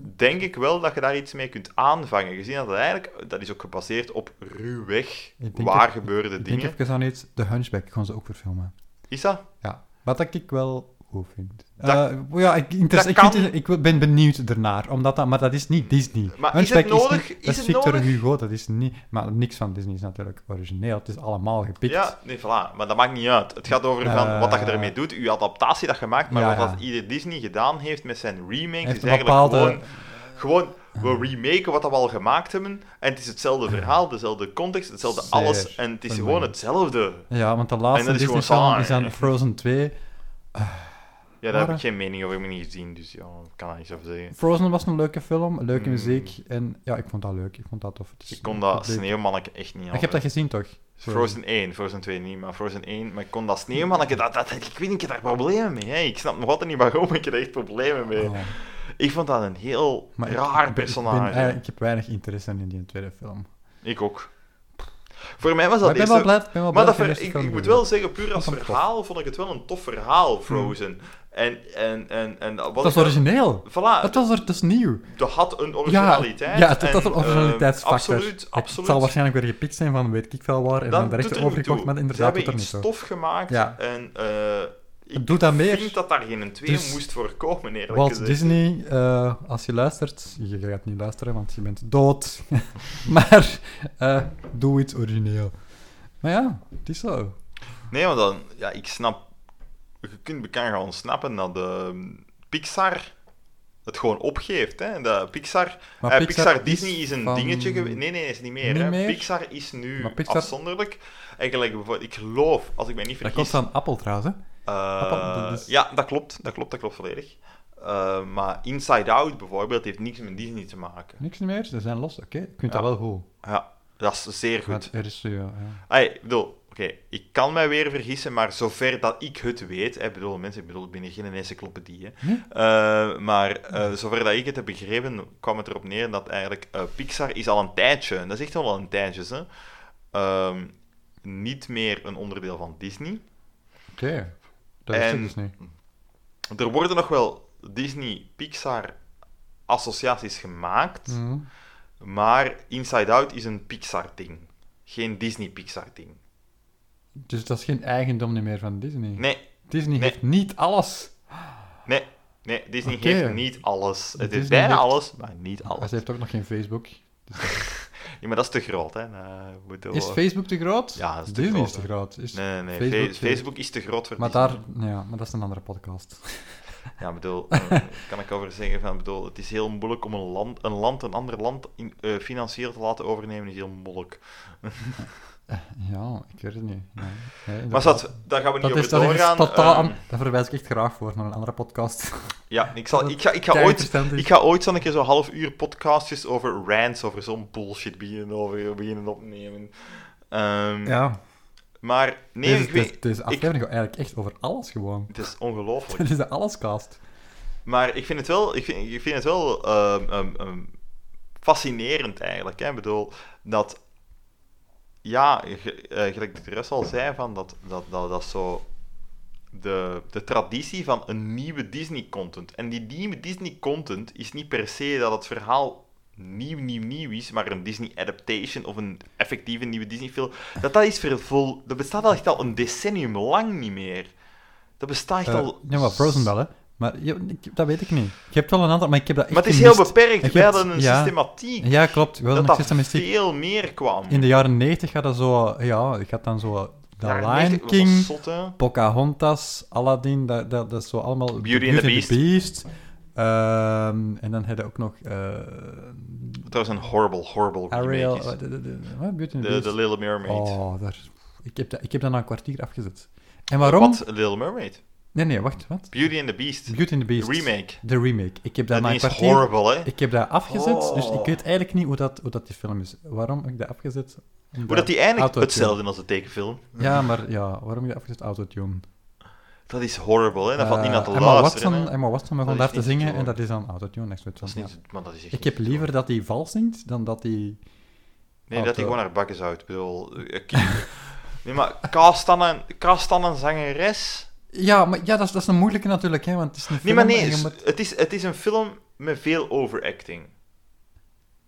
Denk ik wel dat je daar iets mee kunt aanvangen. Gezien dat het eigenlijk, dat is ook gebaseerd op ruwweg, waar gebeurde ik denk dingen. even aan iets. The Hunchback gaan ze ook verfilmen. Is dat? Ja. Wat ik wel goed vind. Dat- Eh, ja, ik, inter- ik, kan- vind- ik ben benieuwd ernaar. Omdat dat, maar dat is niet Disney. Maar is het nodig? niet- Is dat is het Victor nodig? Hugo, dat is niet... Maar niks van Disney is natuurlijk origineel. Het is allemaal gepikt. Ja, nee, voilà. Maar dat maakt niet uit. Het gaat over van Eh, wat dat je ermee doet, je adaptatie dat je maakt, maar Ja, wat ja. dat ieder Disney gedaan heeft met zijn remakes, heeft is een eigenlijk bepaalde... gewoon, gewoon, we remaken wat dat we al gemaakt hebben, en het is hetzelfde verhaal, dezelfde context, hetzelfde Zeer alles, en het is gewoon hetzelfde. Ja, want de En laatste dat is Disney gewoon film is Frozen 2. Ja, daar heb Maar, ik geen mening over, ik heb ik niet gezien, dus ja, ik kan daar niets over zeggen. Frozen was een leuke film, leuke Mm. muziek. En ja, ik vond dat leuk. Ik vond dat tof. Het is- Ik kon dat sneeuwmanneke echt niet Ik aan. heb dat gezien, toch? Frozen 1, Frozen 2 niet, maar Frozen 1, maar ik kon dat sneeuwmanneke, dat, dat, ik weet niet, ik heb daar problemen mee. Hè. Ik snap nog altijd niet waarom, ik heb er echt problemen mee. Oh. Ik vond dat een heel Maar ik- raar ik, ik, ben personage. ik heb weinig interesse in die tweede film. Ik ook. Voor mij was Maar dat ik ben wel blij, ik ben wel Maar blij dat ver- eerste ik, ik moet wel zeggen, puur als ik verhaal vond ik het wel een tof verhaal, Frozen. En, en, en, en wat Het was origineel. Voilà, Het was er, het is nieuw. dat had een Ja, originaliteit. ja het, het had en, een originaliteitsfactor. absoluut, Het- absoluut. Het zal waarschijnlijk weer gepikt zijn van weet ik veel waar en dan dat de rechter doet niet overgekocht, maar inderdaad doet er niet toe. tof gemaakt Ja. en... eh, Ik Doe dat meer. vind dat daar geen twee Dus- moest voorkomen, eerlijk Walt gezegd. Disney, eh, als je luistert, je gaat niet luisteren, want je bent dood. *laughs* maar eh, doe iets origineel. Maar ja, het is zo. Nee, maar dan, ja, ik snap. Je kunt bekend gaan snappen dat de Pixar het gewoon opgeeft. Hè? De Pixar, eh, Pixar, is Disney is een van- dingetje geweest. Nee, nee, is niet meer. Niet hè. meer? Pixar is nu Pixar- afzonderlijk. Eigenlijk, ik geloof, als ik mij niet Dat vergis. komt van Apple trouwens, hè? eh, Apple, dat is- Ja, dat klopt. Dat klopt, dat klopt volledig. Eh, maar Inside Out bijvoorbeeld heeft niks met Disney te maken. Niks meer, ze zijn los. Oké, ik vind Ja. dat wel goed. Ja, dat is zeer goed. Er is, ja, ja. Ay, ik bedoel, oké, ik kan mij weer vergissen, maar zover dat ik het weet, hè, ik bedoel, mensen, ik bedoel, ik ben hier geen encyclopedie? Eh, maar eh, zover dat ik het heb begrepen, kwam het erop neer dat eigenlijk eh, Pixar is al een tijdje, dat is echt al een tijdje, hè, ehm, niet meer een onderdeel van Disney. Oké, dat is En- dus. Er worden nog wel Disney-Pixar-associaties gemaakt, Mhm. maar Inside Out is een Pixar-ding, geen Disney-Pixar-ding. Dus dat is geen eigendom meer van Disney. Nee, Disney Nee. heeft niet alles. Nee, nee, Disney Oké. heeft niet alles. Het Disney bijna heeft- alles, maar niet Maar alles. ze heeft ook nog geen Facebook. *laughs* Ja, maar dat is te groot, hè. Eh, bedoel, Is Facebook te groot? Ja, dat is te Disney groot, is te groot. Is... Nee, nee, nee. Facebook- is te groot voor Maar Disney. daar, ja, maar dat is een andere podcast. *laughs* Ja, bedoel, *laughs* eh, kan ik over zeggen van, bedoel, het is heel moeilijk om een land een, land, een ander land in, eh, financieel te laten overnemen, is heel moeilijk. Ja, ik weet het niet. Nee, nee, *laughs* Maar zat, daar gaan we niet dat over dat is doorgaan. totaal... Ehm, aan- Daar verwijs ik echt graag voor, naar een andere podcast. *laughs* ja, ik, zal, *laughs* dat ik, ga, ik, ga ooit, ik ga ooit zo'n keer zo'n half uur podcastjes over rants, over zo'n bullshit beginnen, over, beginnen opnemen. Ehm, Ja, Maar nee, deze, ik weet... deze, deze aflevering gaat eigenlijk echt over alles gewoon. Het is ongelooflijk. Dit is de allescast. Maar ik vind het wel, ik vind, ik vind het wel ehm, fascinerend eigenlijk. Hè? Ik bedoel, dat... Ja, eh, gelijk de rest al zei, van dat, dat, dat, dat zo... De, de traditie van een nieuwe Disney-content. En die nieuwe Disney-content is niet per se dat het verhaal nieuw, nieuw, nieuw is, maar een Disney-adaptation of een effectieve nieuwe Disney-film. Dat dat is voor vol... Dat bestaat al echt al een decennium lang niet meer. Dat bestaat echt Eh, al... ja, maar Frozen wel, hè. Maar ik- dat weet ik niet. Je hebt wel een aantal, maar ik heb dat echt Maar het is heel beperkt. Wij hadden een ja. systematiek. Ja, klopt. Wel dat een dat systematiek. veel meer kwam. In de jaren 90 gaat dat zo... Ja, je gaat dan zo... The Lion 90 was King, zot. Pocahontas, Aladdin, dat, dat, dat is zo allemaal... Beauty and the Beast. Beast. Ehm, en dan heb je ook nog... eh Dat was een horrible, horrible Ariel... remake. wat, de, de, de- wat? Beauty and the Beast? de Little Mermaid. Oh, daar, ik, heb dat, ik heb dat na een kwartier afgezet. En waarom? Wat? Little Mermaid? Nee, nee, wacht, wat? Beauty and the Beast. Beauty and the Beast. De remake. De remake. Ik heb dat is kwartier... horrible, hè? Ik heb dat afgezet, dus ik Oh. weet eigenlijk niet hoe dat, hoe dat die film is. Waarom heb ik dat afgezet? Hoe dat die eindigt, Autotune. hetzelfde als de tekenfilm. Ja, maar ja, waarom heb ik dat afgezet? Autotune. Dat is horrible, hè? Dat valt niet Eh, aan te Emma luisteren. Watson, hè. Emma Watson begon daar te zingen en dat is dan autotune. Dat is ja. niet, maar dat is echt Ik niet heb liever dat hij vals zingt dan dat hij... Nee, dat hij gewoon haar bakjes uit. Ik bedoel... eh, ik- *laughs* Nee, maar cast dan een, cast dan een zangeres... Ja, maar ja, dat is, dat is een moeilijke natuurlijk, hè, want het is een Nee, film maar nee, s- moet- het, is, het is een film met veel overacting.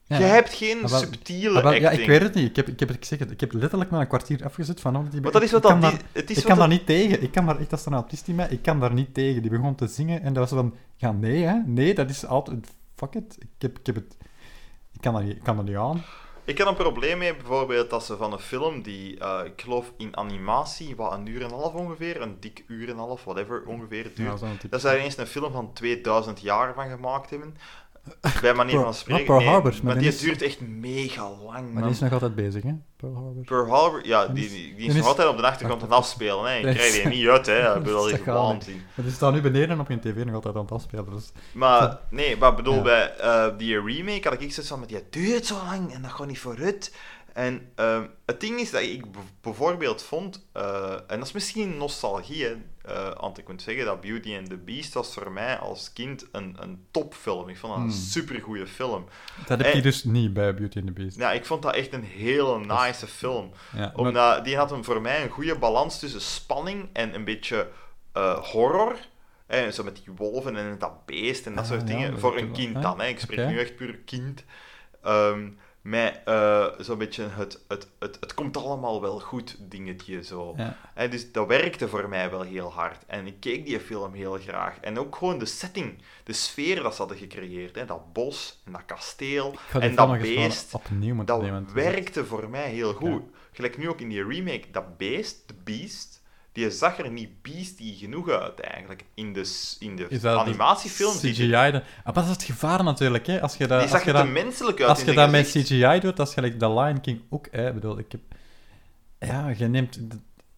Ja, Je hebt geen wel- subtiele wel, acting. ja, ik weet het niet. Ik heb, ik heb, ik zeg het, ik heb letterlijk na een kwartier afgezet van... oh, die Maar dat is wat ik kan dat... daar- die- het is ik kan daar dat- niet tegen. Ik kan daar echt als een autist in mij, ik kan daar niet tegen. Die begon te zingen en dat was van, ja, nee, hè, nee, dat is altijd, fuck it. Ik heb, ik heb het, ik kan dat niet, ik kan dat niet aan. Ik had een probleem mee, bijvoorbeeld, dat ze van een film die, eh, ik geloof in animatie, wat een uur en een half ongeveer, een dik uur en een half, whatever ongeveer duurt, Ja, dat ze daar eens een film van 2000 jaar van gemaakt hebben. Bij manier Pearl- van spreken. Pearl nee, Harbor, maar die is- duurt echt mega lang, Maar man. die is nog altijd bezig, hè, Pearl Harbor. Pearl Harbor, ja, Die die, is- die, is nog altijd op de achtergrond aan het afspelen. Hè. Is- krijgt die niet uit, hè. *laughs* Ik bedoel, dat niet. waanzin. Maar die staat nu beneden op je tv nog altijd aan het afspelen. Dus. Maar nee, maar bedoel, Ja. bij eh, die remake had ik zoiets van, maar die duurt zo lang en dat gaat niet vooruit. En ehm, het ding is dat ik bijvoorbeeld vond, eh, en dat is misschien nostalgie, hè, eh, want ik moet zeggen dat Beauty and the Beast was voor mij als kind een, een topfilm. Ik vond dat een Hmm. supergoeie film. Dat heb Eh. je dus niet bij Beauty and the Beast. Ja, ik vond dat echt een hele is- nice film. Ja, maar- Omdat die had een, voor mij een goede balans tussen spanning en een beetje eh, horror. En zo met die wolven en dat beest en dat Ah, soort ja, dingen. dat voor een kind ah, dan, hè. ik spreek nu echt puur kind. Ehm, met eh, zo'n beetje het, het, het, het komt allemaal wel goed dingetje zo. Ja. Hè, dus dat werkte voor mij wel heel hard. En ik keek die film heel graag. En ook gewoon de setting, de sfeer dat ze hadden gecreëerd. Hè, dat bos en dat kasteel en dat beest. opnieuw Dat nemen. werkte voor mij heel goed. Gelijk nu ook in die remake, dat beest, de beest, die zag er niet beastie genoeg uit eigenlijk. In de, in de Is dat de CGI. Ah, maar dat is het gevaar natuurlijk, hè. Als je dat, die als zag je er dat, te menselijk uit als in je zijn dat met. CGI doet, dat is gelijk The Lion King ook, hè. Ik bedoel, ik heb... Ja, je neemt...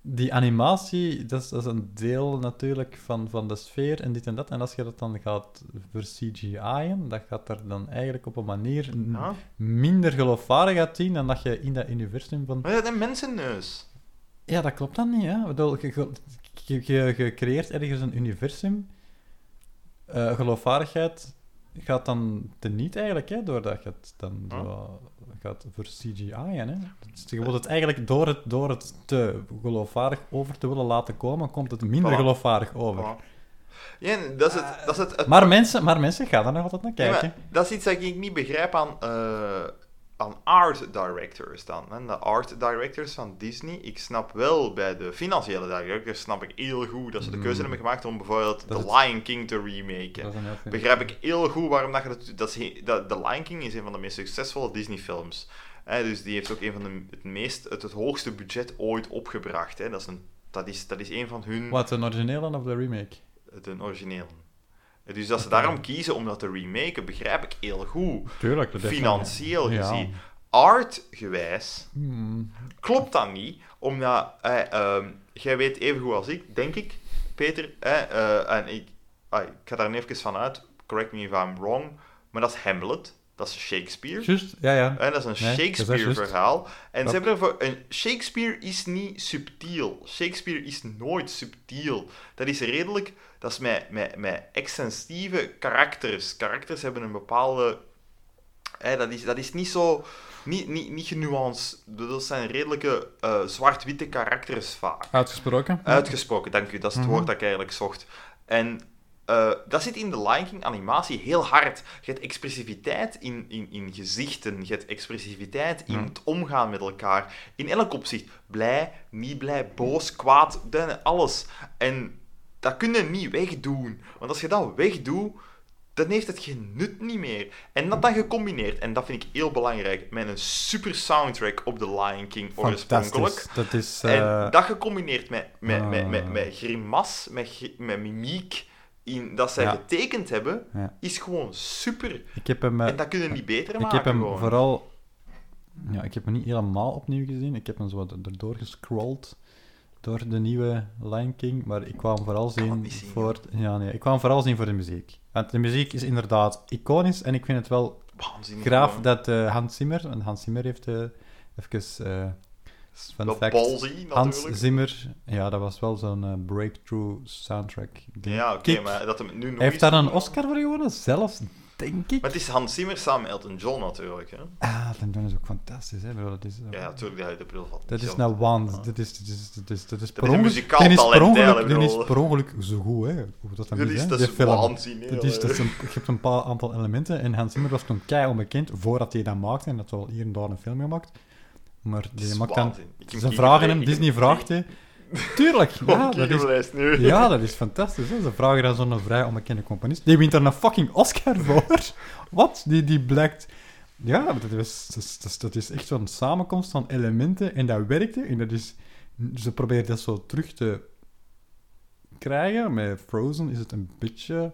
Die animatie, dat is, dat is een deel natuurlijk van, van de sfeer en dit en dat. En als je dat dan gaat voor CGI'en, dat gaat er dan eigenlijk op een manier Ja. minder geloofwaardig uitzien dan dat je in dat universum van... Maar dat is een mensenneus. Ja, dat klopt dan niet, hè. Bedoel, je, je, je, je creëert ergens een universum. Eh, geloofwaardigheid gaat dan teniet eigenlijk, hè, doordat je het dan zo gaat voor CGI, hè. Dus je wilt het eigenlijk door het, door het te geloofwaardig over te willen laten komen, komt het minder Voilà. geloofwaardig over. Voilà. Ja, dat is het, dat is het, het- Maar mensen, maar mensen gaan er nog altijd naar kijken. dat is iets dat ik niet begrijp aan, eh, aan art directors dan. Hè. De art directors van Disney, ik snap wel bij de financiële directors, snap ik heel goed dat ze de keuze Mm. hebben gemaakt om bijvoorbeeld Dat The Lion King te remaken. Begrijp ik heel goed waarom dat je dat... dat, is, he- dat The Lion King is een van de meest succesvolle Disney-films. Hè, dus die heeft ook een van de, het, meest, het, het hoogste budget ooit opgebracht. Hè. Dat, is een, dat, is, dat is een van hun... Wat, een originele of de remake? De originele. Dus dat ze daarom kiezen om dat te remaken, begrijp ik heel goed. Tuurlijk. dat Financieel gezien. Artgewijs Hmm. klopt dat niet, omdat eh, jij weet even goed als ik, denk ik, Peter, eh, en ik, ah, ik ga daar even van uit, correct me if I'm wrong, maar dat is Hamlet, dat is Shakespeare. Juist, ja, ja. Eh, dat is een Nee. Shakespeare-verhaal. En ze hebben ervoor... Een Shakespeare is niet subtiel. Shakespeare is nooit subtiel. Dat is redelijk... Dat is met, met, met extensieve karakters. Karakters hebben een bepaalde... Hè, dat, is, dat is niet zo... Niet, niet, niet genuanceerd. Dat zijn redelijke eh, zwart-witte karakters vaak. Uitgesproken. Uitgesproken, dank u. Dat is het Mhm. woord dat ik eigenlijk zocht. En eh, dat zit in de Lion King animatie heel hard. Je hebt expressiviteit in, in, in gezichten. Je hebt expressiviteit in Ja. het omgaan met elkaar. In elk opzicht. Blij, niet blij, boos, kwaad, alles. En dat kun je niet wegdoen. Want als je dat wegdoet, dan heeft het geen nut niet meer. En dat dan gecombineerd, en dat vind ik heel belangrijk, met een super soundtrack op The Lion King oorspronkelijk. Dat is... eh, En dat gecombineerd met, met, met, met, Ah. met grimas, met, met mimiek, in, dat zij Ja. getekend hebben, Ja. is gewoon super. ik heb hem... eh, en dat kun je niet beter Ik maken. heb hem gewoon. vooral... Ja, ik heb hem niet helemaal opnieuw gezien. Ik heb hem zo wat erdoor gescrolld door de nieuwe Lion King. Maar ik kwam vooral zien voor... Ja, nee. Ik kwam vooral zien voor de muziek. Want de muziek is inderdaad iconisch. En ik vind het wel Waanzinnig. graaf dat eh, Hans Zimmer... En Hans Zimmer heeft eh even... fun Dat fact. ballsy, Hans natuurlijk. Zimmer, ja, dat was wel zo'n eh, breakthrough soundtrack. denk Ja, oké, maar dat hem nu nog Hij heeft daar een Oscar voor gewonnen, zelfs, denk ik. Maar het is Hans Zimmer samen met Elton John natuurlijk. Hè? Ah, dan doen is ook fantastisch, hè. bro. Dat is, eh, Ja, natuurlijk, dat de bril van. Dat is John. nou waan. Dat is, dat is, dat is, dat is per een ongeluk- is per ongeluk- die is per ongeluk zo goed, hè. Hoe dat dan Dat is, dat is waanzinnig. Dat is, dat een, je hebt een paar aantal elementen en Hans Zimmer was toen kei onbekend voordat hij dat maakte en dat wel hier en daar een film gemaakt. Maar die maakt dan... Ze vragen hem, Disney vraagt hij... Tuurlijk, ja, dat is, nu. ja, dat is fantastisch. Hè? Ze vragen dan zo'n vrij onbekende componist. Die wint er een fucking Oscar *laughs* voor. Wat? Die, die blijkt... Ja, dat is, dat is, dat is, echt zo'n samenkomst van elementen en dat werkte. En dat is... Ze proberen dat zo terug te krijgen. Met Frozen is het een beetje...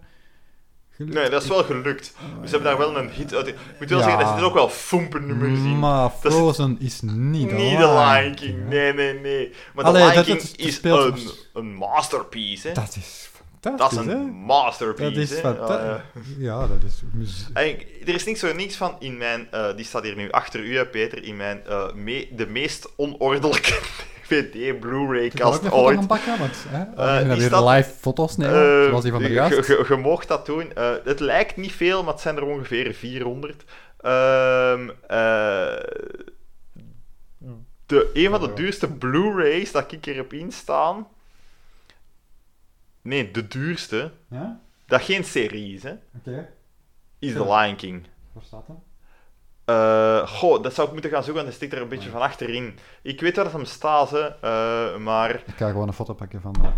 gelukt. Nee, dat is wel gelukt. Ze hebben daar wel een hit uit. Ik moet wel Ja. zeggen, er zitten ook wel foempennummers in. Maar Dat is- Frozen is niet Niet de Lion King, nee, nee, nee. Maar Allee, de Lion dat- King dat is- is, een, een masterpiece, hè. Dat is Dat is een hè? masterpiece, Dat is hè. fantastisch. Ja, Ja, dat is muziek. er is niks voor niks van in mijn... eh, die staat hier nu achter u, Peter. In mijn... eh, me- de meest onordelijke DVD Blu-ray-kast Ik ga ook ooit. een pakken, want hè, Eh, gaan die weer staat- live foto's nemen, Eh, zoals die van de je- juist. Je, moogt dat doen. Eh, het lijkt niet veel, maar het zijn er ongeveer 400. Ehm, eh, de, een van de duurste Blu-rays dat ik er heb instaan. Nee, de duurste. Ja? Dat geen serie is, hè, Oké. is The Lion King. Waar staat dat? Eh, goh, dat zou ik moeten gaan zoeken, want dat stikt er een beetje van achterin. Ik weet waar dat hem staat, hè, eh, maar, Ik ga gewoon een foto pakken van dat.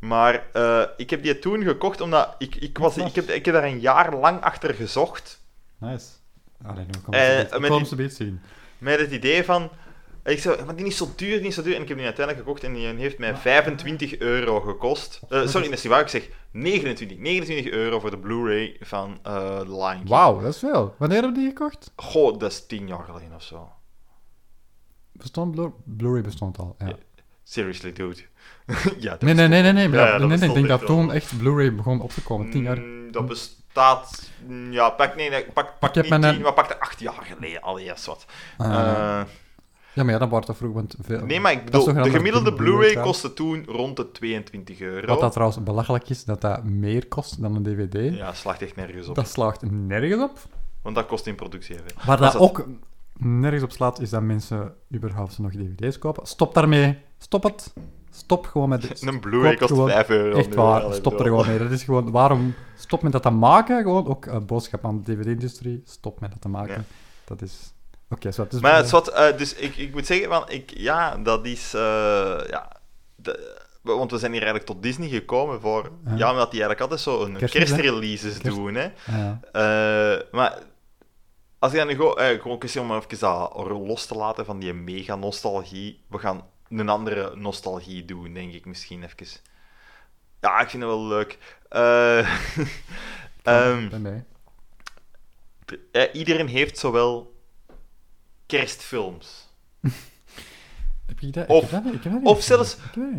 maar eh, ik heb die toen gekocht omdat ik, ik, was, ik, heb, ik heb daar een jaar lang achter gezocht. Nice. Allee, nu kom uh, ze beet zien. Met het idee van. Ik zei, maar die is zo duur, die is zo duur. En ik heb die uiteindelijk gekocht en die heeft mij 25 euro gekost. Eh, sorry, dat is niet waar. Ik zeg 29. 29 euro voor de Blu-ray van eh The Lion King. Wauw, dat is veel. Wanneer hebben die gekocht? Goh, dat is 10 jaar geleden of zo. Bestond Blu- Blu-ray bestond al. Ja. Ja. Seriously, dude. *laughs* ja, Nee, nee, nee, nee, nee. Ja, ja, nee, nee, ik denk dat toen echt Blu-ray begon op te komen. Tien jaar. Mm, dat bestaat. mm, Ja, pak, nee, nee, pak, pak niet mijn, 10, maar pak er 8 jaar geleden. Allee, is wat. Ah, Eh, ja, maar ja, dat wordt toch vroeg. Want veel, nee, maar ik bedoel, de gemiddelde Blu-ray kostte toen rond de 22 euro. Wat dat trouwens belachelijk is, dat dat meer kost dan een DVD. Ja, slaagt echt nergens op. Dat slaagt nergens op. Want dat kost in productie even. Waar dat ook nergens op slaat, is dat mensen überhaupt nog dvd's kopen. Stop daarmee. Stop het. Stop gewoon met *laughs* dit. Een Blu-ray kost gewoon- 5 euro. Echt waar, stop er gewoon mee. Dat is gewoon, waarom, stop met dat te maken, gewoon, ook een boodschap aan de dvd-industrie, stop met dat te maken. Ja. Dat is, oké, het is... Maar wat, eh, dus ik, ik moet zeggen, van, ik, ja, dat is, eh, ja, de- want we zijn hier eigenlijk tot Disney gekomen voor, Ja. ja, omdat die eigenlijk altijd zo een Kerstmis, hè? kerstreleases Kerst- doen, hè. Ja. Eh, maar als je dan gewoon, gewoon kwestie om even dat los te laten van die mega nostalgie, we gaan een andere nostalgie doen, denk ik misschien even. Ja, ik vind het wel leuk. Eh, *laughs* eh, iedereen heeft zowel kerstfilms, *laughs* Heb je dat? Of- ik heb dat, ik of zelfs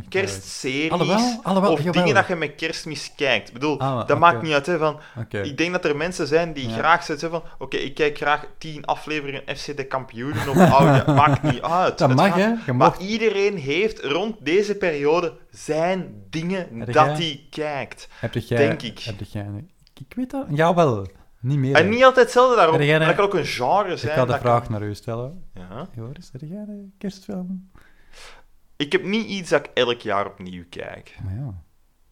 kerstseries, Alhoewel, alhoewel, of jawel. dingen dat je met kerstmis kijkt. Ik bedoel, Ah, dat maakt niet uit. Hè, van. Ik denk dat er mensen zijn die Ja. graag zeggen van, oké, ik kijk graag tien afleveringen FC de kampioenen of *laughs* oude, maakt niet uit. Dat mag, hè? Maar mag. iedereen heeft rond deze periode zijn dingen Heb dat hij kijkt. Heb jij, denk ik. Heb jij, ik weet dat. Jawel. Niet meer. En niet altijd hetzelfde jij maar een- dat kan ook een genre ik zijn. ga de vraag naar u stellen. Ja. Joris, heb jij een kerstfilm? Ik heb niet iets dat ik elk jaar opnieuw kijk. Maar ja.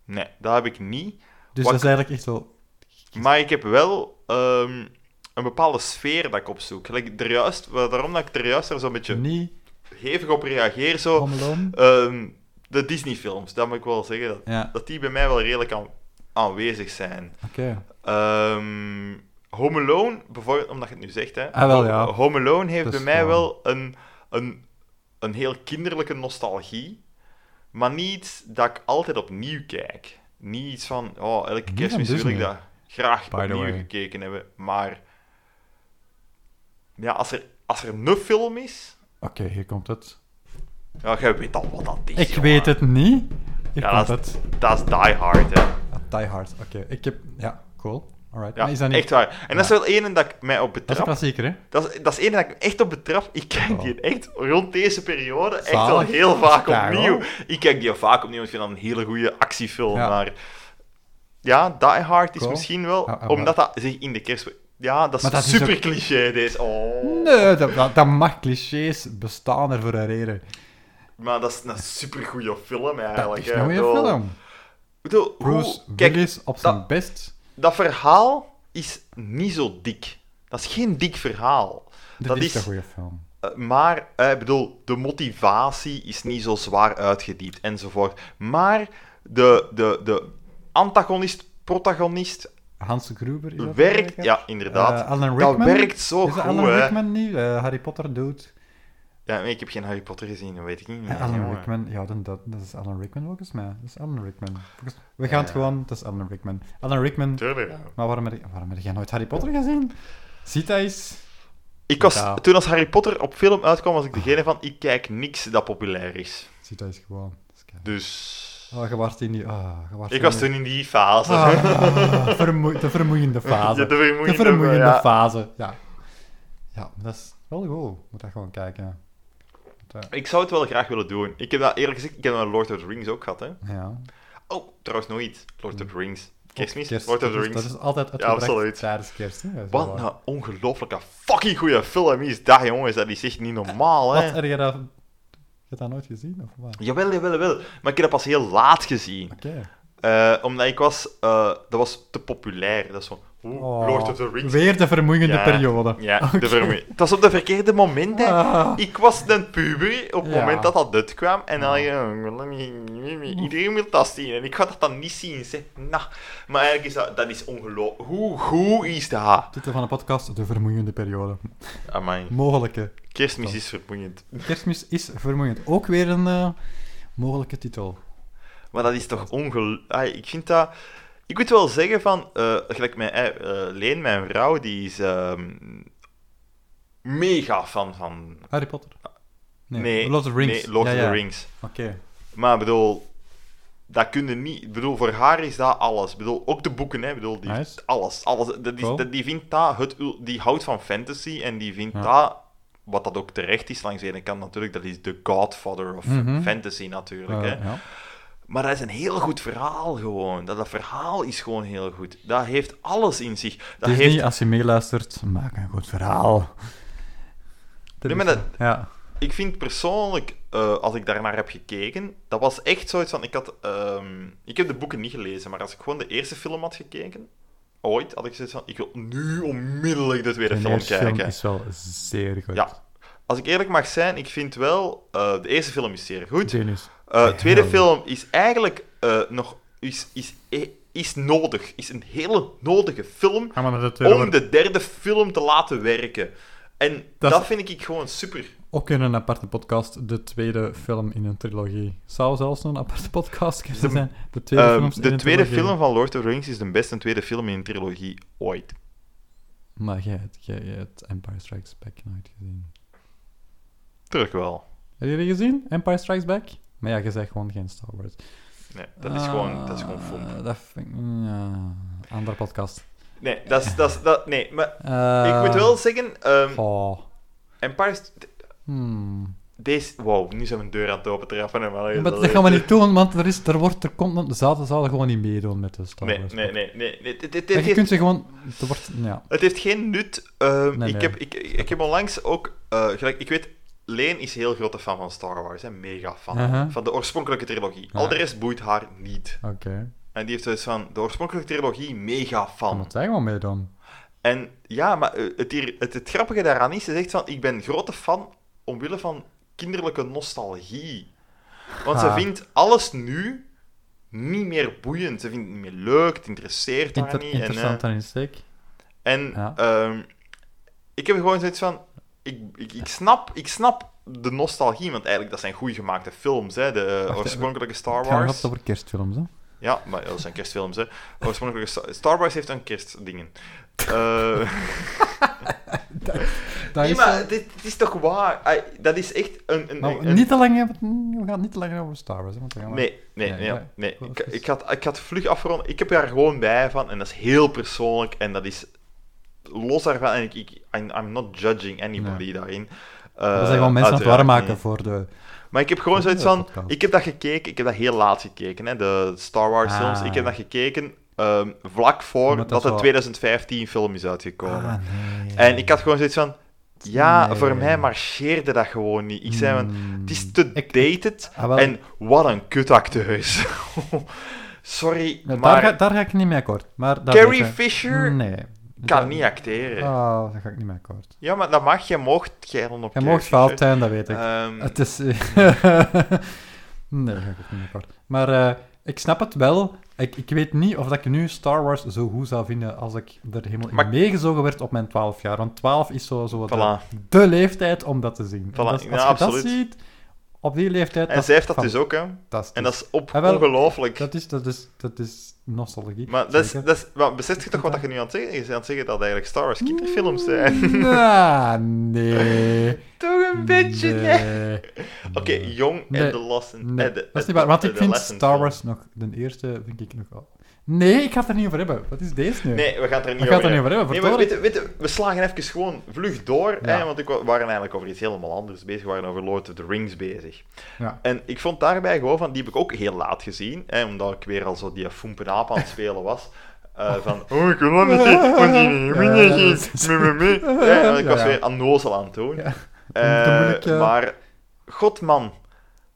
Nee, dat heb ik niet. Dus Wat dat is eigenlijk echt wel... Maar ik heb wel ehm, een bepaalde sfeer dat ik opzoek. Er juist, wel, daarom dat ik er juist er zo'n beetje Niet hevig op reageer. Zo, ehm, de Disney-films, dat moet ik wel zeggen. Dat, Ja, dat die bij mij wel redelijk aan, aanwezig zijn. oké. Ehm Home Alone, bijvoorbeeld, omdat je het nu zegt, hè. Ah, wel, ja. Home Alone heeft bij mij wel een, een, een heel kinderlijke nostalgie, maar niet dat ik altijd opnieuw kijk. Niet iets van, oh, elke kerstmis wil ik dat graag By opnieuw gekeken hebben. Maar ja, als er, als er een film is, Oké, hier komt het. ja, jij weet al wat dat is. Ik jongen. weet het niet. Hier Ja, komt dat het. Dat is Die Hard, hè. Die Hard. Oké, ik heb... Ja, cool. Alright. Ja, is dat niet... echt waar. En dat is wel één dat ik mij op Dat is betrap. klassieker, hè? Dat is, dat is één dat ik me echt op betrap. Ik kijk Oh. die echt rond deze periode echt Zalig. wel heel vaak opnieuw. Ik kijk die vaak opnieuw, want ik vind dat een hele goede actiefilm. Ja. Maar ja, Die Hard is Cool. misschien wel, Ja, omdat dat zich in de kerst... Ja, dat is dat is super ook- cliché, deze. Oh. Nee, dat, dat, dat mag clichés bestaan er voor een reden. Maar dat is een super goede film, Dat eigenlijk. is hè. een goede Ik bedoel- bedoel, hoe- Bruce kijk, Willis op zijn dat- best. dat verhaal is niet zo dik. Dat is geen dik verhaal. Dit dat is, een goede film. Eh, maar, eh, ik bedoel, de motivatie is niet zo zwaar uitgediept enzovoort. Maar de, de, de antagonist, protagonist, Hans Gruber is dat werkt... Ja, inderdaad. Eh, Alan dat werkt zo goed, Alan. Rickman niet? Harry Potter doet. Ja, ik heb geen Harry Potter gezien, dat weet ik niet. Meer, Alan. Rickman, ja, dan, dat, dat is Alan Rickman volgens mij. Dat is Alan Rickman. Volgens- we gaan het gewoon, dat is Alan Rickman. Alan Rickman, Tuurlijk. maar waarom heb, waarom heb jij nooit Harry Potter gezien? Ziet dat eens. Ik was, Ja. Toen als Harry Potter op film uitkwam, was ik degene van, ik kijk niks dat populair is. Ziet dat gewoon. Dat is kei- Dus... Oh, je was in die... Ah, was Ik in was toen in die fase. Ah, *laughs* vermoe- de vermoeiende fase. Ja, de vermoeiende, de vermoeiende ja. fase, ja. Ja, dat is wel goed. Moet dat gewoon kijken. Eh, Ik zou het wel graag willen doen. Ik heb dat, eerlijk gezegd, ik heb dat Lord of the Rings ook gehad, hè. ja. Oh, trouwens nog iets. Lord of the Rings. Kerstmis, Kerst, Lord of the dat is- Rings. Dat is altijd Ja, uitgebracht absoluut. tijdens kerst. Hè? Wat een ongelooflijke fucking goede film is dat, jongens. Dat is echt niet normaal, hè. Wat, heb je dat... Heb je dat nooit gezien, of wat? Jawel, jawel, jawel. Maar ik heb dat pas heel laat gezien. Oké. Eh, omdat ik was... eh, dat was te populair. Dat is. Oeh, Oh, Lord of the Rings. Weer de vermoeiende Ja. periode. Ja, de vermoe- het was op de verkeerde moment. Hè. Ah. Ik was een puber op het Ja. moment dat dat uitkwam. En dan iedereen wil dat zien. En ik ga dat dan niet zien. Zeg. Nou, maar eigenlijk is dat, dat is ongelooflijk. Hoe goed is dat? Titel van de podcast, de vermoeiende periode. Amai, Mogelijke. kerstmis is vermoeiend. Kerstmis is vermoeiend. Ook weer een eh, mogelijke titel. Maar dat is toch ongelooflijk. Ik vind dat... Ik moet wel zeggen van... eh, gelijk mijn, eh, Leen, mijn vrouw, die is ehm, mega fan van... Harry Potter? Nee, Lord of the Rings. nee, Lord Ja, of ja. the Rings. Oké. Maar ik bedoel, dat kun je niet. Ik bedoel, voor haar is dat alles. Ik bedoel, ook de boeken, hè. Bedoel, die Nice. alles. alles dat is, Cool. dat, die vindt dat, het, die houdt van fantasy en die vindt Ja. dat, wat dat ook terecht is langs de ene kant natuurlijk, dat is de godfather of Mhm. fantasy natuurlijk. Hè. ja. Maar dat is een heel goed verhaal gewoon. Dat, dat verhaal is gewoon heel goed. Dat heeft alles in zich. Dat Disney, heeft, als je meeluistert, maak een goed verhaal. Nee, maar is dat- zo. Ja. ik vind persoonlijk, eh, als ik daarnaar heb gekeken, dat was echt zoiets van, ik had, ehm, ik heb de boeken niet gelezen, maar als ik gewoon de eerste film had gekeken, ooit, had ik zoiets van, ik wil nu onmiddellijk de tweede De film eerste kijken. film is wel zeer goed. Ja. Als ik eerlijk mag zijn, ik vind wel, eh, de eerste film is zeer goed. Genius. De tweede film is eigenlijk eh, nog, is, is, is nodig, is een hele nodige film tweede om de derde film te laten werken. En Dat vind ik gewoon super. Ook in een aparte podcast, de tweede film in een trilogie. Zou zelfs een aparte podcast kunnen De- zijn. De tweede, Ehm, films de tweede film van Lord of the Rings is de beste tweede film in een trilogie ooit. Maar jij hebt, jij hebt Empire Strikes Back nooit gezien. Terug wel. Heb je die gezien? Empire Strikes Back? Maar ja, je zegt gewoon geen Star Wars. Nee, dat is gewoon, dat is gewoon Ah, fomp. Dat vind ik... Andere podcast. Nee, dat is, dat is, dat, nee, maar Eh, ik moet wel zeggen, ehm Oh. Empire... Hmm. Deze... Wow, nu zijn we een deur aan het hè, Maar, maar dat gaan we niet doen, want er, is, er, wordt, er komt... De zaten zouden gewoon niet meedoen met de Star Nee, Wars. nee, nee, nee. nee. Dit, dit, je kunt heeft, ze gewoon... Er wordt, ja. het heeft geen nut. Ehm, Nee, ik, nee. Heb, ik, ik heb onlangs ook... eh, gelijk, ik weet... Leen is heel grote fan van Star Wars, hè, mega fan. Uh-huh. Van de oorspronkelijke trilogie. Al de rest boeit haar niet. Oké. En die heeft zoiets van, de oorspronkelijke trilogie, mega Dan fan. moet zij gewoon meedoen. En ja, maar eh, het, hier, het, het grappige daaraan is, ze zegt van, ik ben grote fan omwille van kinderlijke nostalgie. Want ze vindt alles nu niet meer boeiend. Ze vindt het niet meer leuk, het interesseert haar niet. En, eh, interessant aan insteek. en Ja. ehm, ik heb gewoon zoiets van, ik, ik, ik, snap, ik snap de nostalgie, want eigenlijk dat zijn goed gemaakte films, hè, de Wacht, oorspronkelijke Star Het gaat Wars. over kerstfilms, hè? Ja, maar dat zijn kerstfilms, hè. Oorspronkelijke Star, Star Wars heeft een kerstdingen. Eh *laughs* Dat nee, is, maar eh, dit, dit is toch waar? Dat is echt een... een, nou, een- niet te lang hebben, we gaan niet te lang over Star Wars, hè, want dan gaan. Nee, nee, Nee, nee. nee. nee. Goed, Ik, dus- ik, had, ik had vlug afgerond. Ik heb daar gewoon bij van, en dat is heel persoonlijk, en dat is los daarvan, en ik, ik, I'm, I'm not judging anybody daarin. dat zijn gewoon mensen aan het warm maken voor de... Maar ik heb gewoon zoiets van, ik heb dat gekeken, ik heb dat heel laat gekeken, hè, de Star Wars Ah. films. Ik heb dat gekeken ehm, vlak voor dat dat de zo- 2015 film is uitgekomen. Ah, nee. En ik had gewoon zoiets van, ja, Nee. voor mij marcheerde dat gewoon niet. Ik zei van, Hmm. het is te Ik- dated Ah, en wat een kutacteus. *laughs* Sorry, daar, maar ga, daar ga ik niet mee akkoord. Maar Carrie Fisher Nee. Kan niet acteren. Ah, daar ga ik niet mee akkoord. Ja, maar dat mag je, mocht dan op Carrie mocht fout zijn, dat weet ik. Ehm, Het is... *laughs* nee, daar ga ik ook niet mee akkoord. Maar eh, ik snap het wel. Ik, ik weet niet of dat ik nu Star Wars zo goed zou vinden als ik er helemaal Maar- in meegezogen werd op mijn 12 jaar. Want 12 is zo, zo de, Voilà. de leeftijd om dat te zien. En Voilà, ja, als je dat ziet, op die leeftijd... en zij heeft dat dus van- ook, hè. En dat is op Ah, ongelooflijk. Dat is, dat is, dat is nostalgie. Maar, dat is, dat is, maar besef je toch wat dat je nu aan het zeggen is? Je bent aan het zeggen dat eigenlijk Star Wars kinderfilms zijn. *laughs* Ah, nee. toch een beetje, nee. nee. Oké, Young Nee. and the Lost... and- Nee, eh, de- dat is niet waar. Want de- ik vind Star. Wars nog... De eerste vind ik nog wel... Nee, ik ga het er niet over hebben. Wat is deze nu? Nee, we gaan het er niet We het er over niet over hebben, Nee, maar weet, weet, we slagen even gewoon vlug door, Ja. hè, want ik wa- waren eigenlijk over iets helemaal anders bezig. We waren over Lord of the Rings bezig. Ja. En ik vond daarbij gewoon van, die heb ik ook heel laat gezien, hè, omdat ik weer al zo die foempenaap aan het spelen was. Eh, van, *laughs* oh, ik wil dat niet zien, want die *laughs* en ik was weer annozel aan het doen. Eh, Maar, god man,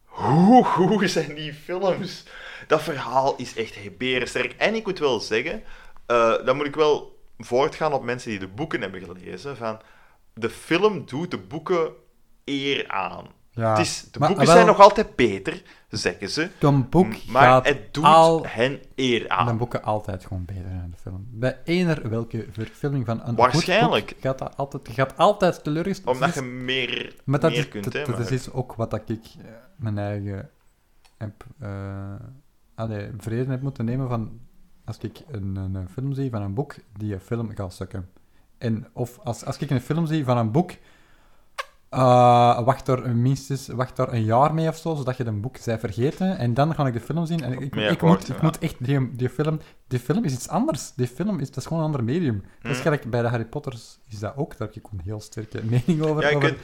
hoe goed zijn die films? Dat verhaal is echt berensterk. En ik moet wel zeggen, eh dat moet ik wel voortgaan op mensen die de boeken hebben gelezen. Van, de film doet de boeken eer aan. Ja. Het is, de Maar, boeken wel, zijn nog altijd beter, zeggen ze. Een boek maar gaat het doet al... hen eer aan. De boeken altijd gewoon beter dan de film. Bij eender welke verfilming van een Waarschijnlijk. goed boek gaat dat altijd, gaat altijd teleurgesteld. Omdat Het je meer, maar dat meer is, kunt, dat, dat is ook wat dat ik eh, mijn eigen heb, eh allee, vrede heb moeten nemen van als ik een, een, film zie van een boek, die een film gaat sukken. En of als, als ik een film zie van een boek, eh, wacht er minstens wacht er een jaar mee of zo, zodat je een boek zij vergeten. En dan ga ik de film zien. En ik, ik, akkoord, moet, ik ja. moet echt die, die film. Die film is iets anders. Die film is, dat is gewoon een ander medium. Dat is Hm. gelijk bij de Harry Potters is dat ook. Daar heb ik een heel sterke *laughs* mening over. Ja, ik, over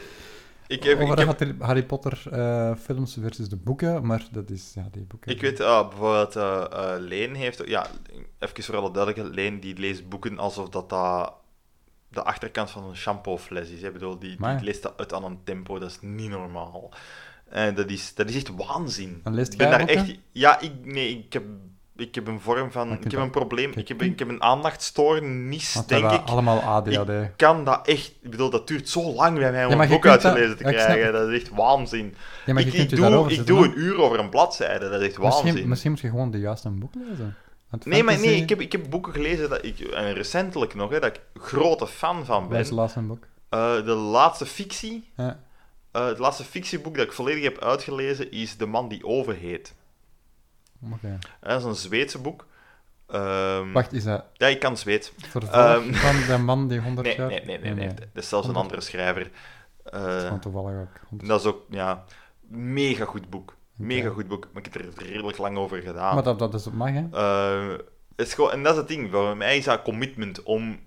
ik, heb, over ik, de heb, Harry- Potter eh, films versus de boeken, maar dat is, ja, die boeken. ik weet eh, bijvoorbeeld, eh eh, Leen heeft... Ja, even voor alle duidelijkheid. Leen die leest boeken alsof dat, dat de achterkant van een shampoofles is. Ik bedoel, die, die leest dat uit aan een tempo, dat is niet normaal. En dat is, dat is echt waanzin. Dan leest Ik ben daar echt... Ja, ik, nee, ik heb, ik heb een vorm van... Ik heb dat- een probleem. Ik heb, ik heb een aandachtstoornis, Want denk ik. allemaal ADHD. Ik kan dat echt... Ik bedoel, dat duurt zo lang bij mij om Ja, een boek dat- uitgelezen te krijgen. Dat is echt waanzin. ja, maar ik doe, ik doe een uur over een bladzijde. Dat is echt waanzin. Misschien, misschien moet je gewoon de juiste boek lezen. Want Nee, maar nee, ik heb, ik heb boeken gelezen, dat ik, en recentelijk nog, hè, dat ik grote fan van is ben. de laatste een boek. Eh, de laatste fictie, Ja. eh, het laatste fictieboek dat ik volledig heb uitgelezen, is De Man die Overheet. Dat is een Zweedse boek. Ehm, Wacht, is dat Ja, ik kan vervolg Ehm, van de man die 100 Nee, jaar... nee, nee, nee, nee. Dat is zelfs een andere schrijver. Dat is Eh, gewoon toevallig ook. 100 dat is ook, ja, mega goed boek. Mega goed boek, maar ik heb er redelijk lang over gedaan. Maar dat, dat is, mag, hè. Eh, het is gewoon, en dat is het ding, voor mij is dat commitment om Maar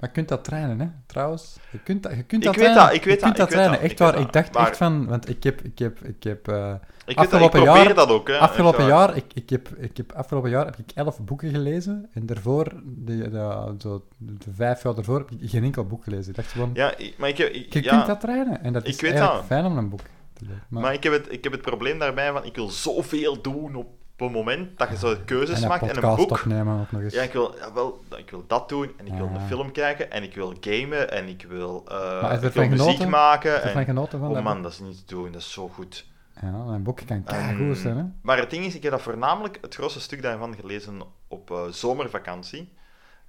je kunt dat trainen, hè, trouwens. Je kunt dat, je kunt Ik dat weet trainen. dat, ik weet je kunt dat, dat ik weet trainen. dat, Echt ik weet waar, ik dacht Maar- echt van... Want ik heb... Ik heb, ik heb eh, Ik, Afgelopen probeer jaar- dat ook, hè. afgelopen jaar... Ik, ik, heb, ik heb, afgelopen jaar heb ik elf boeken gelezen. En daarvoor, de, de, de vijf jaar daarvoor, heb ik geen enkel boek gelezen. Ik dacht gewoon... Ja, maar ik heb... ik- je ja, kunt dat trainen. En dat ik is weet eigenlijk dat. fijn om een boek te lezen. Maar, Maar ik heb, het, ik heb het probleem daarbij van, ik wil zoveel doen op een moment dat je zo keuzes en maakt en een boek... opnemen ook nog eens. Ja, ik wil, ja, wel, ik wil dat doen, en ik wil een film kijken, en ik wil gamen, en ik wil, je ik wil muziek genoten? maken. En, genoten van oh dat man, dat is niet te doen, dat is zo goed. Ja, een boek kan goed zijn, hè. Maar het ding is, ik heb dat voornamelijk, het grootste stuk daarvan gelezen op eh, zomervakantie.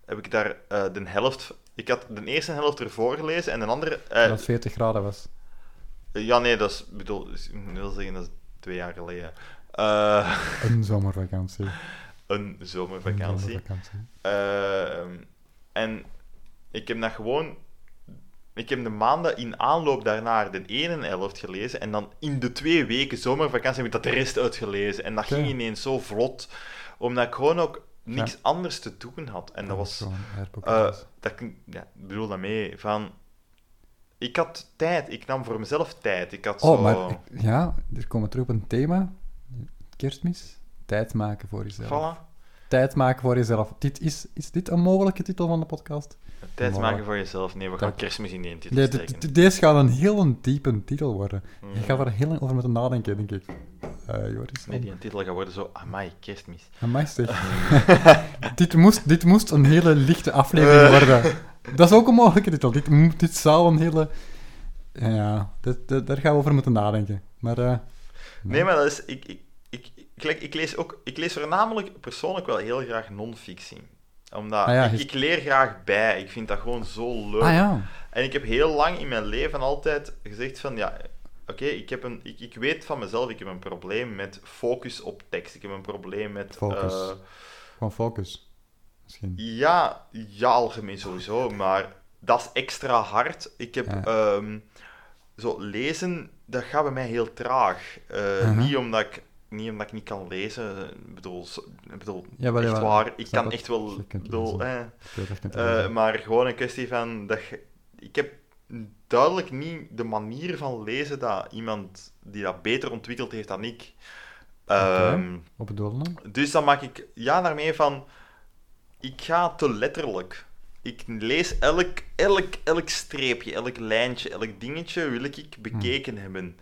Heb ik daar eh, de helft... Ik had de eerste helft ervoor gelezen en de andere... eh, Dat het 40 graden was. ja, nee, dat is... Ik bedoel, ik wil zeggen, dat is twee jaar geleden. *laughs* Een zomervakantie. een Een zomervakantie. zomervakantie. Ehm, en ik heb dat gewoon... Ik heb de maanden in aanloop daarna de ene helft gelezen en dan in de twee weken zomervakantie heb ik dat de rest uitgelezen. En dat ging ineens zo vlot, omdat ik gewoon ook niks Ja. anders te doen had. En dat was... Eh, dat, ik ja, bedoel daarmee van... Ik had tijd, ik nam voor mezelf tijd. Ik had Oh, zo... maar ik- ja, er komen we terug op een thema. Kerstmis. Tijd maken voor jezelf. Voilà. Tijd maken voor jezelf. Dit is, is dit een mogelijke titel van de podcast? Tijd maken voor jezelf. Nee, we gaan kerstmis in één titel steken. deze gaat een heel diepe titel worden. Je Mhm. gaat er heel lang over moeten nadenken, denk ik. Eh Joris. Nee, die een titel gaat worden zo... Amai, kerstmis. Amai, zeg. *laughs* *laughs* dit, moest, dit moest een hele lichte aflevering worden. Dat is ook een mogelijke titel. Dit, dit zou een hele... Ja, daar gaan we over moeten nadenken. Maar... eh, Nee, maar dat is... Ik, ik, ik, ik lees ook... Ik lees voornamelijk persoonlijk wel heel graag non-fictie. Omdat Ah ja, ik, ik leer graag bij. Ik vind dat gewoon zo leuk. Ah ja. En ik heb heel lang in mijn leven altijd gezegd van... Ja, oké, ik heb een... Ik, ik weet van mezelf, ik heb een probleem met focus op tekst. Ik heb een probleem met... Focus. eh, Gewoon focus. Misschien. Ja, ja, algemeen sowieso, maar dat is extra hard. Ik heb Ja. ehm, zo lezen, dat gaat bij mij heel traag. Eh, Mhm. niet, omdat ik, niet omdat ik niet kan lezen. Ik bedoel, ik bedoel Ja, wel, echt waar, ik kan echt wel. Bedoel, eh, maar gewoon een kwestie van dat je- ik heb duidelijk niet de manier van lezen dat iemand die dat beter ontwikkeld heeft dan ik. Ehm, je dan? dus dan maak ik ja daarmee van. Ik ga te letterlijk. Ik lees elk, elk, elk streepje, elk lijntje, elk dingetje wil ik bekeken hebben.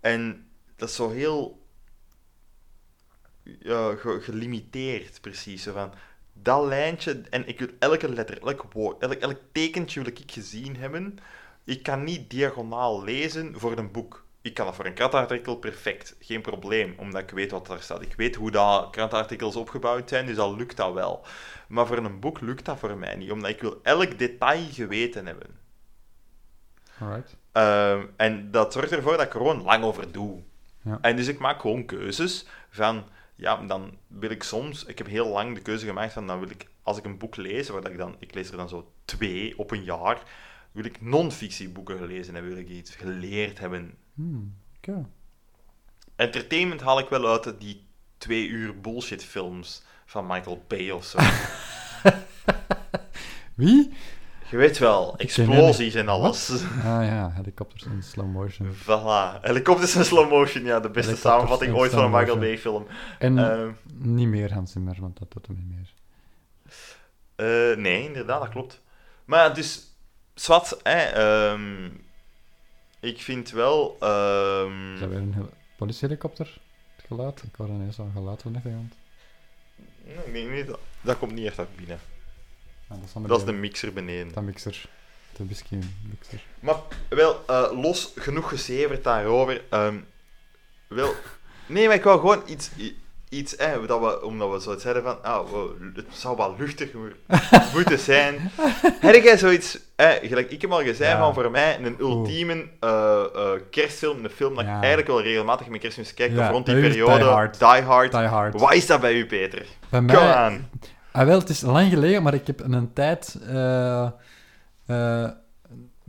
En dat is zo heel ge- gelimiteerd, precies. Zo van, dat lijntje, en ik wil elke letter, elk woord, elk, elk tekentje wil ik gezien hebben. Ik kan niet diagonaal lezen voor een boek. Ik kan dat voor een krantartikel perfect, geen probleem, omdat ik weet wat daar staat. Ik weet hoe dat krantartikels opgebouwd zijn, dus dan lukt dat wel. Maar voor een boek lukt dat voor mij niet, omdat ik wil elk detail geweten hebben. Alright. Ehm, en dat zorgt ervoor dat ik er gewoon lang over doe. Ja. En dus ik maak gewoon keuzes van, ja, dan wil ik soms, ik heb heel lang de keuze gemaakt van, dan wil ik, als ik een boek lees, waar ik dan, ik lees er dan zo twee op een jaar, wil ik non-fictieboeken gelezen hebben, wil ik iets geleerd hebben. Hmm, Oké. Entertainment haal ik wel uit die twee uur bullshit films van Michael Bay of zo. *laughs* Wie? Je weet wel, explosies en alles. Ah ja, helikopters in slow motion. Voilà. Helikopters in slow motion, ja, de beste samenvatting in ooit van een Michael. Bay film. En Ehm, niet meer Hans Zimmer, want dat doet hem niet meer. Eh, nee, inderdaad, dat klopt. Maar dus, zwart, hè, ehm, ik vind wel... ehm, Is dat weer een hel- politiehelikopter? Het geluid? Ik hoorde ineens zo'n geluid van de achtergrond. nee, ik denk niet, dat, dat komt niet echt uit binnen. Dat is, dan Dat is de mixer beneden. Dat mixer. De whisky mixer. Maar wel, eh, los genoeg gezeverd daarover. ehm, wel, nee, maar ik wou gewoon iets, iets hè, dat we, omdat we zo zeiden van, ah, wow, het zou wel luchtig mo- *laughs* moeten zijn. Heb jij zoiets, hè, gelijk ik heb al gezegd, Ja. van voor mij een ultieme eh, eh, kerstfilm, een film dat Ja. ik eigenlijk wel regelmatig met kerstmis kijk, Ja, of rond die periode, Die Hard. Die Hard. Die Hard. Wat is dat bij u, Peter? Bij Kom mij... Ah, wel, het is lang geleden, maar ik heb een tijd eh,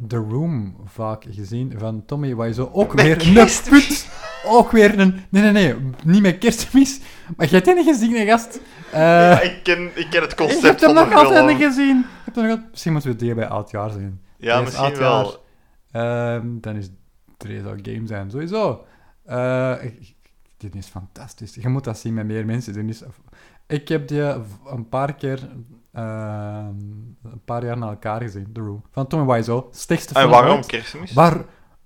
The Room vaak gezien van Tommy Wiseau. Ook Met weer een kerstmis? put. Ook weer een... Nee, nee, nee. Niet met kerstmis. Maar jij hebt niet gezien, hè, gast. Eh, Ja, ik, ken, ik ken het ik concept heb hem van de nog altijd niet gezien. Ik heb hem nog Misschien moeten we die bij oud jaar zijn. Ja, Deze misschien oudjaar. wel. Ehm, dan is Dre zou game zijn, sowieso. Ik- dit is fantastisch. Je moet dat zien met meer mensen. Dit is, ik heb die v- een paar keer, ehm, een paar jaar na elkaar gezien, The Room. Van Tommy Wiseau. Slechtste En film waarom ooit. kerstmis? Waar...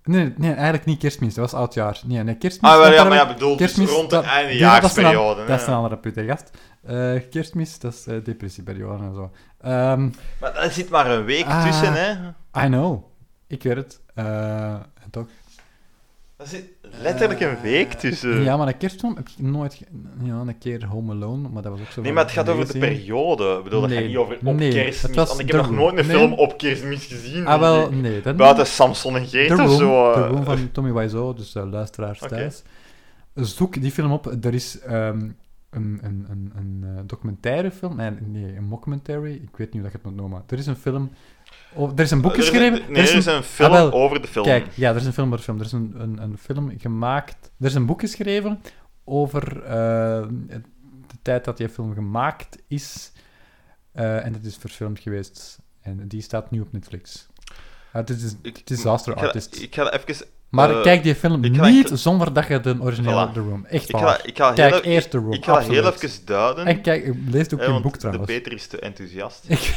Nee, nee, eigenlijk niet kerstmis. Dat was oudjaar. Nee, nee, kerstmis... Ah, dat ja, maar ja, bedoel, dus rond de dat- einde die- dat is een. Dat is hè. andere put, hè, gast. Eh, kerstmis, dat is eh, depressieperiode en zo. Ehm, Maar er zit maar een week Ah. tussen, hè. I know. Ik weet het. Eh, en toch... Er zit letterlijk een week tussen. Ja, maar een kerstfilm heb ik nooit... ge- Ja, een keer Home Alone, maar dat was ook zo nee, van maar het gaat over de periode. Ik bedoel, dat gaat Nee, niet over op nee, kerstmis. het was Want ik The heb nog nooit een film op kerstmis gezien. Ah, wel, denk ik. nee. Dat Buiten Samson en Geert of zo. The eh. Room van *laughs* Tommy Wiseau, dus eh, luisteraars Oké. thuis. Zoek die film op. Er is ehm, een, een, een, een eh, documentaire film. Nee, nee, een mockumentary. Ik weet niet hoe dat je het moet noemen. Er is een film... Oh, er is een boek Er is een- geschreven. Nee, er is een film Ah, over de film. Kijk, ja, er is een film over de film. Er is een, een, een film gemaakt... Er is een boek geschreven over eh, de tijd dat die film gemaakt is. Eh, en dat is verfilmd geweest. En die staat nu op Netflix. Uh, het is Ik- Disaster ik ga, Artist. ik ga even... maar eh, kijk die film ik ga niet zonder dat je de originele Voilà. The Room... Echt Ik waar. ga, ik ga Kijk heel, eerst The Room, Ik ga heel even duiden. En kijk, lees ook want boek de trouwens. Peter is te enthousiast. Ik,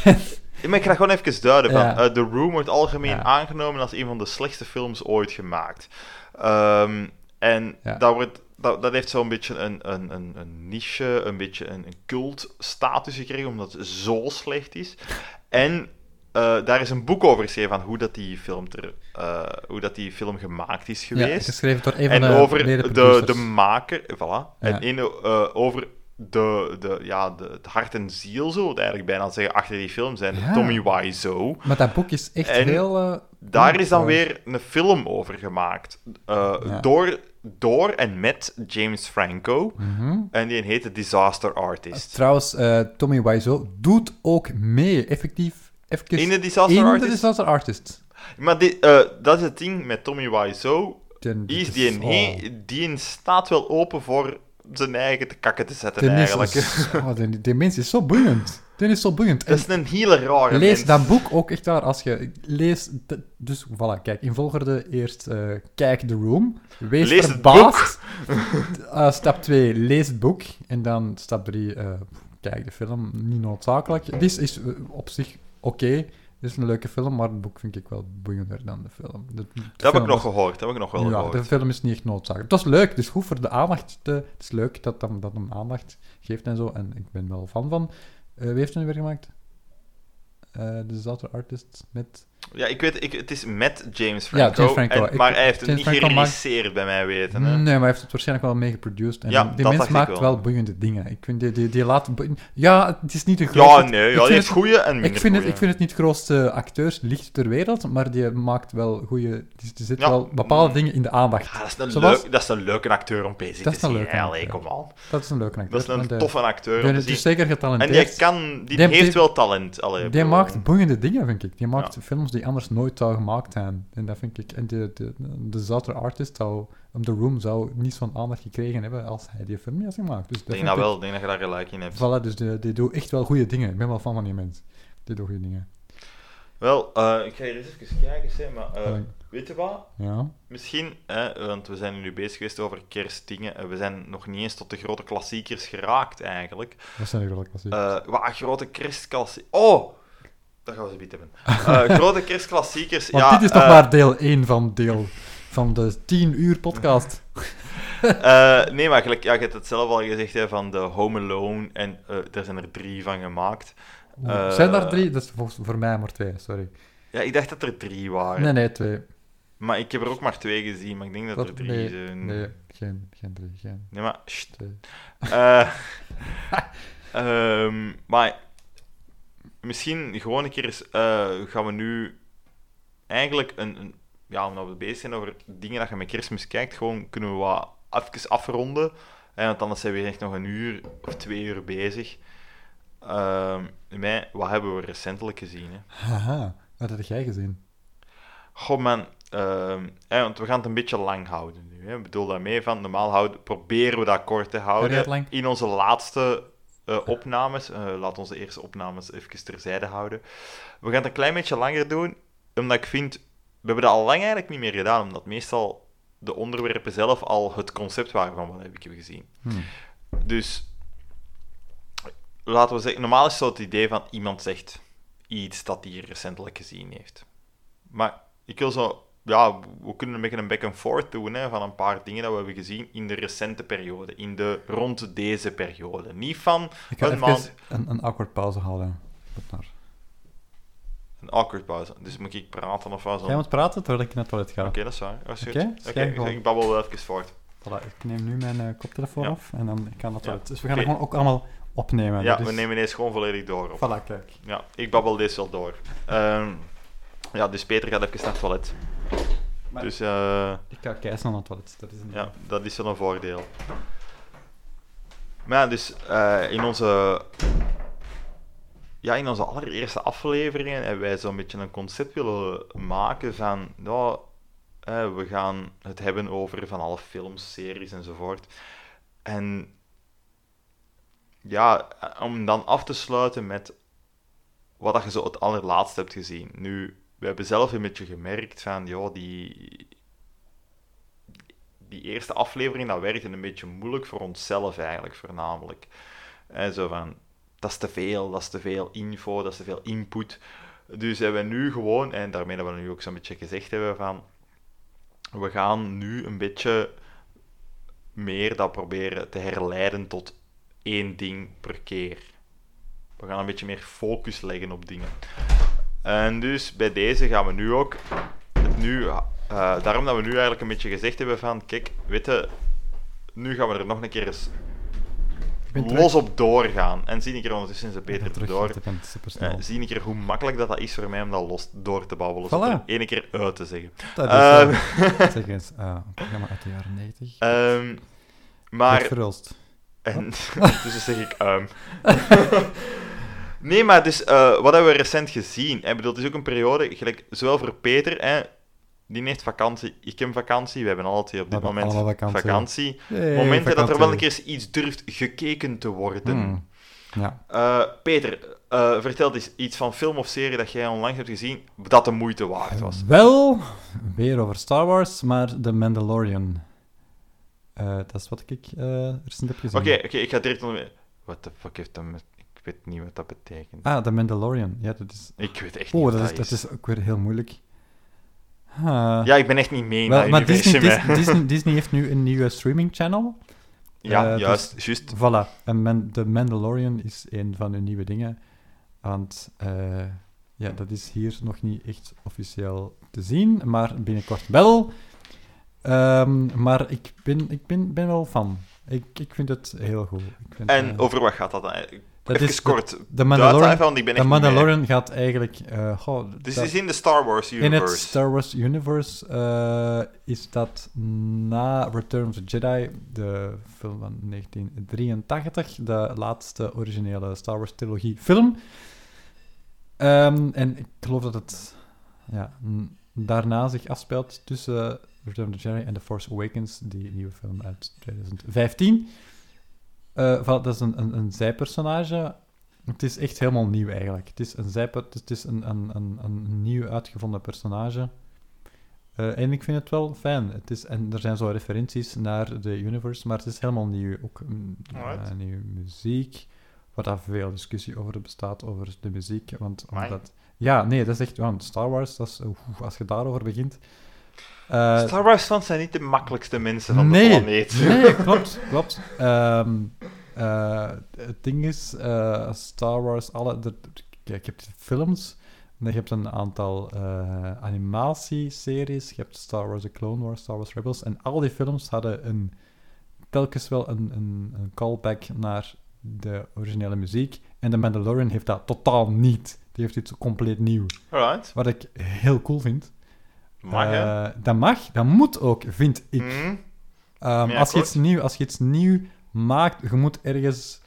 maar ik ga gewoon even duiden. Van, Ja. eh, The Room wordt algemeen Ja. aangenomen als een van de slechtste films ooit gemaakt. Ehm, en Ja. dat, wordt, dat, dat heeft zo'n beetje een, een, een, een niche, een beetje een, een cult-status gekregen, omdat het zo slecht is. En eh, daar is een boek over geschreven van hoe dat die film, ter, eh, hoe dat die film gemaakt is ja, geweest. geschreven door een van en de over de, de maker, voilà. En in, over de, de, ja, de, het hart en ziel, zo, eigenlijk bijna zeggen, achter die film zijn Ja. Tommy Wiseau. Maar dat boek is echt En heel... eh, Daar is dan weer een film over gemaakt. eh, Ja. door, door en met James Franco. mhm. En die heet The Disaster Artist. Trouwens, eh, Tommy Wiseau doet ook mee, effectief. Even In The Disaster in The Artist? Disaster Artist. Maar dit, eh, dat is het ding met Tommy Wiseau. Is die, nee, die staat wel open voor zijn eigen te kakken te zetten, is eigenlijk. zo- oh, die, die mens is zo boeiend. Die is zo boeiend. En Dat is een hele rare lees mens. dat boek ook echt daar. Als je leest... de- dus, voilà, kijk. In volgorde eerst eh, kijk The Room. Wees Lees het verbaasd. *laughs* Eh, stap 2, lees het boek. En dan stap 3, kijk de film. Niet noodzakelijk. Het is, is eh, op zich oké. Het is een leuke film, maar het boek vind ik wel boeiender dan de film. De, de Dat heb ik nog was- gehoord, dat heb ik nog wel ja, gehoord. de film is niet echt noodzakelijk. Het was leuk, het is goed voor de aandacht. Te, het is leuk dat hem, dat hem aandacht geeft en zo. En ik ben wel fan van wie heeft het nu weer gemaakt? Eh de Zater Artist met... Ja, ik weet, ik, het is met James Ja, Franco, James Franco. en- Ik- maar hij heeft het niet Franco maakt- geregisseerd, bij mij weten. Hè? Nee, maar hij heeft het waarschijnlijk wel mee geproduced. En Ja, die dat mens maakt wel. wel boeiende dingen. Ik vind die, die, die laat... Ja, het is niet de Ja, grootste... nee, ja, die heeft goede en minder Ik vind, het, ik vind het niet de grootste acteurslicht ter wereld, maar die maakt wel goede... Er zitten Ja. wel bepaalde dingen in de aandacht. Ja, dat, is een Zoals- leuk, dat is een leuke acteur om bezig Dat is te zien. leuke hè. Allee, acteur. kom aan. Dat is een leuke acteur. Dat is een En de- toffe acteur die- is zeker En getalenteerd. die, kan, die, heeft wel talent. Die maakt boeiende dingen, vind ik. Die maakt Ja. Films die anders nooit zouden gemaakt zijn. En dat vind ik... En de, de, de Zater Artist zou... The Room zou niet zo'n aandacht gekregen hebben als hij die film niet had gemaakt. Dus Ik denk vind dat wel, ik denk dat je daar gelijk in hebt. Voilà, dus die, die doet echt wel goede dingen. Ik ben wel fan van die mens. Die doet goede dingen. Wel, eh, ik ga hier eens even kijken, hè, maar eh, weet je wat? Ja. Misschien, hè, want we zijn nu bezig geweest over kerstdingen. en we zijn nog niet eens tot de grote klassiekers geraakt, eigenlijk. Dat zijn de grote klassiekers. Eh wat grote kerstklassiekers... Oh! Dat gaan we ze bieden hebben. Eh, *laughs* grote kerstklassiekers, Want ja... dit is toch eh, maar deel 1 van deel van de 10 uur podcast. *laughs* eh, nee, maar gelijk, ja, je hebt het zelf al gezegd, hè, van de Home Alone. En eh er zijn er drie van gemaakt. Eh, zijn er drie? Dat is volgens- voor mij maar twee, sorry. Ja, ik dacht dat er drie waren. Nee, nee, twee. Maar ik heb er ook maar twee gezien, maar ik denk dat, er drie nee, zijn. nee, geen, geen drie, geen Nee, maar... sst. Eh, *laughs* ehm, maar misschien gewoon een keer eens, eh, gaan we nu eigenlijk een, een ja, omdat we bezig zijn over dingen dat je met kerstmis kijkt, gewoon kunnen we wat even afronden. Hè, want anders zijn we echt nog een uur of twee uur bezig. Mij, wat hebben we recentelijk gezien? Hè? Haha, wat heb jij gezien? Goh man, hè, want we gaan het een beetje lang houden nu. Hè. Ik bedoel daarmee van, normaal houden, proberen we dat kort te houden. In onze laatste eh, opnames, eh, laat onze eerste opnames even terzijde houden. We gaan het een klein beetje langer doen, omdat ik vind, we hebben dat al lang eigenlijk niet meer gedaan, omdat meestal de onderwerpen zelf al het concept waren van wat heb ik gezien. Hmm. Dus laten we zeggen, normaal is zo het idee van iemand zegt iets dat hij recentelijk gezien heeft. Maar ik wil zo, ja, we kunnen een beetje een back and forth doen hè, van een paar dingen dat we hebben gezien in de recente periode, in de rond deze periode. Niet van Ik ga een maand, een, een awkward pauze. Goed naar. een awkward pauze. Dus moet ik praten of wat? zo? Jij moet praten terwijl ik naar het toilet ga. Oké, dat is waar. Dat. Oké, Oké, schrijf ik- babbel wel even voort. Voilà, ik neem nu mijn eh, koptelefoon Ja. af en dan het Ja. toilet. Dus we gaan het gewoon ook allemaal opnemen. Ja, Dat we nemen deze gewoon volledig door. Op. Voilà, kijk. Ja, ik babbel deze wel door. Ehm, ja, dus Peter gaat even naar het toilet. Maar- Dus eh, Ik ga keisnel naar het toilet. Dat is een ja, dat is wel een voordeel. Maar ja, dus eh, in onze... Ja, in onze allereerste afleveringen hebben wij zo'n beetje een concept willen maken van... Ja, eh, we gaan het hebben over van alle films, series enzovoort. En ja, om dan af te sluiten met wat dat je zo het allerlaatste hebt gezien. Nu, we hebben zelf een beetje gemerkt van, ja, die, die eerste aflevering, dat werkte een beetje moeilijk voor onszelf eigenlijk, voornamelijk. En zo van, dat is te veel, dat is te veel info, dat is te veel input. Dus hebben we nu gewoon, en daarmee dat we nu ook zo'n beetje gezegd hebben van, we gaan nu een beetje meer dat proberen te herleiden tot één ding per keer. We gaan een beetje meer focus leggen op dingen. En dus bij deze gaan we nu ook, het nu, eh, daarom dat we nu eigenlijk een beetje gezegd hebben van, kijk, weet je, nu gaan we er nog een keer eens Ik los terug. op doorgaan. En zie een keer ondertussen ze Ik beter terug, door. Ik. Eh, zie een keer hoe makkelijk dat, dat is voor mij om dat los door te babbelen. Voilà. Ene keer uit te zeggen. dat is, eh, *laughs* zeg eens, eh, een programma uit de jaren 90. ehm, Maar... En *laughs* dus zeg ik um. *laughs* nee, maar dus, eh, wat hebben we recent gezien? Ik bedoel, het is ook een periode, gelijk, zowel voor Peter, hè, die heeft vakantie, ik heb vakantie, we hebben twee op dit moment vakantie. vakantie. Momenten dat er wel een keer iets durft gekeken te worden. Hmm. Ja. Eh, Peter, eh, vertel eens iets van film of serie dat jij onlangs hebt gezien, dat de moeite waard was. Wel, weer over Star Wars, maar The Mandalorian. Eh, dat is wat ik eh recent heb gezien. Oké, oké, ik ga direct. What the fuck heeft dat met... Ik weet niet wat dat betekent. Ah, The Mandalorian. Ja, dat is... Ik weet echt Oh, niet dat wat is, dat is ook weer heel moeilijk. Ja, ik ben echt niet mee in dat maar Disney. Disney, Disney, Disney heeft nu een nieuwe streaming channel. *laughs* Ja, Eh, dus- juist. Voilà. En Man- The Mandalorian is een van hun nieuwe dingen. Want eh, ja, dat is hier nog niet echt officieel te zien, maar binnenkort wel. Ehm, maar ik ben, ik ben, ben wel fan. Ik, ik vind het heel goed. Ik vind, En eh, over wat gaat dat dan? eigenlijk? Dat Even is- kort. De Duid Mandalorian, ik ben de. Mandalorian gaat eigenlijk... eh, Dus dat- het is in de Star Wars in het universe. Star Wars universe eh, is dat na Return of the Jedi, de film van 1983, de laatste originele Star Wars trilogie film. Ehm, en ik geloof dat het ja, daarna zich afspeelt tussen Return of the Jedi en The Force Awakens, die nieuwe film uit 2015. Eh, dat is een, een, een zijpersonage. Het is echt helemaal nieuw eigenlijk. Het is een, zijper, het is- een, een, een, een nieuw uitgevonden personage. Eh, en ik vind het wel fijn. Het is, en er zijn zo referenties naar de universe, maar het is helemaal nieuw. Ook eh, nieuwe muziek, waar daar veel discussie over bestaat, over de muziek. Want omdat, ja, nee, dat is echt... want Star Wars, dat is, als je daarover begint... eh, Star Wars fans zijn niet de makkelijkste mensen van nee, de planeet. Nee, *laughs* klopt, klopt. Ehm, eh, het ding is, eh, Star Wars, alle, de, kijk, je hebt films, en je hebt een aantal animatieseries, je hebt Star Wars The Clone Wars, Star Wars Rebels, en al die films hadden een, telkens wel een, een, een callback naar de originele muziek, en The Mandalorian heeft dat totaal niet. Die heeft iets compleet nieuw, Alright. wat ik heel cool vind. Mag, hè? Eh, dat mag, dat moet ook, vind ik. Mhm. Ehm, als, je iets nieuw, als je iets nieuw maakt, je moet ergens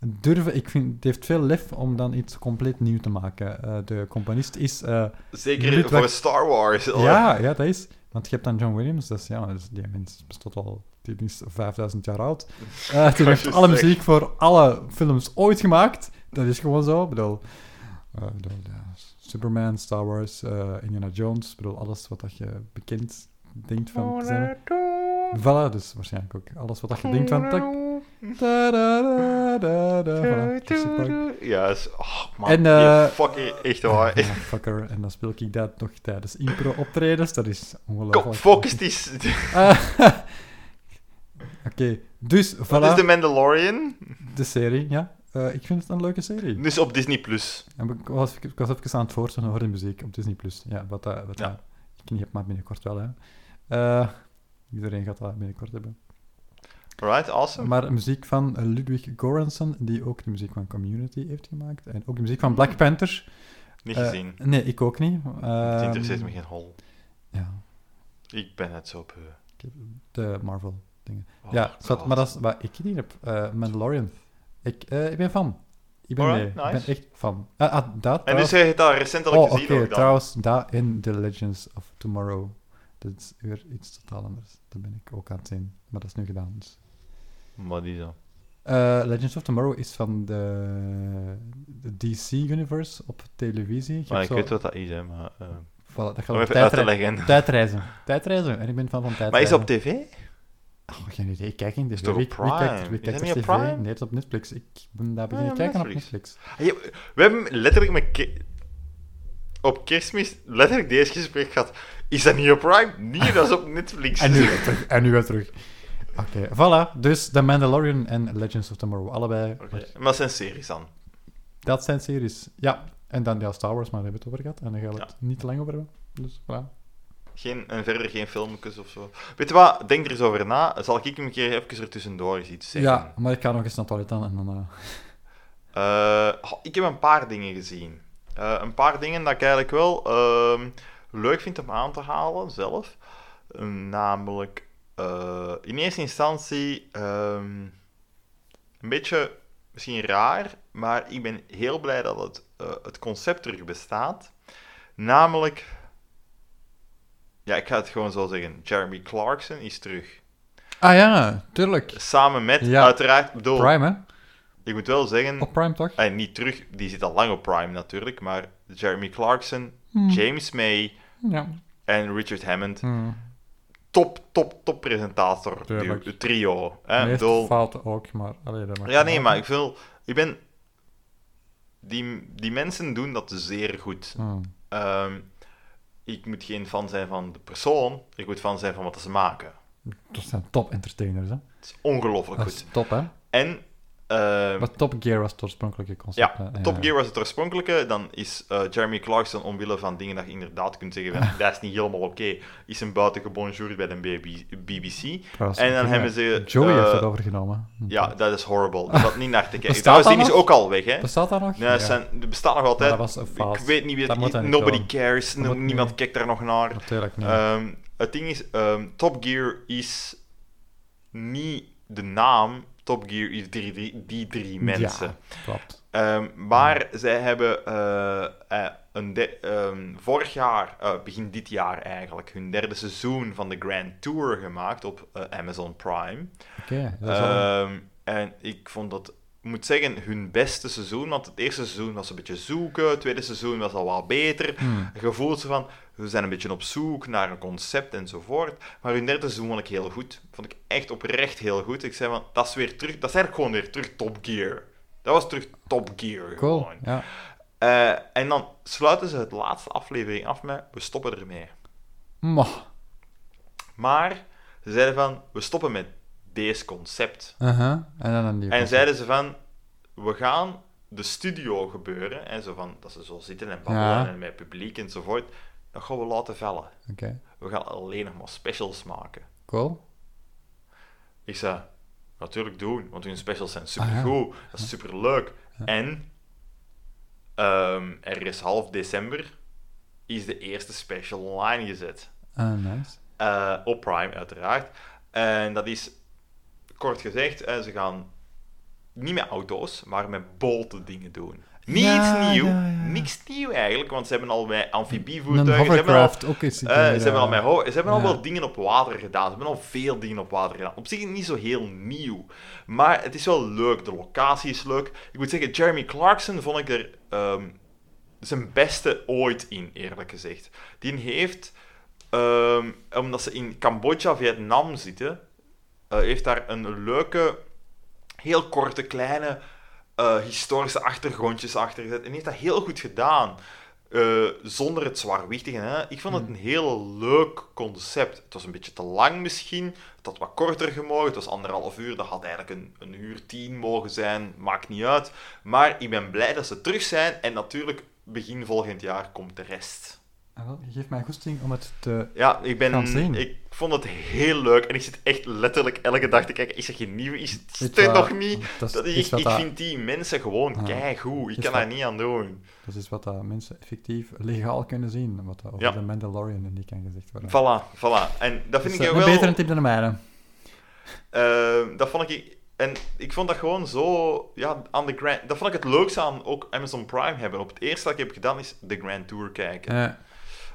durven. Ik vind het heeft veel lef om dan iets compleet nieuw te maken. Eh, de componist is. eh, Zeker Ludwig- voor Star Wars. ja, ja, dat is. Want je hebt dan John Williams, dat is, ja, die mens bestaat al. Die is 5000 jaar oud. *laughs* Eh die heeft alle muziek voor alle films ooit gemaakt. Dat is gewoon zo. Ik bedoel, bedoel, ja, Superman, Star Wars, eh, Indiana Jones. Ik bedoel, alles wat dat je bekend denkt van te zijn. Voilà, dus waarschijnlijk ook alles wat dat je denkt van... tak, da, da, da, da, da, voilà. Ja, is, oh, man. En, die eh, fucking, echt waar. *laughs* Ja, fucker. En dan speel ik dat nog tijdens impro-optredens. Dat is Kom, ongelooflijk. focus is. Ah, *laughs* *laughs* Oké, dus Wat voilà, is The Mandalorian? de serie, ja. Eh, ik vind het een leuke serie. Dus op Disney Plus. En ik, was, ik was even aan het voorstellen over de muziek op Disney+. Plus. Ja, wat, dat wat Ja. dat ik niet heb, maar binnenkort wel, hè. Eh, iedereen gaat dat binnenkort hebben. Alright, awesome. Maar muziek van Ludwig Göransson, die ook de muziek van Community heeft gemaakt. En ook de muziek van Black Panther. Niet Eh, gezien. nee, ik ook niet. Het Ehm, interesseert me geen hol. Ja, Ik ben het zo beu. heb de Marvel dingen. Oh, ja, God. maar dat is wat ik niet heb. Mandalorian. Ik, eh, ik ben fan. Ik ben Alright. Ik ben echt fan. Ah, ah, dat En dus je het al recent al Oh, gezien ook trouwens, dat in The Legends of Tomorrow. Dat is weer iets totaal anders. Dat ben ik ook aan het zien. Maar dat is nu gedaan, dus... Maar die zo. Eh, Legends of Tomorrow is van de, de DC-universe op televisie. Je Maar ik zo- weet wat dat is, hè. Maar, eh, Voilà, dat gaat om leggen. tijdreizen. Tijdreizen. En ik ben fan van tijdreizen. Maar is het op tv? Oh, geen idee. Ik kijk in Is Wie, wie kijkt, Prime? wie Is kijkt dat op Prime? Nee, het is op Netflix. Ik ben daar Ah, beginnen kijken op Netflix. Hey, we hebben letterlijk met ke- op kerstmis letterlijk deze gesprek gehad. Is dat niet op Prime? Nee, dat is op Netflix. *laughs* En nu *laughs* weer terug. En nu weer terug. Oké, voilà. Dus The Mandalorian en Legends of Tomorrow. Allebei. Maar dat zijn series dan. Dat zijn series. Ja. En dan ja, Star Wars, maar daar hebben we het over gehad. En daar gaan we Ja. het niet te lang over hebben. Dus voilà. Geen, en verder geen filmpjes of zo. Weet je wat? Denk er eens over na. Zal ik hem een keer even er tussendoor eens iets zeggen? Ja, maar ik ga nog eens naar het toilet aan en dan... eh, Eh, ik heb een paar dingen gezien. Eh, een paar dingen dat ik eigenlijk wel ehm, leuk vind om aan te halen zelf. Eh, namelijk, in eerste instantie, ehm, een beetje misschien raar, maar ik ben heel blij dat het, het concept terug bestaat. Namelijk, ja, ik ga het gewoon zo zeggen: Jeremy Clarkson is terug. Ah ja, tuurlijk. Samen met, Ja. uiteraard, bedoel, Prime, hè? ik moet wel zeggen. Op Prime, toch? En niet terug, die zit al lang op Prime natuurlijk, maar Jeremy Clarkson, Hmm. James May Ja. en Richard Hammond, Hmm. top, top, top presentator, Tuurlijk. duo, trio. Hè? Bedoel- fouten ook, maar... Allee, dat mag ja, nee, maar ik wil, ik ben, die, die mensen doen dat zeer goed. Hmm. Ehm, ik moet geen fan zijn van de persoon, ik moet fan zijn van wat ze maken. Dat zijn top entertainers, hè? Het is ongelooflijk Dat goed. is top, hè? En... ehm, Maar Top Gear was het oorspronkelijke concept. ja, hè? Top Gear was het oorspronkelijke. Dan is eh, Jeremy Clarkson, omwille van dingen dat je inderdaad kunt zeggen, van, *laughs* dat is niet helemaal oké, is een buitengebonjourd bij de BB BBC. En dan ja, hebben ze, Joey eh, heeft dat overgenomen. Ja, dat is horrible. Dat is niet naar te *laughs* kijken. Trouwens, die is ook al weg, hè? Bestaat dat nog? Nee, het zijn, er bestaat nog altijd. Was. Ik weet niet wie Dat het niet Nobody cares. Niemand niet. kijkt daar nog naar. Natuurlijk niet. Ehm, het ding is, ehm, Top Gear is niet de naam. Top Gear is die, drie mensen. Ja, klopt. Ehm, maar zij hebben eh, eh, een de- ehm, vorig jaar, eh, begin dit jaar eigenlijk, hun derde seizoen van de Grand Tour gemaakt op Amazon Prime. Oké, Ehm, en ik vond dat, ik moet zeggen, hun beste seizoen. Want het eerste seizoen was een beetje zoeken, het tweede seizoen was al wat beter. Hmm. Ze van, we zijn een beetje op zoek naar een concept enzovoort. Maar hun derde seizoen vond ik heel goed. Vond ik echt oprecht heel goed. Ik zei van, dat is weer terug, dat is eigenlijk gewoon weer terug Top Gear. Dat was terug Top Gear Cool, gewoon. ja. Eh, en dan sluiten ze het laatste aflevering af met, we stoppen ermee. Maar ze zeiden van, we stoppen met deze concept. Uh-huh. En dan een En zeiden ze van, we gaan de studio gebeuren, en zo van, dat ze zo zitten en babbelen Ja. en met publiek enzovoort, dat gaan we laten vallen. Oké, We gaan alleen nog maar specials maken. cool. Ik zei, natuurlijk doen, want hun specials zijn Ah, supergoed, dat is superleuk. En ehm, er is half december is de eerste special online gezet. Ah, nice. Eh, op Prime, uiteraard. En dat is, kort gezegd, eh, ze gaan niet met auto's, maar met bolte dingen doen. Niet Ja, iets nieuw, ja, ja. niks nieuw eigenlijk, want ze hebben al met amfibievoertuigen, ze hebben al, ook eens. ze hebben al, met ze hebben al wel dingen op water gedaan, ze hebben al veel dingen op water gedaan. Op zich niet zo heel nieuw, maar het is wel leuk, de locatie is leuk. Ik moet zeggen, Jeremy Clarkson vond ik er ehm, zijn beste ooit in, eerlijk gezegd. Die heeft, ehm, omdat ze in Cambodja, Vietnam zitten, eh, heeft daar een leuke, heel korte, kleine eh, historische achtergrondjes achter gezet. En heeft dat heel goed gedaan. eh, zonder het zwaarwichtige. Hè? Ik vond het een heel leuk concept. Het was een beetje te lang misschien. Het had wat korter gemogen. Het was anderhalf uur. Dat had eigenlijk een, een uur tien mogen zijn. Maakt niet uit. Maar ik ben blij dat ze terug zijn. En natuurlijk, begin volgend jaar komt de rest. Ah, wel, geeft mij goesting om het te... Ja, ik, Gaan ben, zien. ik vond het heel leuk. En ik zit echt letterlijk elke dag te kijken. Is er geen nieuwe? Is het er nog niet? dat is ik ik dat- vind die mensen gewoon Ah. keigoed. Ik kan daar niet aan doen. Dat is wat dat mensen effectief legaal kunnen zien. Wat dat over Ja. de Mandalorian en die kan gezegd worden. Voilà, voilà. En dat vind Dus, ik eh, wel... Een betere tip dan de mijne. Eh, dat vond ik... En ik vond dat gewoon zo... Ja, aan de Grand... Dat vond ik het leukste aan ook Amazon Prime hebben. Op het eerste dat ik heb gedaan is de Grand Tour kijken. Eh,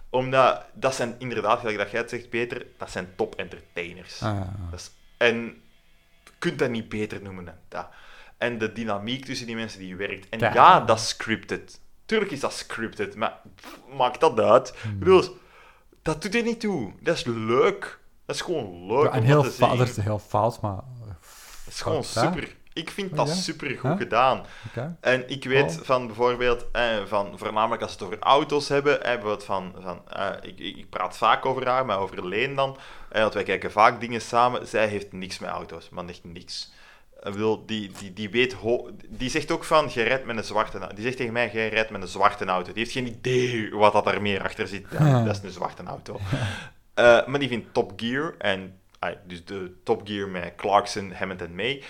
Omdat dat zijn inderdaad, gelijk dat jij het zegt, Peter, dat zijn top entertainers. ah, Dat is, en je kunt dat niet beter noemen dan dat. En de dynamiek tussen die mensen die werkt. En Ja. ja, dat is scripted. Tuurlijk is dat scripted, maar pff, maakt dat uit? Hmm. Ik bedoel, dat doet er niet toe. Dat is leuk. Dat is gewoon leuk ja, en heel, dat is heel fout, maar... Dat is gewoon super. Ik vind Oh, dat super goed gedaan. En ik weet van bijvoorbeeld, eh, van, voornamelijk als we het over auto's hebben, eh, bijvoorbeeld van, van eh, ik, ik praat vaak over haar, maar over Leen dan, eh, want wij kijken vaak dingen samen. Zij heeft niks met auto's, man, echt niks. Ik bedoel, die, die, die weet, die zegt ook van, je rijdt met een zwarte auto. Die zegt tegen mij, jij rijdt met een zwarte auto. Die heeft geen idee wat dat er meer achter zit. Ja, dat is een zwarte auto. Eh, maar die vindt Top Gear, en, dus de Top Gear met Clarkson, Hammond en May,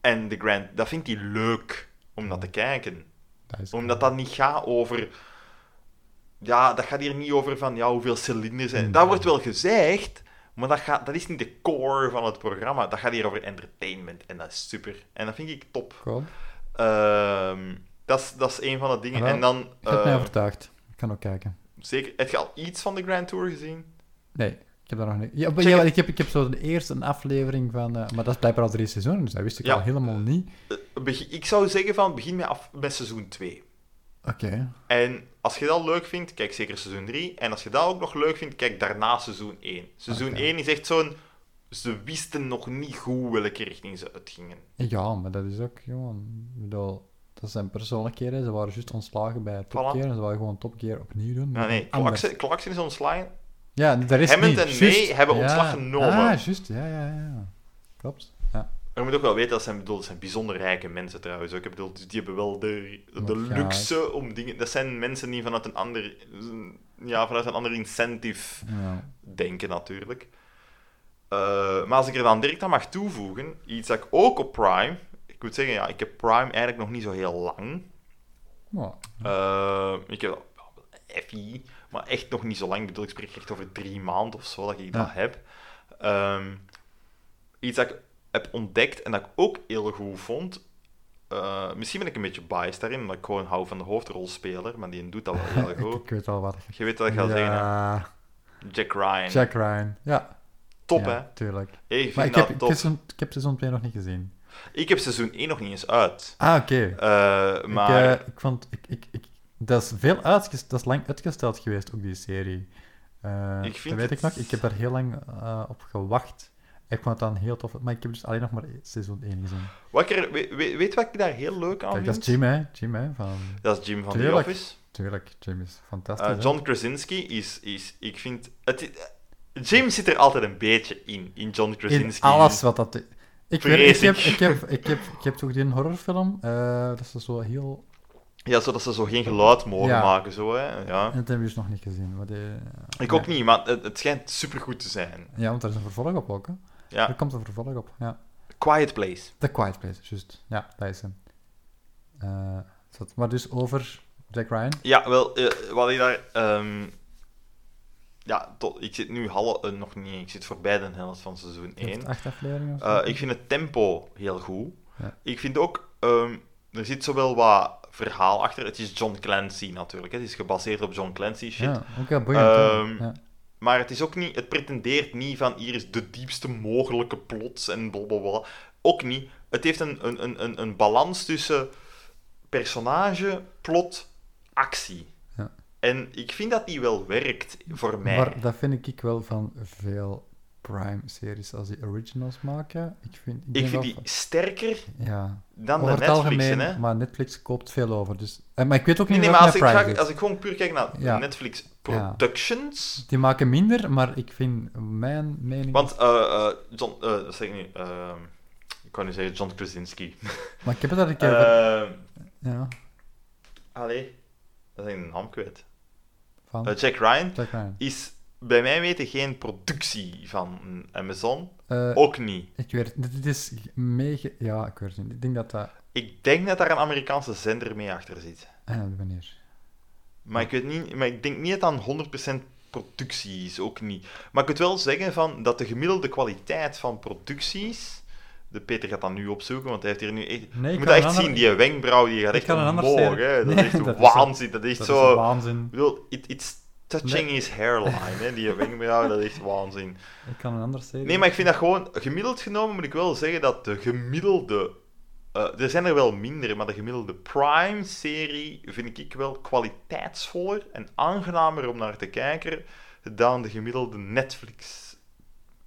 en de Grand, dat vindt hij leuk om naar te kijken Dat omdat dat niet gaat over... Ja, dat gaat hier niet over van ja, hoeveel cilinders zijn. Hmm. Dat wordt wel gezegd, maar dat, gaat, dat is niet de core van het programma. Dat gaat hier over entertainment en dat is super. En dat vind ik top. cool. Ehm, dat, is, dat is een van de dingen. En dan, Je hebt mij eh, overtuigd. Ik kan ook kijken. zeker, heb je al iets van de Grand Tour gezien? Nee, ik heb daar nog niet... Ja, Check ja, ik, heb, ik heb zo de eerste een aflevering van... eh, maar dat is blijkbaar al drie seizoenen, dus dat wist ik Ja. al helemaal niet. Eh, ik zou zeggen van begin met, af, met seizoen 2. Oké. En als je dat leuk vindt, kijk zeker seizoen 3. En als je dat ook nog leuk vindt, kijk daarna seizoen 1. Seizoen Oké. 1 is echt zo'n... Ze wisten nog niet goed welke richting ze uitgingen. Ja, maar dat is ook gewoon... Ik bedoel, dat zijn persoonlijkheden. Ze waren juist ontslagen bij Top Voilà. Gear en ze wilden gewoon Top Gear opnieuw doen. Nou, nee. Clarkson, Clarkson is ontslagen. Ja, daar is Hammond niet. en. May hebben Ja. ontslag genomen. Ah, juist. Ja, ja, ja. Klopt. je moet ook wel weten, dat zijn, zijn bijzonder rijke mensen trouwens. Ook. Ik bedoel, die hebben wel de, de Maar ja, luxe om dingen... Dat zijn mensen die vanuit een ander, ja, vanuit een ander incentive Ja. denken, natuurlijk. Eh, maar als ik er dan direct aan mag toevoegen, iets dat ik ook op Prime... Ik moet zeggen, ja, ik heb Prime eigenlijk nog niet zo heel lang. Maar, Eh, ik heb FI, maar echt nog niet zo lang. Ik bedoel, ik spreek echt over drie maanden of zo dat ik Ja. dat heb. Ehm, iets dat ik heb ontdekt en dat ik ook heel goed vond. eh, misschien ben ik een beetje biased daarin, omdat ik gewoon hou van de hoofdrolspeler, maar die doet dat wel heel *laughs* goed. ik weet wel wat. Je weet wat ik ga zeggen, hè? ja, Jack Ryan. Jack Ryan. Ja, Top, ja, hè? tuurlijk. Ik Maar ik heb, ik, top. heb ik heb seizoen 2 nog niet gezien. Ik heb seizoen 1 nog niet eens uit. Ah, oké. Eh, maar... Ik, eh, ik vond... Ik, ik, ik, dat is veel dat is lang uitgesteld geweest, ook die serie. Eh, Ik vind dat weet het- ik nog. Ik heb daar heel lang eh, op gewacht. Ik vond het dan heel tof. Maar ik heb dus alleen nog maar seizoen 1 gezien. wat ik er, weet, weet wat ik daar heel leuk aan Kijk, vind? dat is Jim, hè. Jim, hè. Van... Dat is Jim van The Tuurlijk. Office. Tuurlijk, Jim is fantastisch. Eh, hè. John Krasinski is, is, ik vind, het, Jim zit er altijd een beetje in, in John In Krasinski. alles wat dat... Ik, weet, ik, heb, ik. heb, ik, heb, ik heb toch die horrorfilm, dat is zo heel... Ja, zodat ze zo geen geluid mogen Ja. maken, zo, hè. Ja. Dat heb je dus nog niet gezien. Maar die, Ik ook niet, maar het, het schijnt supergoed te zijn. Ja, want er is een vervolg op ook, hè. Ja. Er komt een vervolg op, ja. Quiet Place. The Quiet Place, juist. Ja, dat is hem. Eh, maar dus over Jack Ryan. Ja, wel, eh, wat ik daar... ehm, ja, tot, ik zit nu half, eh, nog niet, ik zit voorbij de helft van seizoen Heeft 1. acht afleveringen of zo? Eh, ik vind het tempo heel goed. Ja. Ik vind ook, ehm, er zit zowel wat verhaal achter. Het is John Clancy natuurlijk. Hè. Het is gebaseerd op John Clancy shit. Ja, ook heel boeiend. Ehm, ja. Maar het is ook niet, het pretendeert niet van hier is de diepste mogelijke plots en blablabla. Ook niet. Het heeft een, een, een, een, een balans tussen personage, plot, actie. Ja. En ik vind dat die wel werkt voor mij. Maar dat vind ik wel van veel Prime-series als die originals maken. Ik vind, ik vind die sterker Ja, dan over de Netflix. algemeen, hè? maar Netflix koopt veel over. Dus, eh, maar ik weet ook Nee, niet nee, wat maar als ik, ga, als ik gewoon puur kijk naar Ja. Netflix Productions. Die maken minder, maar ik vind mijn mening... Want, eh, eh, John, zeg ik nu? Eh, ik kan nu zeggen John Krasinski. *laughs* Maar ik heb het dat een keer... Eh ja, allee, dat is een naam kwijt. van Jack Ryan Jack Ryan. is bij mij weten geen productie van Amazon. Eh, Ook niet. Ik weet het, dit is mega... Ja, ik weet het niet. Ik denk dat dat... Ik denk dat daar een Amerikaanse zender mee achter zit. Ah, wanneer? Maar ik, weet niet, maar ik denk niet dat dat 100% productie is, ook niet. Maar ik moet wel zeggen van, dat de gemiddelde kwaliteit van producties... De Peter gaat dat nu opzoeken, want hij heeft hier nu echt... Nee, je moet kan dat echt ander- zien, die wenkbrauw die gaat Ik echt kan omhoog. Hè. Dat Nee, *laughs* is echt dat is zo- waanzin. Dat is Dat zo... is waanzin. Ik bedoel, it, it's touching Nee. his hairline, hè, die wenkbrauw, dat is echt waanzin. Ik kan een andere serie... Nee, maar ik vind dat gewoon, gemiddeld genomen moet ik wel zeggen dat de gemiddelde, eh, er zijn er wel minder, maar de gemiddelde Prime-serie vind ik wel kwaliteitsvoller en aangenamer om naar te kijken dan de gemiddelde Netflix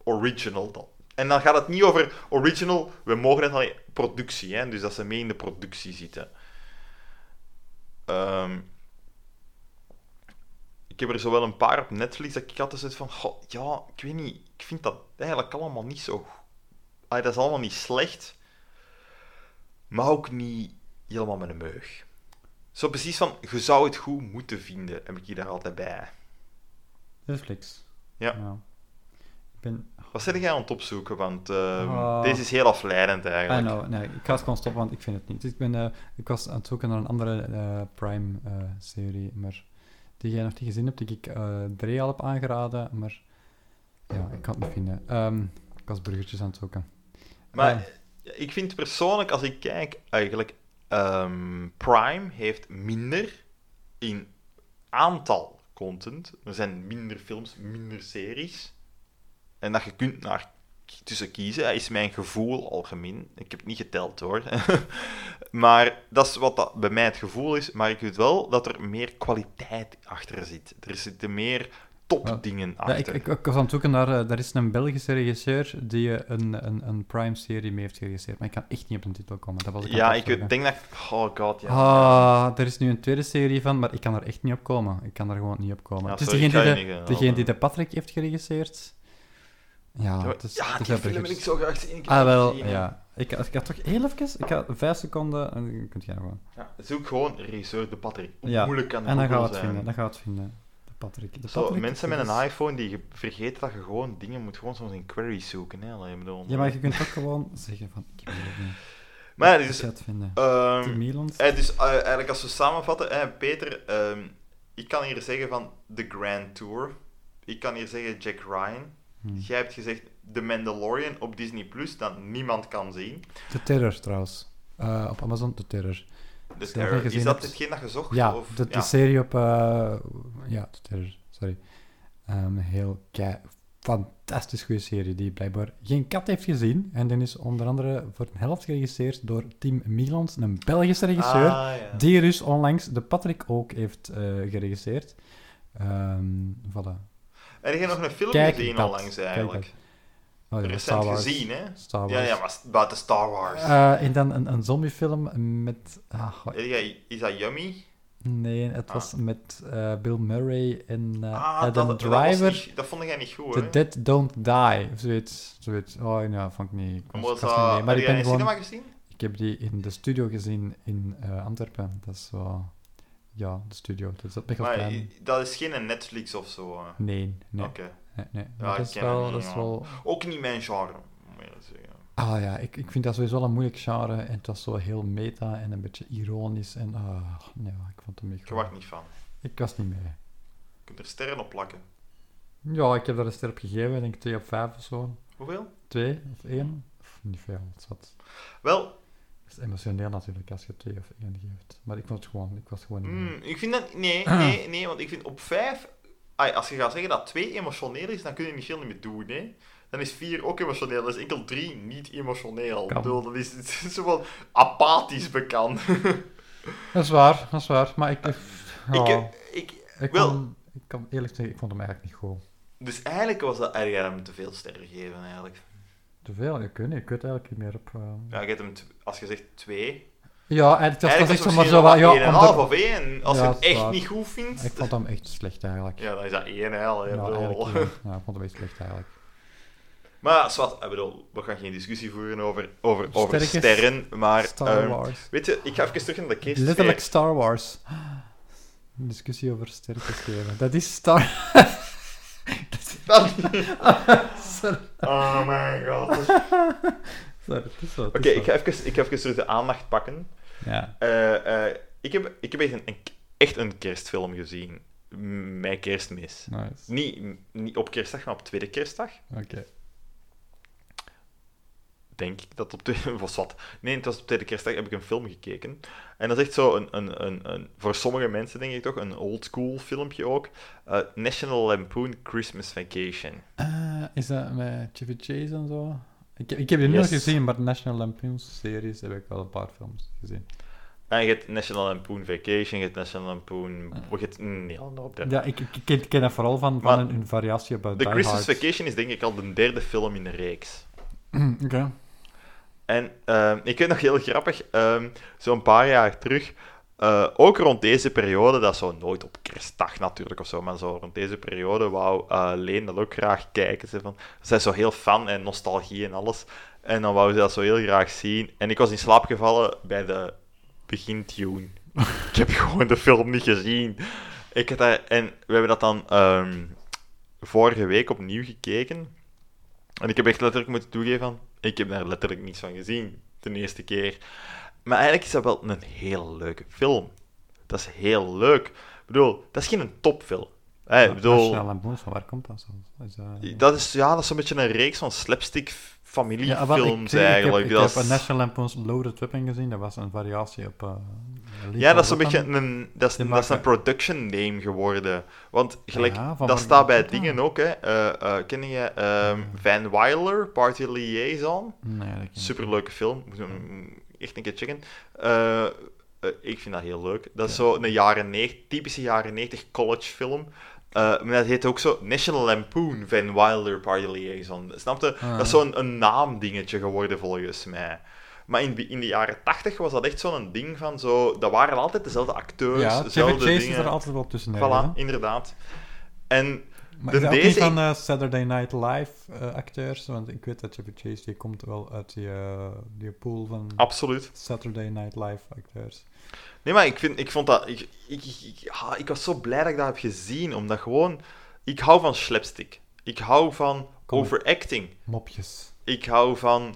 original dan. En dan gaat het niet over original, we mogen het alleen productie, hè, dus dat ze mee in de productie zitten. Ehm, ik heb er zo wel een paar op Netflix dat ik altijd zit van, goh, ja, ik weet niet, ik vind dat eigenlijk allemaal niet zo... Allee, dat is allemaal niet slecht, maar ook niet helemaal met een meug. Zo precies van, je zou het goed moeten vinden, heb ik hier daar altijd bij. Netflix. Ja. Ik ben... Wat zit jij aan het opzoeken? Want ehm, Ah. deze is heel afleidend eigenlijk. know, nee, ik ga het gewoon stoppen, want ik vind het niet. Dus ik, ben, eh, ik was aan het zoeken naar een andere eh, Prime-serie, maar die jij nog niet gezien hebt, die ik eh Dre al heb aangeraden, maar ja, ik kan het niet vinden. Ehm, ik was burgertjes aan het zoeken. Maar Eh, ik vind persoonlijk, als ik kijk, eigenlijk ehm, Prime heeft minder in aantal content. Er zijn minder films, minder series. En dat je kunt naar tussen kiezen, is mijn gevoel algemeen. Ik heb het niet geteld hoor. *laughs* maar dat is wat dat bij mij het gevoel is. Maar ik weet wel dat er meer kwaliteit achter zit. Er zitten meer topdingen ja, achter. ik, ik, ik was aan het zoeken naar... eh, daar is een Belgische regisseur die eh, een, een, een Prime-serie mee heeft geregisseerd, maar ik kan echt niet op een titel komen. Dat was ik ja, ik denk dat. Oh god, ja. Ah, er is nu een tweede serie van, maar ik kan er echt niet op komen. Ik kan er gewoon niet op komen. Ja, het is sorry, ik degene, die de, eh, degene die de Patrick heeft geregisseerd. Ja, het is, ja, het die film wil ik zo graag zien. Ik heb Ah, wel, hè. ja. Ik, ik had toch heel even... Ik had vijf seconden en dan kunt jij gewoon... Ja, zoek gewoon regisseur De Patrick. Hoe Ja, moeilijk kan En dan gaan we het zijn? vinden. Dan gaan we het vinden. De Patrick. De Zo, Patrick, mensen met een iPhone die ge- vergeten dat je gewoon dingen moet gewoon soms in queries zoeken. Hè? Allee, Ja, maar je kunt ook *laughs* gewoon zeggen van... Ik heb het niet. *laughs* Maar ja, dus, het vinden. ehm, eh, dus eh, eigenlijk als we samenvatten, hè, Peter, ehm, ik kan hier zeggen van The Grand Tour. Ik kan hier zeggen Jack Ryan. Hm. Jij hebt gezegd The Mandalorian op Disney Plus, dat niemand kan zien. De Terror, trouwens. Eh, op Amazon, De Terror. Je dat gezien Is dat hebt- hetgeen dat je zocht? Ja, of, de, serie op... eh, ja, De Terror. Sorry. Ehm, heel kei... Fantastisch goede serie, die blijkbaar geen kat heeft gezien. En die is onder andere voor een helft geregisseerd door Tim Mielans, een Belgische regisseur. Ah, ja. Die dus onlangs de Patrick ook heeft eh, geregisseerd. Ehm voilà. Heb je nog een film Kijk gezien dat, onlangs kijk eigenlijk? Oh, ja, Recent Star Wars. gezien, hè? Star Wars. Ja, ja, maar buiten Star Wars. Eh, en dan een, een zombiefilm met... ah, Is dat- dat Yummy? nee, het Ah. was met eh, Bill Murray en eh, ah, Adam dat, dat, Driver. niet- dat vond jij niet goed, The hè? Dead Don't Die, of zoiets. zoiets. Oh, ja, vond ik niet... Ik, was, ik niet dat- mee. Maar heb ik ben in gewoon... cinema gezien? Ik heb die in de studio gezien in Antwerpen. Dat is zo... Ja, de studio. Dat is op Maar dat is geen Netflix of zo. hè. Nee, nee. Oké. nee, nee. Ja, dat is wel... niet, Dat is wel Ook niet mijn genre, moet je zeggen. Ah ja, ik, ik vind dat sowieso wel een moeilijk genre. En het was zo heel meta en een beetje ironisch. En ah, ja, ik vond hem niet Ik er niet van. Ik was niet mee. Je kunt er sterren op plakken. Ja, ik heb daar een ster op gegeven. Ik denk 2 op 5 of zo. Hoeveel? 2 of 1. Of niet veel, het wat. Wel, Het is emotioneel natuurlijk als je 2 of 1 geeft. Maar ik vond het gewoon, ik was gewoon niet mee. mm, ik vind dat... Nee, Ah. nee, nee, want ik vind op vijf... Als je gaat zeggen dat twee emotioneel is, dan kun je niet veel meer doen, hè. Dan is vier ook emotioneel, dan is enkel drie niet emotioneel. Ik bedoel, dat is, het is *laughs* zo van apathisch bekend. *laughs* Dat is waar, dat is waar. Maar ik... Ik, ja, ik, ik, kon, ik kan eerlijk zeggen, ik vond hem eigenlijk niet goed. dus eigenlijk was dat erg hem te veel sterren geven, eigenlijk. Te veel, weet niet. Ik weet eigenlijk niet meer op... eh, Ja, je hebt hem, als je zegt twee, Ja, eigenlijk, dat was echt maar zo wat... Ja, en een half of één. Als Ja, je dat het echt waar. niet goed vindt, Ik vond hem echt slecht eigenlijk. ja, dan is dat één, ik Ja, *laughs* ja. Ik vond hem echt slecht eigenlijk. Maar zwart, ik bedoel, we gaan geen discussie voeren over, over, over sterren, maar... Star ehm, Wars. weet je, ik ga even terug naar de kerstfeer. Letterlijk Star Wars. Een *gasps* discussie over sterretjes geven. Dat is Star... *laughs* *laughs* Sorry, Oh mijn god. *laughs* sorry, het is zo. het Oké, is ik ga even, ik ga even terug de aandacht pakken. Ja. Eh, eh, ik, heb, ik heb echt een, een- echt een kerstfilm gezien. Mijn kerstmis. Nice. Niet, niet op kerstdag, maar op tweede kerstdag. Oké. Denk ik dat op tweede was *laughs* wat. Nee, het was op tweede kerstdag heb ik een film gekeken. En dat is echt zo een, een, een, een voor sommige mensen denk ik toch, een oldschool filmpje ook. Eh, National Lampoon Christmas Vacation. Eh, is dat met Chevy Chase en zo? Ik, heb- ik heb die niet Yes. nog gezien, maar de National Lampoon series heb ik wel een paar films gezien. En je hebt National Lampoon Vacation, je hebt National Lampoon... Je hebt een heel hoop Ja, ik, ik, ik ken, dat vooral van, van Maar een, een variatie op De Die Christmas Hard. Vacation is denk ik al de derde film in de reeks. *clears throat* Oké. En ehm, ik weet nog heel grappig, ehm, zo'n paar jaar terug, eh, ook rond deze periode, dat zo nooit op kerstdag natuurlijk of zo, maar zo rond deze periode wou eh Leen dat ook graag kijken. Ze, van, zij is zo heel fan en nostalgie en alles. En dan wou ze dat zo heel graag zien. En ik was in slaap gevallen bij de begintune. *laughs* ik heb gewoon de film niet gezien. Ik had daar, en we hebben dat dan ehm, vorige week opnieuw gekeken. En ik heb echt letterlijk moeten toegeven van, ik heb daar letterlijk niets van gezien, de eerste keer. Maar eigenlijk is dat wel een heel leuke film. Dat is heel leuk. Ik bedoel, dat is geen topfilm. Hè, ik bedoel, van waar komt dat zo? Is dat... dat is, ja, dat is een beetje een reeks van slapstick Ja, familiefilms ik, eigenlijk. Ik heb, dat ik heb is- een National Lampoon's Loaded Weapon gezien, dat was een variatie op... eh, ja, dat is een beetje een, dat is, dat is een production name geworden. Want gelijk, Ja, van dat staat bij dingen ook, hè. Eh, eh, ken je ehm, Van Wilder, Party Liaison? Nee, dat. Superleuke film. Moet je hem echt een keer checken. Eh, ik vind dat heel leuk. Dat is zo een jaren 90, typische jaren 90 college film. Eh, maar dat heet ook zo National Lampoon Van Wilder Party Liaison. Snap je? Ah. Dat is zo'n een naamdingetje geworden volgens mij. Maar in, in de jaren 80 was dat echt zo'n ding van zo. Dat waren altijd dezelfde acteurs, Ja, dezelfde dingen. is er altijd wel tussen. Voilà, hè? inderdaad. En Maar De is dat deze- niet van eh, Saturday Night Live eh, acteurs? Want ik weet dat Chevy Chase die komt wel uit die, eh, die pool van Absoluut. Saturday Night Live acteurs. Nee, maar ik, vind, ik vond dat... Ik, ik, ik, ik, ah, ik was zo blij dat ik dat heb gezien, omdat gewoon... Ik hou van slapstick. Ik hou van Kom. overacting. Mopjes. Ik hou van...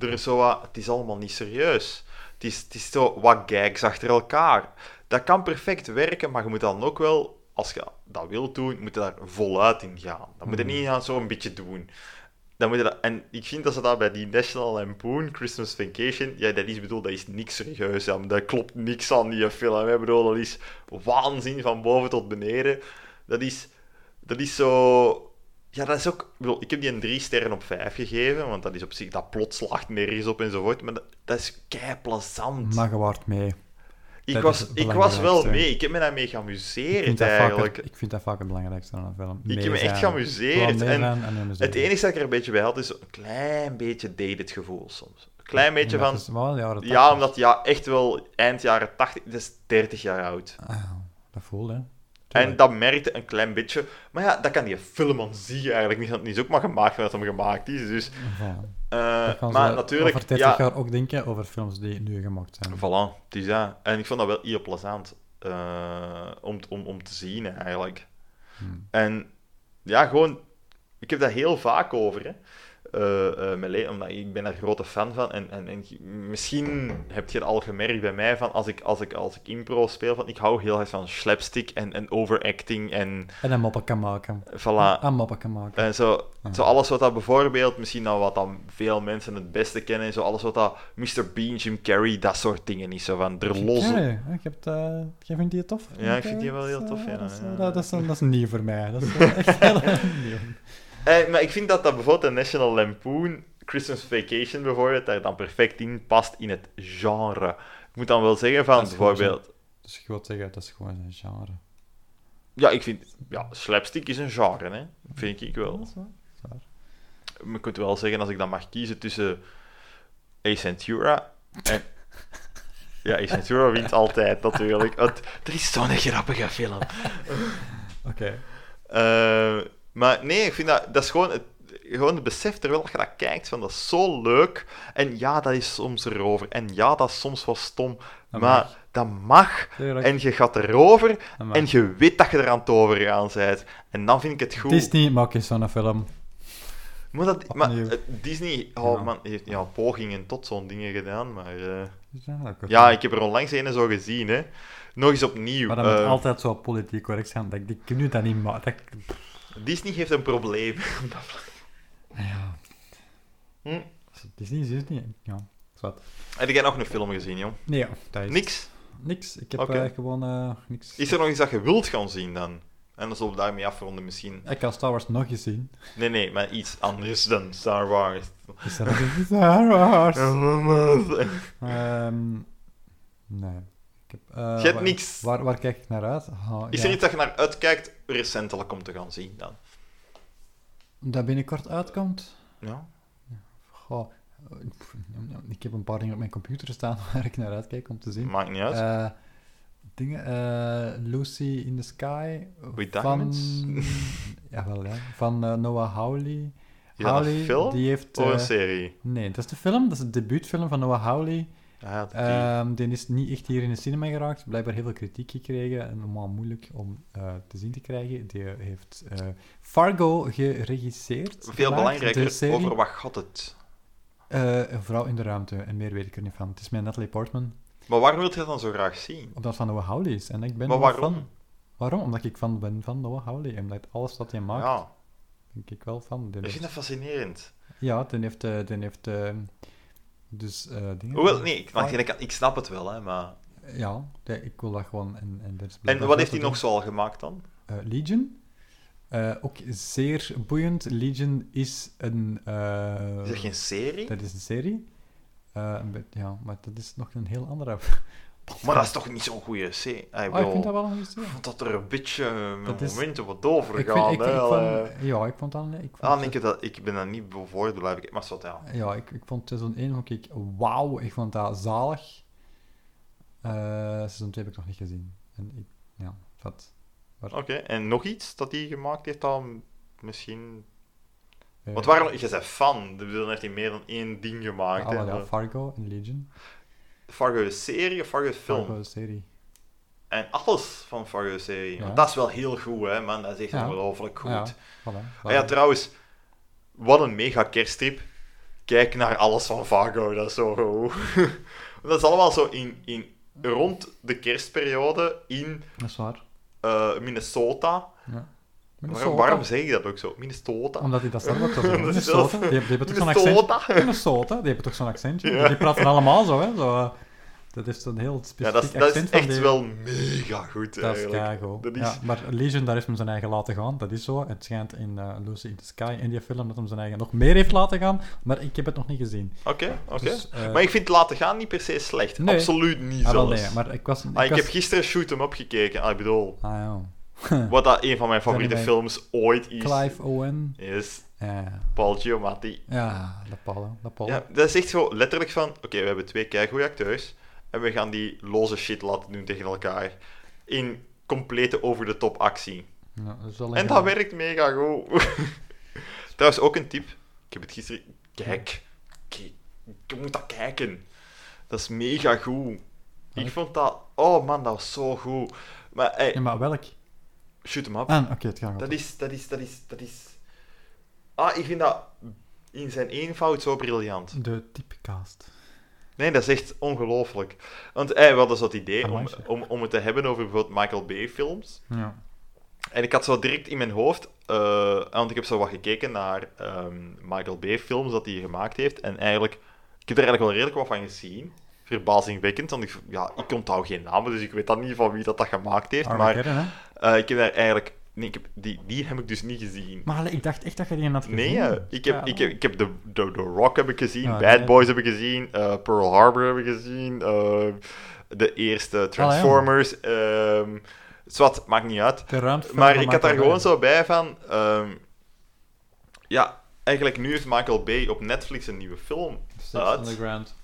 Er is zo wat... Het is allemaal niet serieus. Het is, het is zo wat gags achter elkaar. Dat kan perfect werken, maar je moet dan ook wel... Als je dat wilt doen, moet je daar voluit in gaan. Dan moet je Mhm. niet gaan zo een beetje doen. Dan moet je dat, en ik vind dat ze dat bij die National Lampoon, Christmas Vacation, ja, dat is bedoeld, dat is niks serieus. Ja, dat klopt niks aan die film. hè. Bedoel, dat is waanzin van boven tot beneden. Dat is, dat is zo... Ja, dat is ook... Ik, bedoel, ik heb die een 3 sterren op 5 gegeven, want dat is op zich... Dat plot slaagt nergens op enzovoort, maar dat, dat is kei plezant. Maar je waart mee. ik, dat was, is ik was wel mee. Ik heb me daarmee geamuseerd, eigenlijk. het, ik vind dat vaak het belangrijkste aan een film. Ik heb me echt geamuseerd. En. Het enige dat ik er een beetje bij had, is een klein beetje dated gevoel soms. Een klein beetje Ja, van... is wel Ja, 80. omdat ja, echt wel eind jaren 80, dat is 30 jaar oud. Ah, dat voel hè. En dat merkte een klein beetje. Maar ja, dat kan die film aan zich eigenlijk niet. Het is ook maar gemaakt omdat hem gemaakt is. Dus, Dat gaan maar natuurlijk, over 30 ja, jaar ook denken over films die nu gemaakt zijn. voilà, het is dat. En ik vond dat wel heel plezant eh, om, om, om te zien eigenlijk. Hmm. En ja, gewoon, ik heb dat heel vaak over. Hè. Eh, eh, omdat ik ben er grote fan van. En, en, en misschien heb je het al gemerkt bij mij van als ik, als ik, als ik impro speel, van, ik hou heel erg van slapstick en, en overacting en En een moppen kan maken. voilà. Een moppen kan maken. En zo, zo alles wat dat bijvoorbeeld, misschien nou wat dan veel mensen het beste kennen, zo alles wat dat Mr. Bean, Jim Carrey, dat soort dingen is. Zo van, er los... Eh, jij vindt die tof? Ja, ik vind die wel heel tof, ja, Dat is, dat, is, nieuw voor mij. Dat is *laughs* echt heel nieuw. Eh, maar ik vind dat dat bijvoorbeeld de National Lampoon, Christmas Vacation bijvoorbeeld, daar dan perfect in past in het genre. Ik moet dan wel zeggen van, bijvoorbeeld... Dus ik wil zeggen, dat is gewoon een genre. Ja, ik vind... Ja, slapstick is een genre, hè. Vind ik wel. Dat is ik moet wel zeggen, als ik dan mag kiezen tussen Ace Ventura en... Ja, Ace Ventura wint altijd, natuurlijk. Want er is zo'n grappige film. *laughs* Oké. Eh, maar nee, ik vind dat... Dat is gewoon het, gewoon het besef, terwijl je dat kijkt, van dat is zo leuk. En ja, dat is soms erover. En ja, dat is soms wel stom. Dat maar mag. dat mag. Tuurlijk, En je gaat erover. En je weet dat je er aan het overgaan bent. En dan vind ik het goed. Disney maakt eens zo'n film. Maar, dat, maar eh, Disney oh, Ja. man, heeft ja, pogingen tot zo'n dingen gedaan, maar... eh, Ja, ik heb er onlangs een zo gezien, hè. Nog eens opnieuw. Maar dat moet Eh, altijd zo politiek correct zijn. Dat ik nu dat niet maak. Dat Disney heeft een probleem. *laughs* Ja. Hm. Disney is Disney. Ja, zwart. Heb jij nog een film gezien, joh? Nee, ja, dat is Niks? Niks. Ik heb eh, gewoon eh, niks. Is er nog iets dat je wilt gaan zien dan? En dan zullen we daarmee afronden misschien. Ik had Star Wars nog gezien. Nee, nee, maar iets anders dan Star Wars. Is iets Star Wars? *laughs* Ehm, nee. Ik heb, eh, Je hebt waar- niks. Waar, waar kijk ik naar uit? Ah, Is ja. er iets dat je naar uitkijkt recentelijk om te gaan zien dan? Dat binnenkort uitkomt? Ja? Goh, eh, ik heb een paar dingen op mijn computer staan *laughs* waar ik naar uitkijk om te zien. Maakt niet uit. Eh, dingen, Lucy in the Sky. With van, Diamonds? *laughs* Jawel, ja. Van Noah Hawley. Is dat een Hawley, film die heeft... Of een serie? nee, dat is de film. Dat is de debuutfilm van Noah Hawley. Ah, die. Ehm, die is niet echt hier in de cinema geraakt. Blijkbaar heel veel kritiek gekregen. En normaal moeilijk om eh, te zien te krijgen. Die heeft eh, Fargo geregisseerd. Veel belangrijker, over wat gaat het? Eh, een vrouw in de ruimte. En meer weet ik er niet van. Het is met Natalie Portman. Maar waarom wil je dat dan zo graag zien? Omdat het van Noah Hawley is. En ik ben Maar waarom? fan. Waarom? Omdat ik fan ben van Noah Hawley. En omdat alles wat hij maakt, Ja, denk ik wel van. Ik vind dat fascinerend. Ja, die heeft... die heeft dus eh dingen... Hoewel, nee, ik, Far- ik, ik snap het wel, hè, maar... Ja, ik wil dat gewoon... En, en, is En wat heeft hij nog zoal gemaakt dan? Eh, Legion. Eh, ook zeer boeiend. Legion is een... Is dat geen serie? Dat is een serie. Ja, maar dat is nog een heel andere... Maar dat is toch niet zo'n goede serie? Ah, ik, Ah, ik vind dat wel een goede serie. ik vond dat er een beetje eh, Dat met is- momenten wat over Ik gaan. ik, ik vond, eh. ja, ik vond dat... Ik vond Ah, het- ik, dat, ik ben daar niet voor blijven kijken. Maar wat, ja. Ja, ik, ik vond seizoen 1 vond ik wauw. Ik vond dat zalig. Eh seizoen 2 heb ik nog niet gezien. En ik, ja, vat. Oké, en nog iets dat hij gemaakt heeft dan misschien... Eh, Want waarom... Je bent fan, dus dan heeft hij meer dan één ding gemaakt. ah, ja, Fargo en Legion. Fargo de serie of Fargo de film? Fargo serie. En alles van Fargo de serie. Ja. Want dat is wel heel goed, hè, man. Dat is echt ongelooflijk goed. Ja, voilà. Ja, trouwens, wat een mega kerststrip. Kijk naar alles van Fargo, dat is zo goed. *laughs* dat is allemaal zo in, in, rond de kerstperiode in Dat is waar. eh, Minnesota. Ja. Waarom, waarom zeg ik dat ook zo? Minnesota? Omdat hij dat zelf ook zo *laughs* zegt. Is Minnesota. Die, hebben- die hebben toch zo'n accent. *laughs* Minnesota? Die hebben toch zo'n accentje. Ja. Die praten allemaal zo, hè. Zo, eh, dat is een heel specifiek Ja, dat is, dat accent is echt die- wel mega goed, Dat is eigenlijk. keigoed. Dat is- Ja, maar Legion, daar heeft hem zijn eigen laten gaan. Dat is zo. Het schijnt in eh, Lucy in the Sky, in die film, dat hem zijn eigen nog meer heeft laten gaan. Maar ik heb het nog niet gezien. Oké, oké. Dus, eh, Maar ik vind laten gaan niet per se slecht. Nee. Absoluut niet ah, zelfs. nee, maar ik was... Ik, Ah, ik was... heb gisteren Shoot 'em Up gekeken. Ah, ik bedoel, Ah, ja. *laughs* wat dat een van mijn favoriete films ooit is. Clive Owen. Is Ja, Paul Giamatti. ja dat Paul. Ja, dat is echt zo letterlijk van: oké, we hebben twee keigoede acteurs. En we gaan die loze shit laten doen tegen elkaar. In complete over-the-top actie. Ja, dat En dat werkt mega goed. *laughs* Trouwens, ook een tip. Ik heb het gisteren. Kijk. Kijk. Je moet dat kijken. Dat is mega goed. Ik- vond dat. Oh man, dat was zo goed. Maar hey, Ja, maar welk? Shoot hem up. Ah, oké, het gaat. Dat is, dat is, dat is, dat is. Ah, ik vind dat in zijn eenvoud zo briljant. De typecast. Nee, dat is echt ongelooflijk. Want hey, we hadden zo het idee om, om, om het te hebben over bijvoorbeeld Michael Bay films. Ja. En ik had zo direct in mijn hoofd, eh, want ik heb zo wat gekeken naar ehm, Michael Bay films dat hij gemaakt heeft. En eigenlijk, ik heb er eigenlijk wel redelijk wat van gezien. Verbazingwekkend, want ik, ja, ik onthoud geen namen, dus ik weet dan niet van wie dat, dat gemaakt heeft. Maar Armageddon, hè? Eh, ik heb daar eigenlijk... Nee, ik heb, die, die heb ik dus niet gezien. Maar ik dacht echt dat je die had gezien. Nee, ik heb, Ja. ik heb, ik heb The, The, The Rock heb ik gezien, Ja, Bad nee. Boys heb ik gezien, eh, Pearl Harbor heb ik gezien, eh, de eerste ja. Transformers. zwart, maakt niet uit. De Maar ik had daar gewoon zo bij van... ehm, ja, eigenlijk nu heeft Michael Bay op Netflix een nieuwe film Six uit. Underground.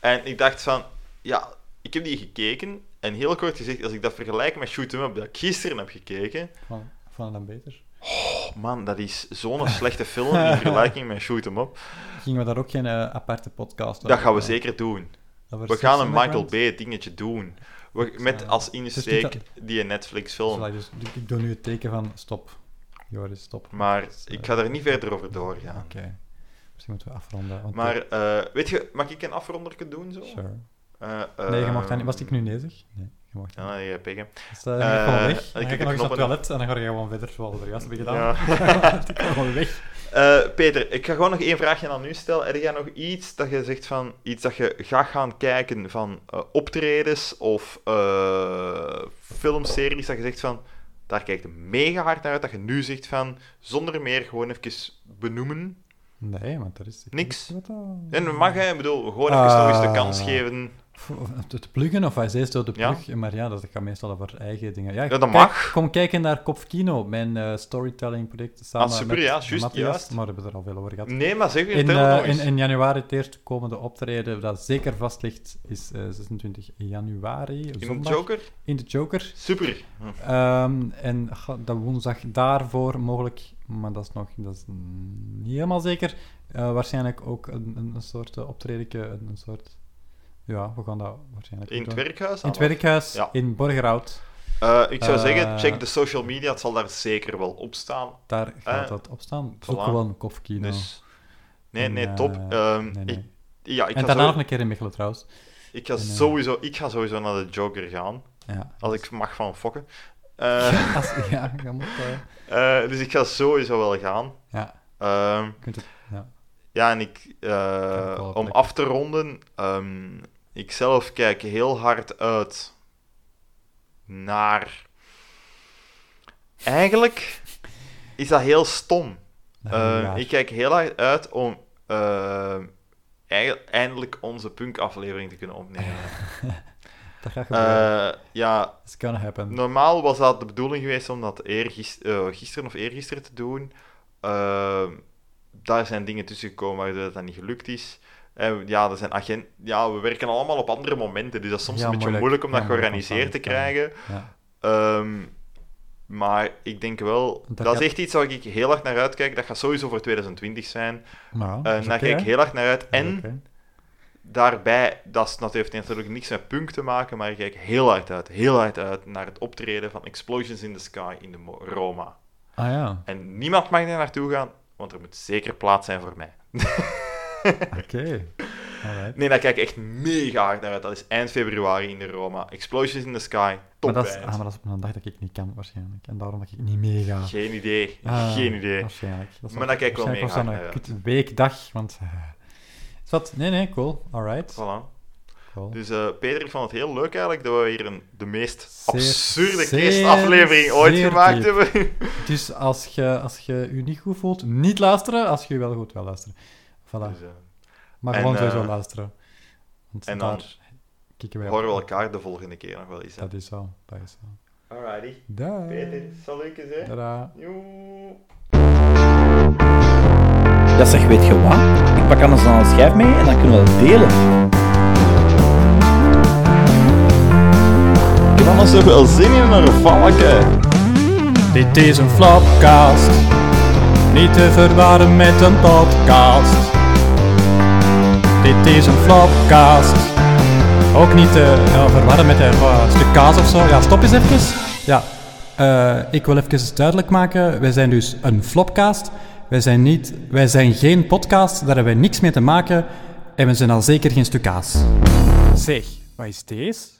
En ik dacht van... Ja, ik heb die gekeken. En heel kort gezegd, als ik dat vergelijk met Shoot 'em Up, dat ik gisteren heb gekeken... Van, van dan beter. Oh man, dat is zo'n slechte film in *laughs* vergelijking met Shoot 'em Up. Gingen we daar ook geen eh, aparte podcast Dat gaan we over- zeker doen. over We gaan een? Michael Bay dingetje doen. We, met als insteek niet die Netflix film. dus, ik- doe nu het teken van stop. Joris, stop. Maar Dus, ik eh, ga er niet verder over doorgaan. Oké. Misschien moeten we afronden. Want Maar eh, weet je, mag ik een afronderke doen zo? Sure. Eh, Nee, je mag dat ehm, niet. Was ik nu nezig? Nee, je mag dat niet. je. Dus ga gewoon eh, weg. ik Dan ga heb je nog eens naar het toilet en dan ga je gewoon verder zoals er juist hebben gedaan. Ja. *laughs* ik ga gewoon weg. Eh, Peter, ik ga gewoon nog één vraagje aan u stellen. Heb jij nog iets dat je zegt van iets dat je gaat gaan kijken van eh, optredens of eh, filmseries dat je zegt van daar kijkt je mega hard naar uit dat je nu zegt van zonder meer gewoon even benoemen. Nee, want er is... ik Niks. dat- En dat mag, hè? Ik bedoel, gewoon even nog eens de kans Ah. geven. *laughs* Te pluggen, of hij zei zo de Ja. plug, maar ja, dat gaat meestal over eigen dingen. Ja, Ja, dat kijk- mag. Kom kijken naar Kopfkino, mijn eh, storytelling project samen Ah, super, met ja, juist, Matthias, juist. maar we hebben er al veel over gehad. Nee, maar zeg, In, eh, nog in, eens. in januari het eerste komende optreden, dat zeker vast ligt, is eh, 26 januari, In de Joker? in de Joker. Super. Hm. Ehm, en dat woensdag daarvoor mogelijk, maar dat is nog dat is niet helemaal zeker, eh, waarschijnlijk ook een, een, soort uh, optredetje, een, een soort... Ja, we gaan dat waarschijnlijk In het doen. werkhuis? In het werkhuis, Ja. in Borgerhout. Eh, ik zou Eh, zeggen, check de social media, het zal daar zeker wel op staan. Daar gaat Eh, dat op staan. voilà. Ook gewoon een kofkino. Dus, nee, nee, top. Ehm, nee, nee. Ik, ja, ik en daarna zo- nog een keer in Mechelen trouwens. ik, ga en, sowieso, ik ga sowieso naar de Joker gaan, Ja, als ik mag van fokken. *laughs* Ja, als, ja, je moet, eh, dus ik ga sowieso wel gaan. ja, Ehm, je kunt het, ja. ja, en ik, wel om af te ronden, ehm, ik zelf kijk heel hard uit naar... Eigenlijk is dat heel stom. Eh, ik kijk heel hard uit om eh, eindelijk onze punk-aflevering te kunnen opnemen. *laughs* dat gaat gebeuren. Eh, ja, It's gonna happen. normaal was dat de bedoeling geweest om dat eergis- eh, gisteren of eergisteren te doen. Daar zijn dingen tussen gekomen waardoor dat, dat niet gelukt is. En ja, er zijn agent ja, we werken allemaal op andere momenten, dus dat is soms Ja, een beetje moeilijk. moeilijk om dat georganiseerd te krijgen. Ja. Ehm, Maar ik denk wel, Dat dat, gaat- is echt iets waar ik heel erg naar uitkijk. Dat gaat sowieso voor 2020 zijn. Eh dat is daar kijk ik heel erg naar uit. Dat En daarbij, dat, dat heeft natuurlijk niks met punk te maken, maar ik kijk heel hard uit, heel hard uit naar het optreden van Explosions in the Sky in de Roma. Ah ja, En niemand mag daar naartoe gaan, want er moet zeker plaats zijn voor mij. *laughs* *laughs* oké. Nee, daar kijk ik echt mega hard naar uit. Dat is eind februari in de Roma. Explosions in the Sky, top Maar dat, is, ah, maar dat is op een dag dat ik niet kan, waarschijnlijk. En daarom dat ik niet meega. Geen idee, Ah, geen idee. Waarschijnlijk. Dat Maar daar kijk ik wel mega dat hard een weekdag, want... eh, is wat? Nee, nee, cool. Alright. Voilà. Cool. Dus eh, Peter, ik vond het heel leuk eigenlijk dat we hier een, de meest Zeer- absurde kerstaflevering ooit gemaakt diep. hebben. Dus als je, als je niet goed voelt, niet luisteren. Als je je wel goed wel luisteren. Voilà. Dus, eh, maar en, gewoon sowieso eh, luisteren. Want en dan daar kikken wij op. horen we elkaar de volgende keer nog wel eens. hè. Dat is zo. Dat is zo. Alrighty. Dag. Peter, eens, hè? Tada. Joe. Ja, zeg, weet je wat? Ik pak anders dan een schijf mee en dan kunnen we dat delen. Ik heb anders toch wel zin in een valken. Dit is een flopcast. Niet te verwarren met een podcast. Dit is een flopcast. Ook niet te ja, verwarren met een eh, stuk kaas of zo. Ja, stop eens even. Ja, eh, ik wil even duidelijk maken. Wij zijn dus een flopcast. Wij zijn, niet, wij zijn geen podcast. Daar hebben wij niks mee te maken. En we zijn al zeker geen stuk kaas. Zeg, wat is deze?